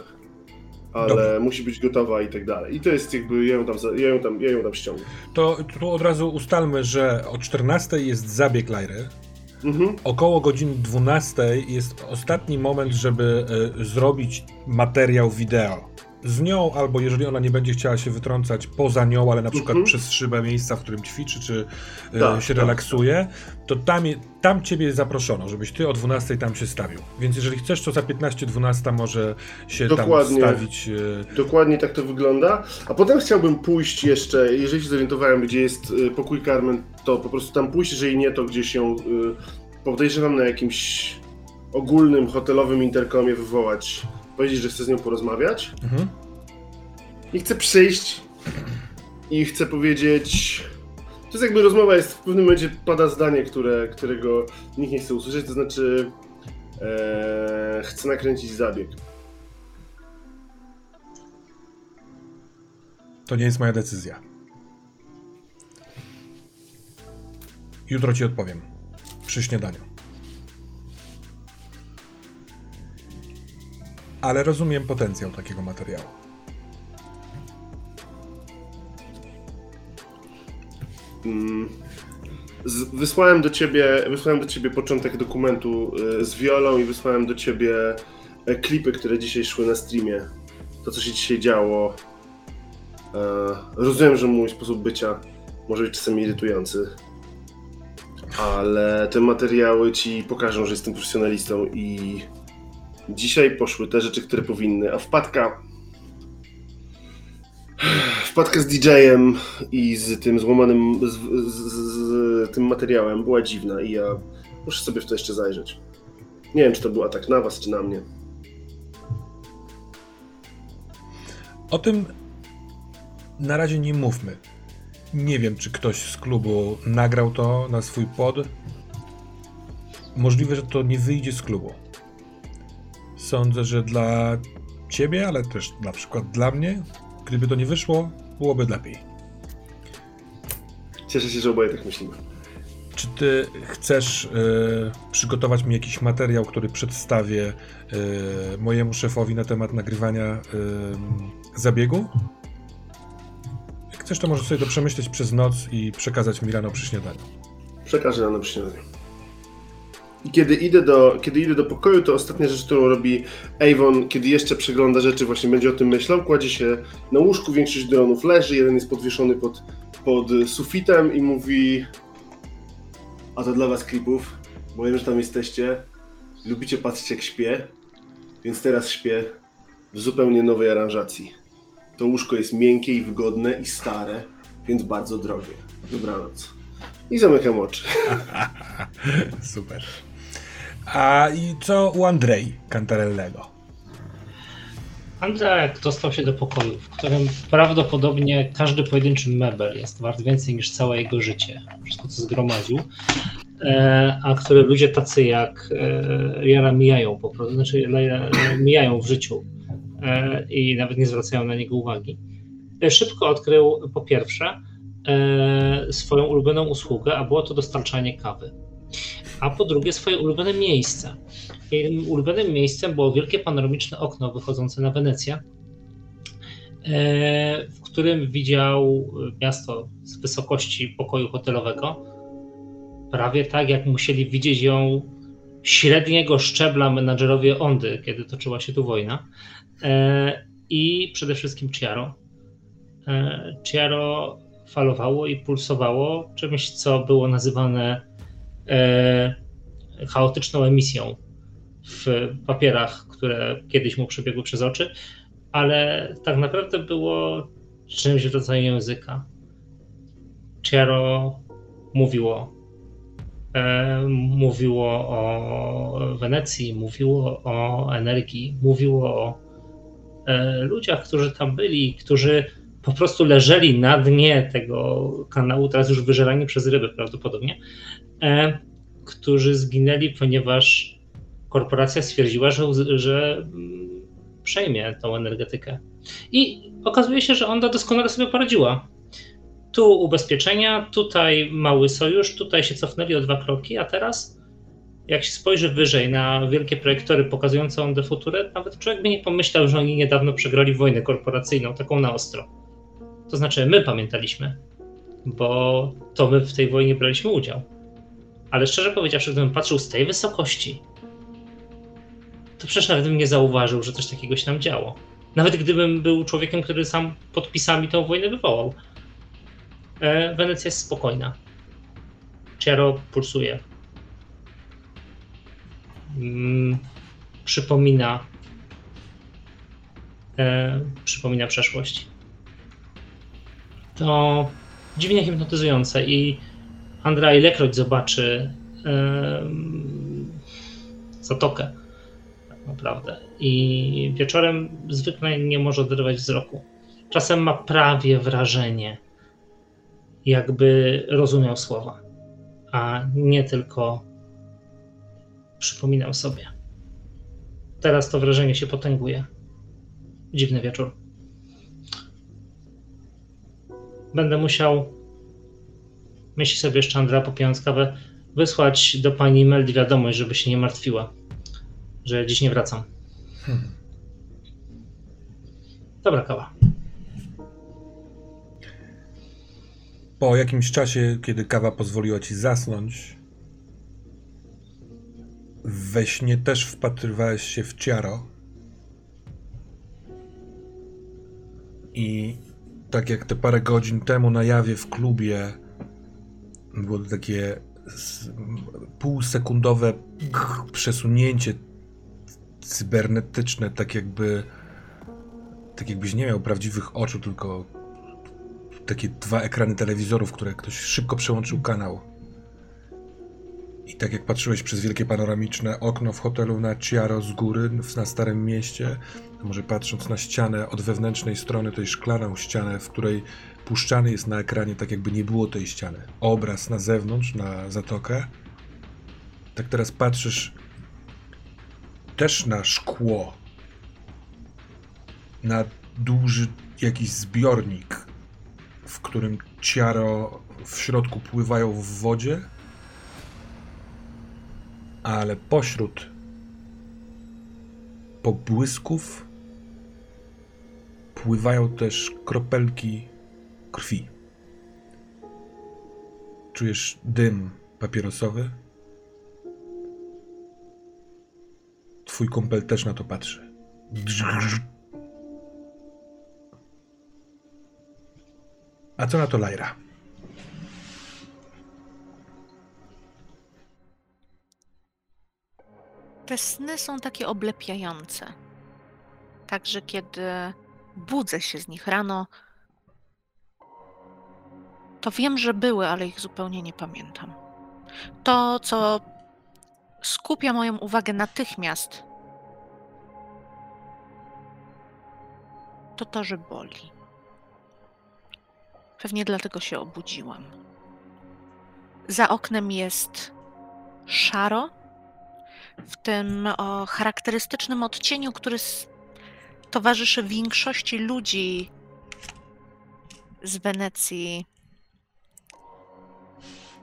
Ale Dobra. musi być gotowa i tak dalej. I to jest jakby, ja ją tam, ja ją tam, ja ją tam ściągnę. To tu od razu ustalmy, że o 14 jest zabieg Lajry. Mhm. Około godziny 12 jest ostatni moment, żeby e, zrobić materiał wideo. Z nią, albo jeżeli ona nie będzie chciała się wytrącać poza nią, ale na przykład Mhm. przez szybę miejsca, w którym ćwiczy, czy e, Tak, się tak, relaksuje, to tam, tam ciebie zaproszono, żebyś ty o 12 tam się stawił. Więc jeżeli chcesz, to za 15-12 może się Dokładnie. tam stawić. e, Dokładnie tak to wygląda. A potem chciałbym pójść jeszcze, jeżeli się zorientowałem, gdzie jest y, pokój Carmen, to po prostu tam pójść, jeżeli nie, to gdzieś ją podejrzewam na jakimś ogólnym hotelowym interkomie wywołać, powiedzieć, że chcę z nią porozmawiać. Mhm. I chcę przyjść i chcę powiedzieć. To jest jakby rozmowa jest, w pewnym momencie pada zdanie, które, którego nikt nie chce usłyszeć, to znaczy e, chcę nakręcić zabieg. To nie jest moja decyzja. Jutro ci odpowiem. Przy śniadaniu. Ale rozumiem potencjał takiego materiału. Mm. Z, wysłałem do ciebie, wysłałem do ciebie początek dokumentu y, z wiolą i wysłałem do ciebie e, klipy, które dzisiaj szły na streamie. To, co się dzisiaj działo. E, rozumiem, że mój sposób bycia może być czasami irytujący, ale te materiały ci pokażą, że jestem profesjonalistą i dzisiaj poszły te rzeczy, które powinny, a wpadka wpadka z DJ-em i z tym złamanym, z, z, z, tym materiałem była dziwna i ja muszę sobie w to jeszcze zajrzeć. Nie wiem, czy to był atak na was, czy na mnie. O tym na razie nie mówmy. Nie wiem, czy ktoś z klubu nagrał to na swój pod. Możliwe, że to nie wyjdzie z klubu. Sądzę, że dla ciebie, ale też na przykład dla mnie, gdyby to nie wyszło, byłoby lepiej. Cieszę się, że oboje tak myślimy. Czy ty chcesz e, przygotować mi jakiś materiał, który przedstawię e, mojemu szefowi na temat nagrywania e, zabiegu? Jak chcesz, to możesz sobie to przemyśleć przez noc i przekazać mi rano przy śniadaniu. Przekażę rano przy śniadaniu. I kiedy idę, do, kiedy idę do pokoju, to ostatnia rzecz, którą robi Avon, kiedy jeszcze przegląda rzeczy, właśnie będzie o tym myślał, kładzie się na łóżku, większość dronów leży, jeden jest podwieszony pod, pod sufitem i mówi a to dla was klipów, bo wiem, że tam jesteście, lubicie patrzeć jak śpię, więc teraz śpię w zupełnie nowej aranżacji. To łóżko jest miękkie i wygodne i stare, więc bardzo drogie. Dobranoc. I zamykam oczy. Super. A i co u Andrei Cantarellego? Andrzej dostał się do pokoju, w którym prawdopodobnie każdy pojedynczy mebel jest wart więcej niż całe jego życie. Wszystko, co zgromadził. E, a które ludzie tacy jak e, Jara mijają po prostu, znaczy mijają w życiu e, i nawet nie zwracają na niego uwagi. Szybko odkrył po pierwsze swoją ulubioną usługę, a było to dostarczanie kawy. A po drugie swoje ulubione miejsce. Jej ulubionym miejscem było wielkie panoramiczne okno wychodzące na Wenecję, w którym widział miasto z wysokości pokoju hotelowego prawie tak, jak musieli widzieć ją średniego szczebla menadżerowie Ondy, kiedy toczyła się tu wojna. E, I przede wszystkim Ciaro. E, Ciaro falowało i pulsowało czymś, co było nazywane e, chaotyczną emisją w papierach, które kiedyś mu przebiegły przez oczy, ale tak naprawdę było czymś w rodzaju języka. Ciaro mówiło E, mówiło o Wenecji, mówiło o energii, mówiło o e, ludziach, którzy tam byli, którzy po prostu leżeli na dnie tego kanału, teraz już wyżerani przez ryby prawdopodobnie, e, którzy zginęli, ponieważ korporacja stwierdziła, że, że mm, przejmie tą energetykę. I okazuje się, że ona doskonale sobie poradziła tu ubezpieczenia, tutaj mały sojusz, tutaj się cofnęli o dwa kroki, a teraz jak się spojrzy wyżej na wielkie projektory pokazujące on de future, nawet człowiek by nie pomyślał, że oni niedawno przegrali wojnę korporacyjną, taką na ostro. To znaczy, my pamiętaliśmy, bo to my w tej wojnie braliśmy udział. Ale szczerze powiedziawszy, gdybym patrzył z tej wysokości, to przecież nawet bym nie zauważył, że coś takiego się nam działo. Nawet gdybym był człowiekiem, który sam podpisami tą wojnę wywołał. E, Wenecja jest spokojna. Ciaro pulsuje. Mm, przypomina e, przypomina przeszłość. To dziwnie hipnotyzujące i Andra ilekroć zobaczy e, zatokę tak naprawdę i wieczorem zwykle nie może oderwać wzroku. Czasem ma prawie wrażenie, jakby rozumiał słowa, a nie tylko przypominał sobie. Teraz to wrażenie się potęguje. Dziwny wieczór. Będę musiał, myśli sobie jeszcze Andra popijając kawę, wysłać do pani Meldi wiadomość, żeby się nie martwiła, że dziś nie wracam. Hmm. Dobra kawa. Po jakimś czasie, kiedy kawa pozwoliła ci zasnąć, we śnie też wpatrywałeś się w ciaro. I tak jak te parę godzin temu na jawie w klubie było takie półsekundowe przesunięcie cybernetyczne, tak jakby tak jakbyś nie miał prawdziwych oczu, tylko takie dwa ekrany telewizorów, które ktoś szybko przełączył kanał. I tak jak patrzyłeś przez wielkie panoramiczne okno w hotelu na Ciaro z góry, na Starym Mieście, może patrząc na ścianę od wewnętrznej strony, tej szklaną ścianę, w której puszczany jest na ekranie tak jakby nie było tej ściany. Obraz na zewnątrz, na zatokę. Tak teraz patrzysz też na szkło. Na duży jakiś zbiornik, w którym ciaro w środku pływają w wodzie, ale pośród pobłysków pływają też kropelki krwi. Czujesz dym papierosowy? Twój kąpel też na to patrzy. A co na to Lajra? Te sny są takie oblepiające. Także kiedy budzę się z nich rano, to wiem, że były, ale ich zupełnie nie pamiętam. To, co skupia moją uwagę natychmiast, to to, że boli. Pewnie dlatego się obudziłam. Za oknem jest szaro, w tym o charakterystycznym odcieniu, który towarzyszy większości ludzi z Wenecji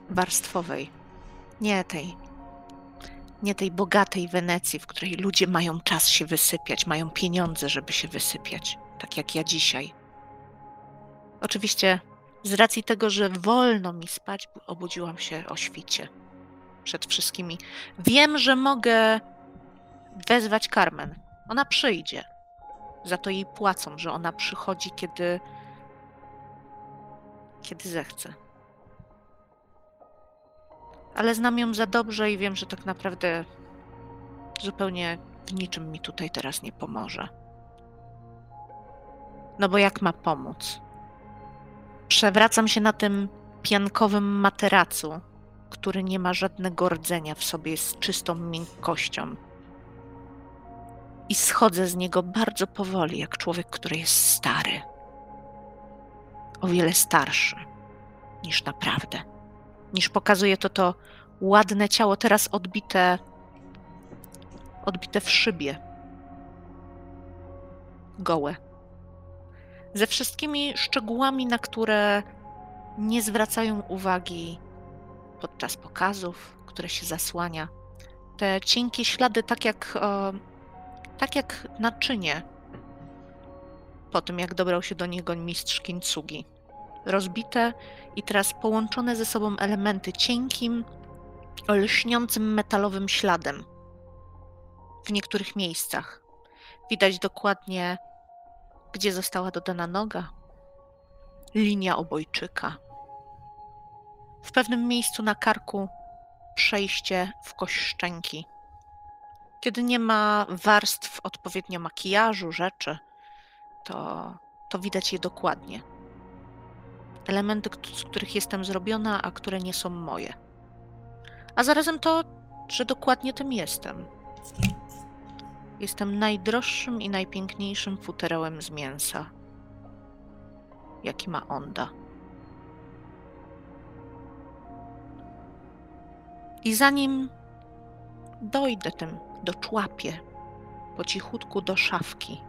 warstwowej. Nie tej. Nie tej bogatej Wenecji, w której ludzie mają czas się wysypiać, mają pieniądze, żeby się wysypiać, tak jak ja dzisiaj. Oczywiście z racji tego, że wolno mi spać, obudziłam się o świcie. Przed wszystkimi. Wiem, że mogę wezwać Carmen. Ona przyjdzie. Za to jej płacą, że ona przychodzi, kiedy. kiedy zechce. Ale znam ją za dobrze i wiem, że tak naprawdę zupełnie w niczym mi tutaj teraz nie pomoże. No bo jak ma pomóc? Przewracam się na tym piankowym materacu, który nie ma żadnego rdzenia w sobie, jest czystą miękkością. I schodzę z niego bardzo powoli, jak człowiek, który jest stary. O wiele starszy niż naprawdę. Niż pokazuje to to ładne ciało, teraz odbite, odbite w szybie. Gołe. Ze wszystkimi szczegółami, na które nie zwracają uwagi podczas pokazów, które się zasłania. Te cienkie ślady, tak jak, e, tak jak naczynie po tym, jak dobrał się do niego mistrz Kintsugi. Rozbite i teraz połączone ze sobą elementy cienkim, lśniącym metalowym śladem. W niektórych miejscach widać dokładnie, gdzie została dodana noga, linia obojczyka. W pewnym miejscu na karku przejście w kość szczęki. Kiedy nie ma warstw odpowiednio makijażu, rzeczy, to, to widać je dokładnie. Elementy, z których jestem zrobiona, a które nie są moje. A zarazem to, że dokładnie tym jestem. Jestem najdroższym i najpiękniejszym futerałem z mięsa, jaki ma Onda. I zanim dojdę tym, doczłapię po cichutku do szafki,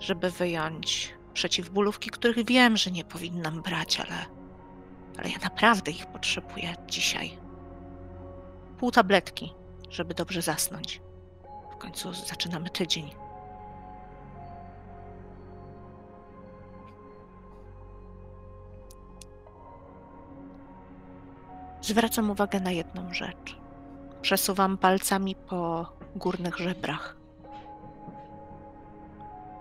żeby wyjąć przeciwbólówki, których wiem, że nie powinnam brać, ale, ale ja naprawdę ich potrzebuję dzisiaj. Pół tabletki, żeby dobrze zasnąć. W końcu zaczynamy tydzień. Zwracam uwagę na jedną rzecz. Przesuwam palcami po górnych żebrach.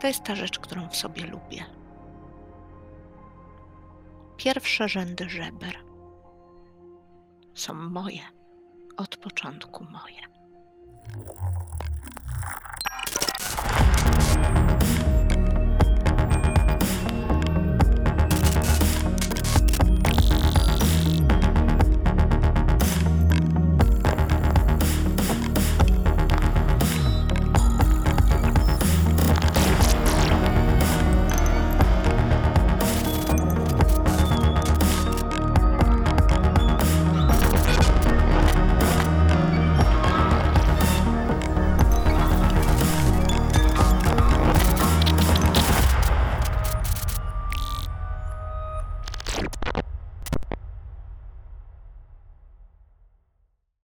To jest ta rzecz, którą w sobie lubię. Pierwsze rzędy żeber są moje, od początku moje.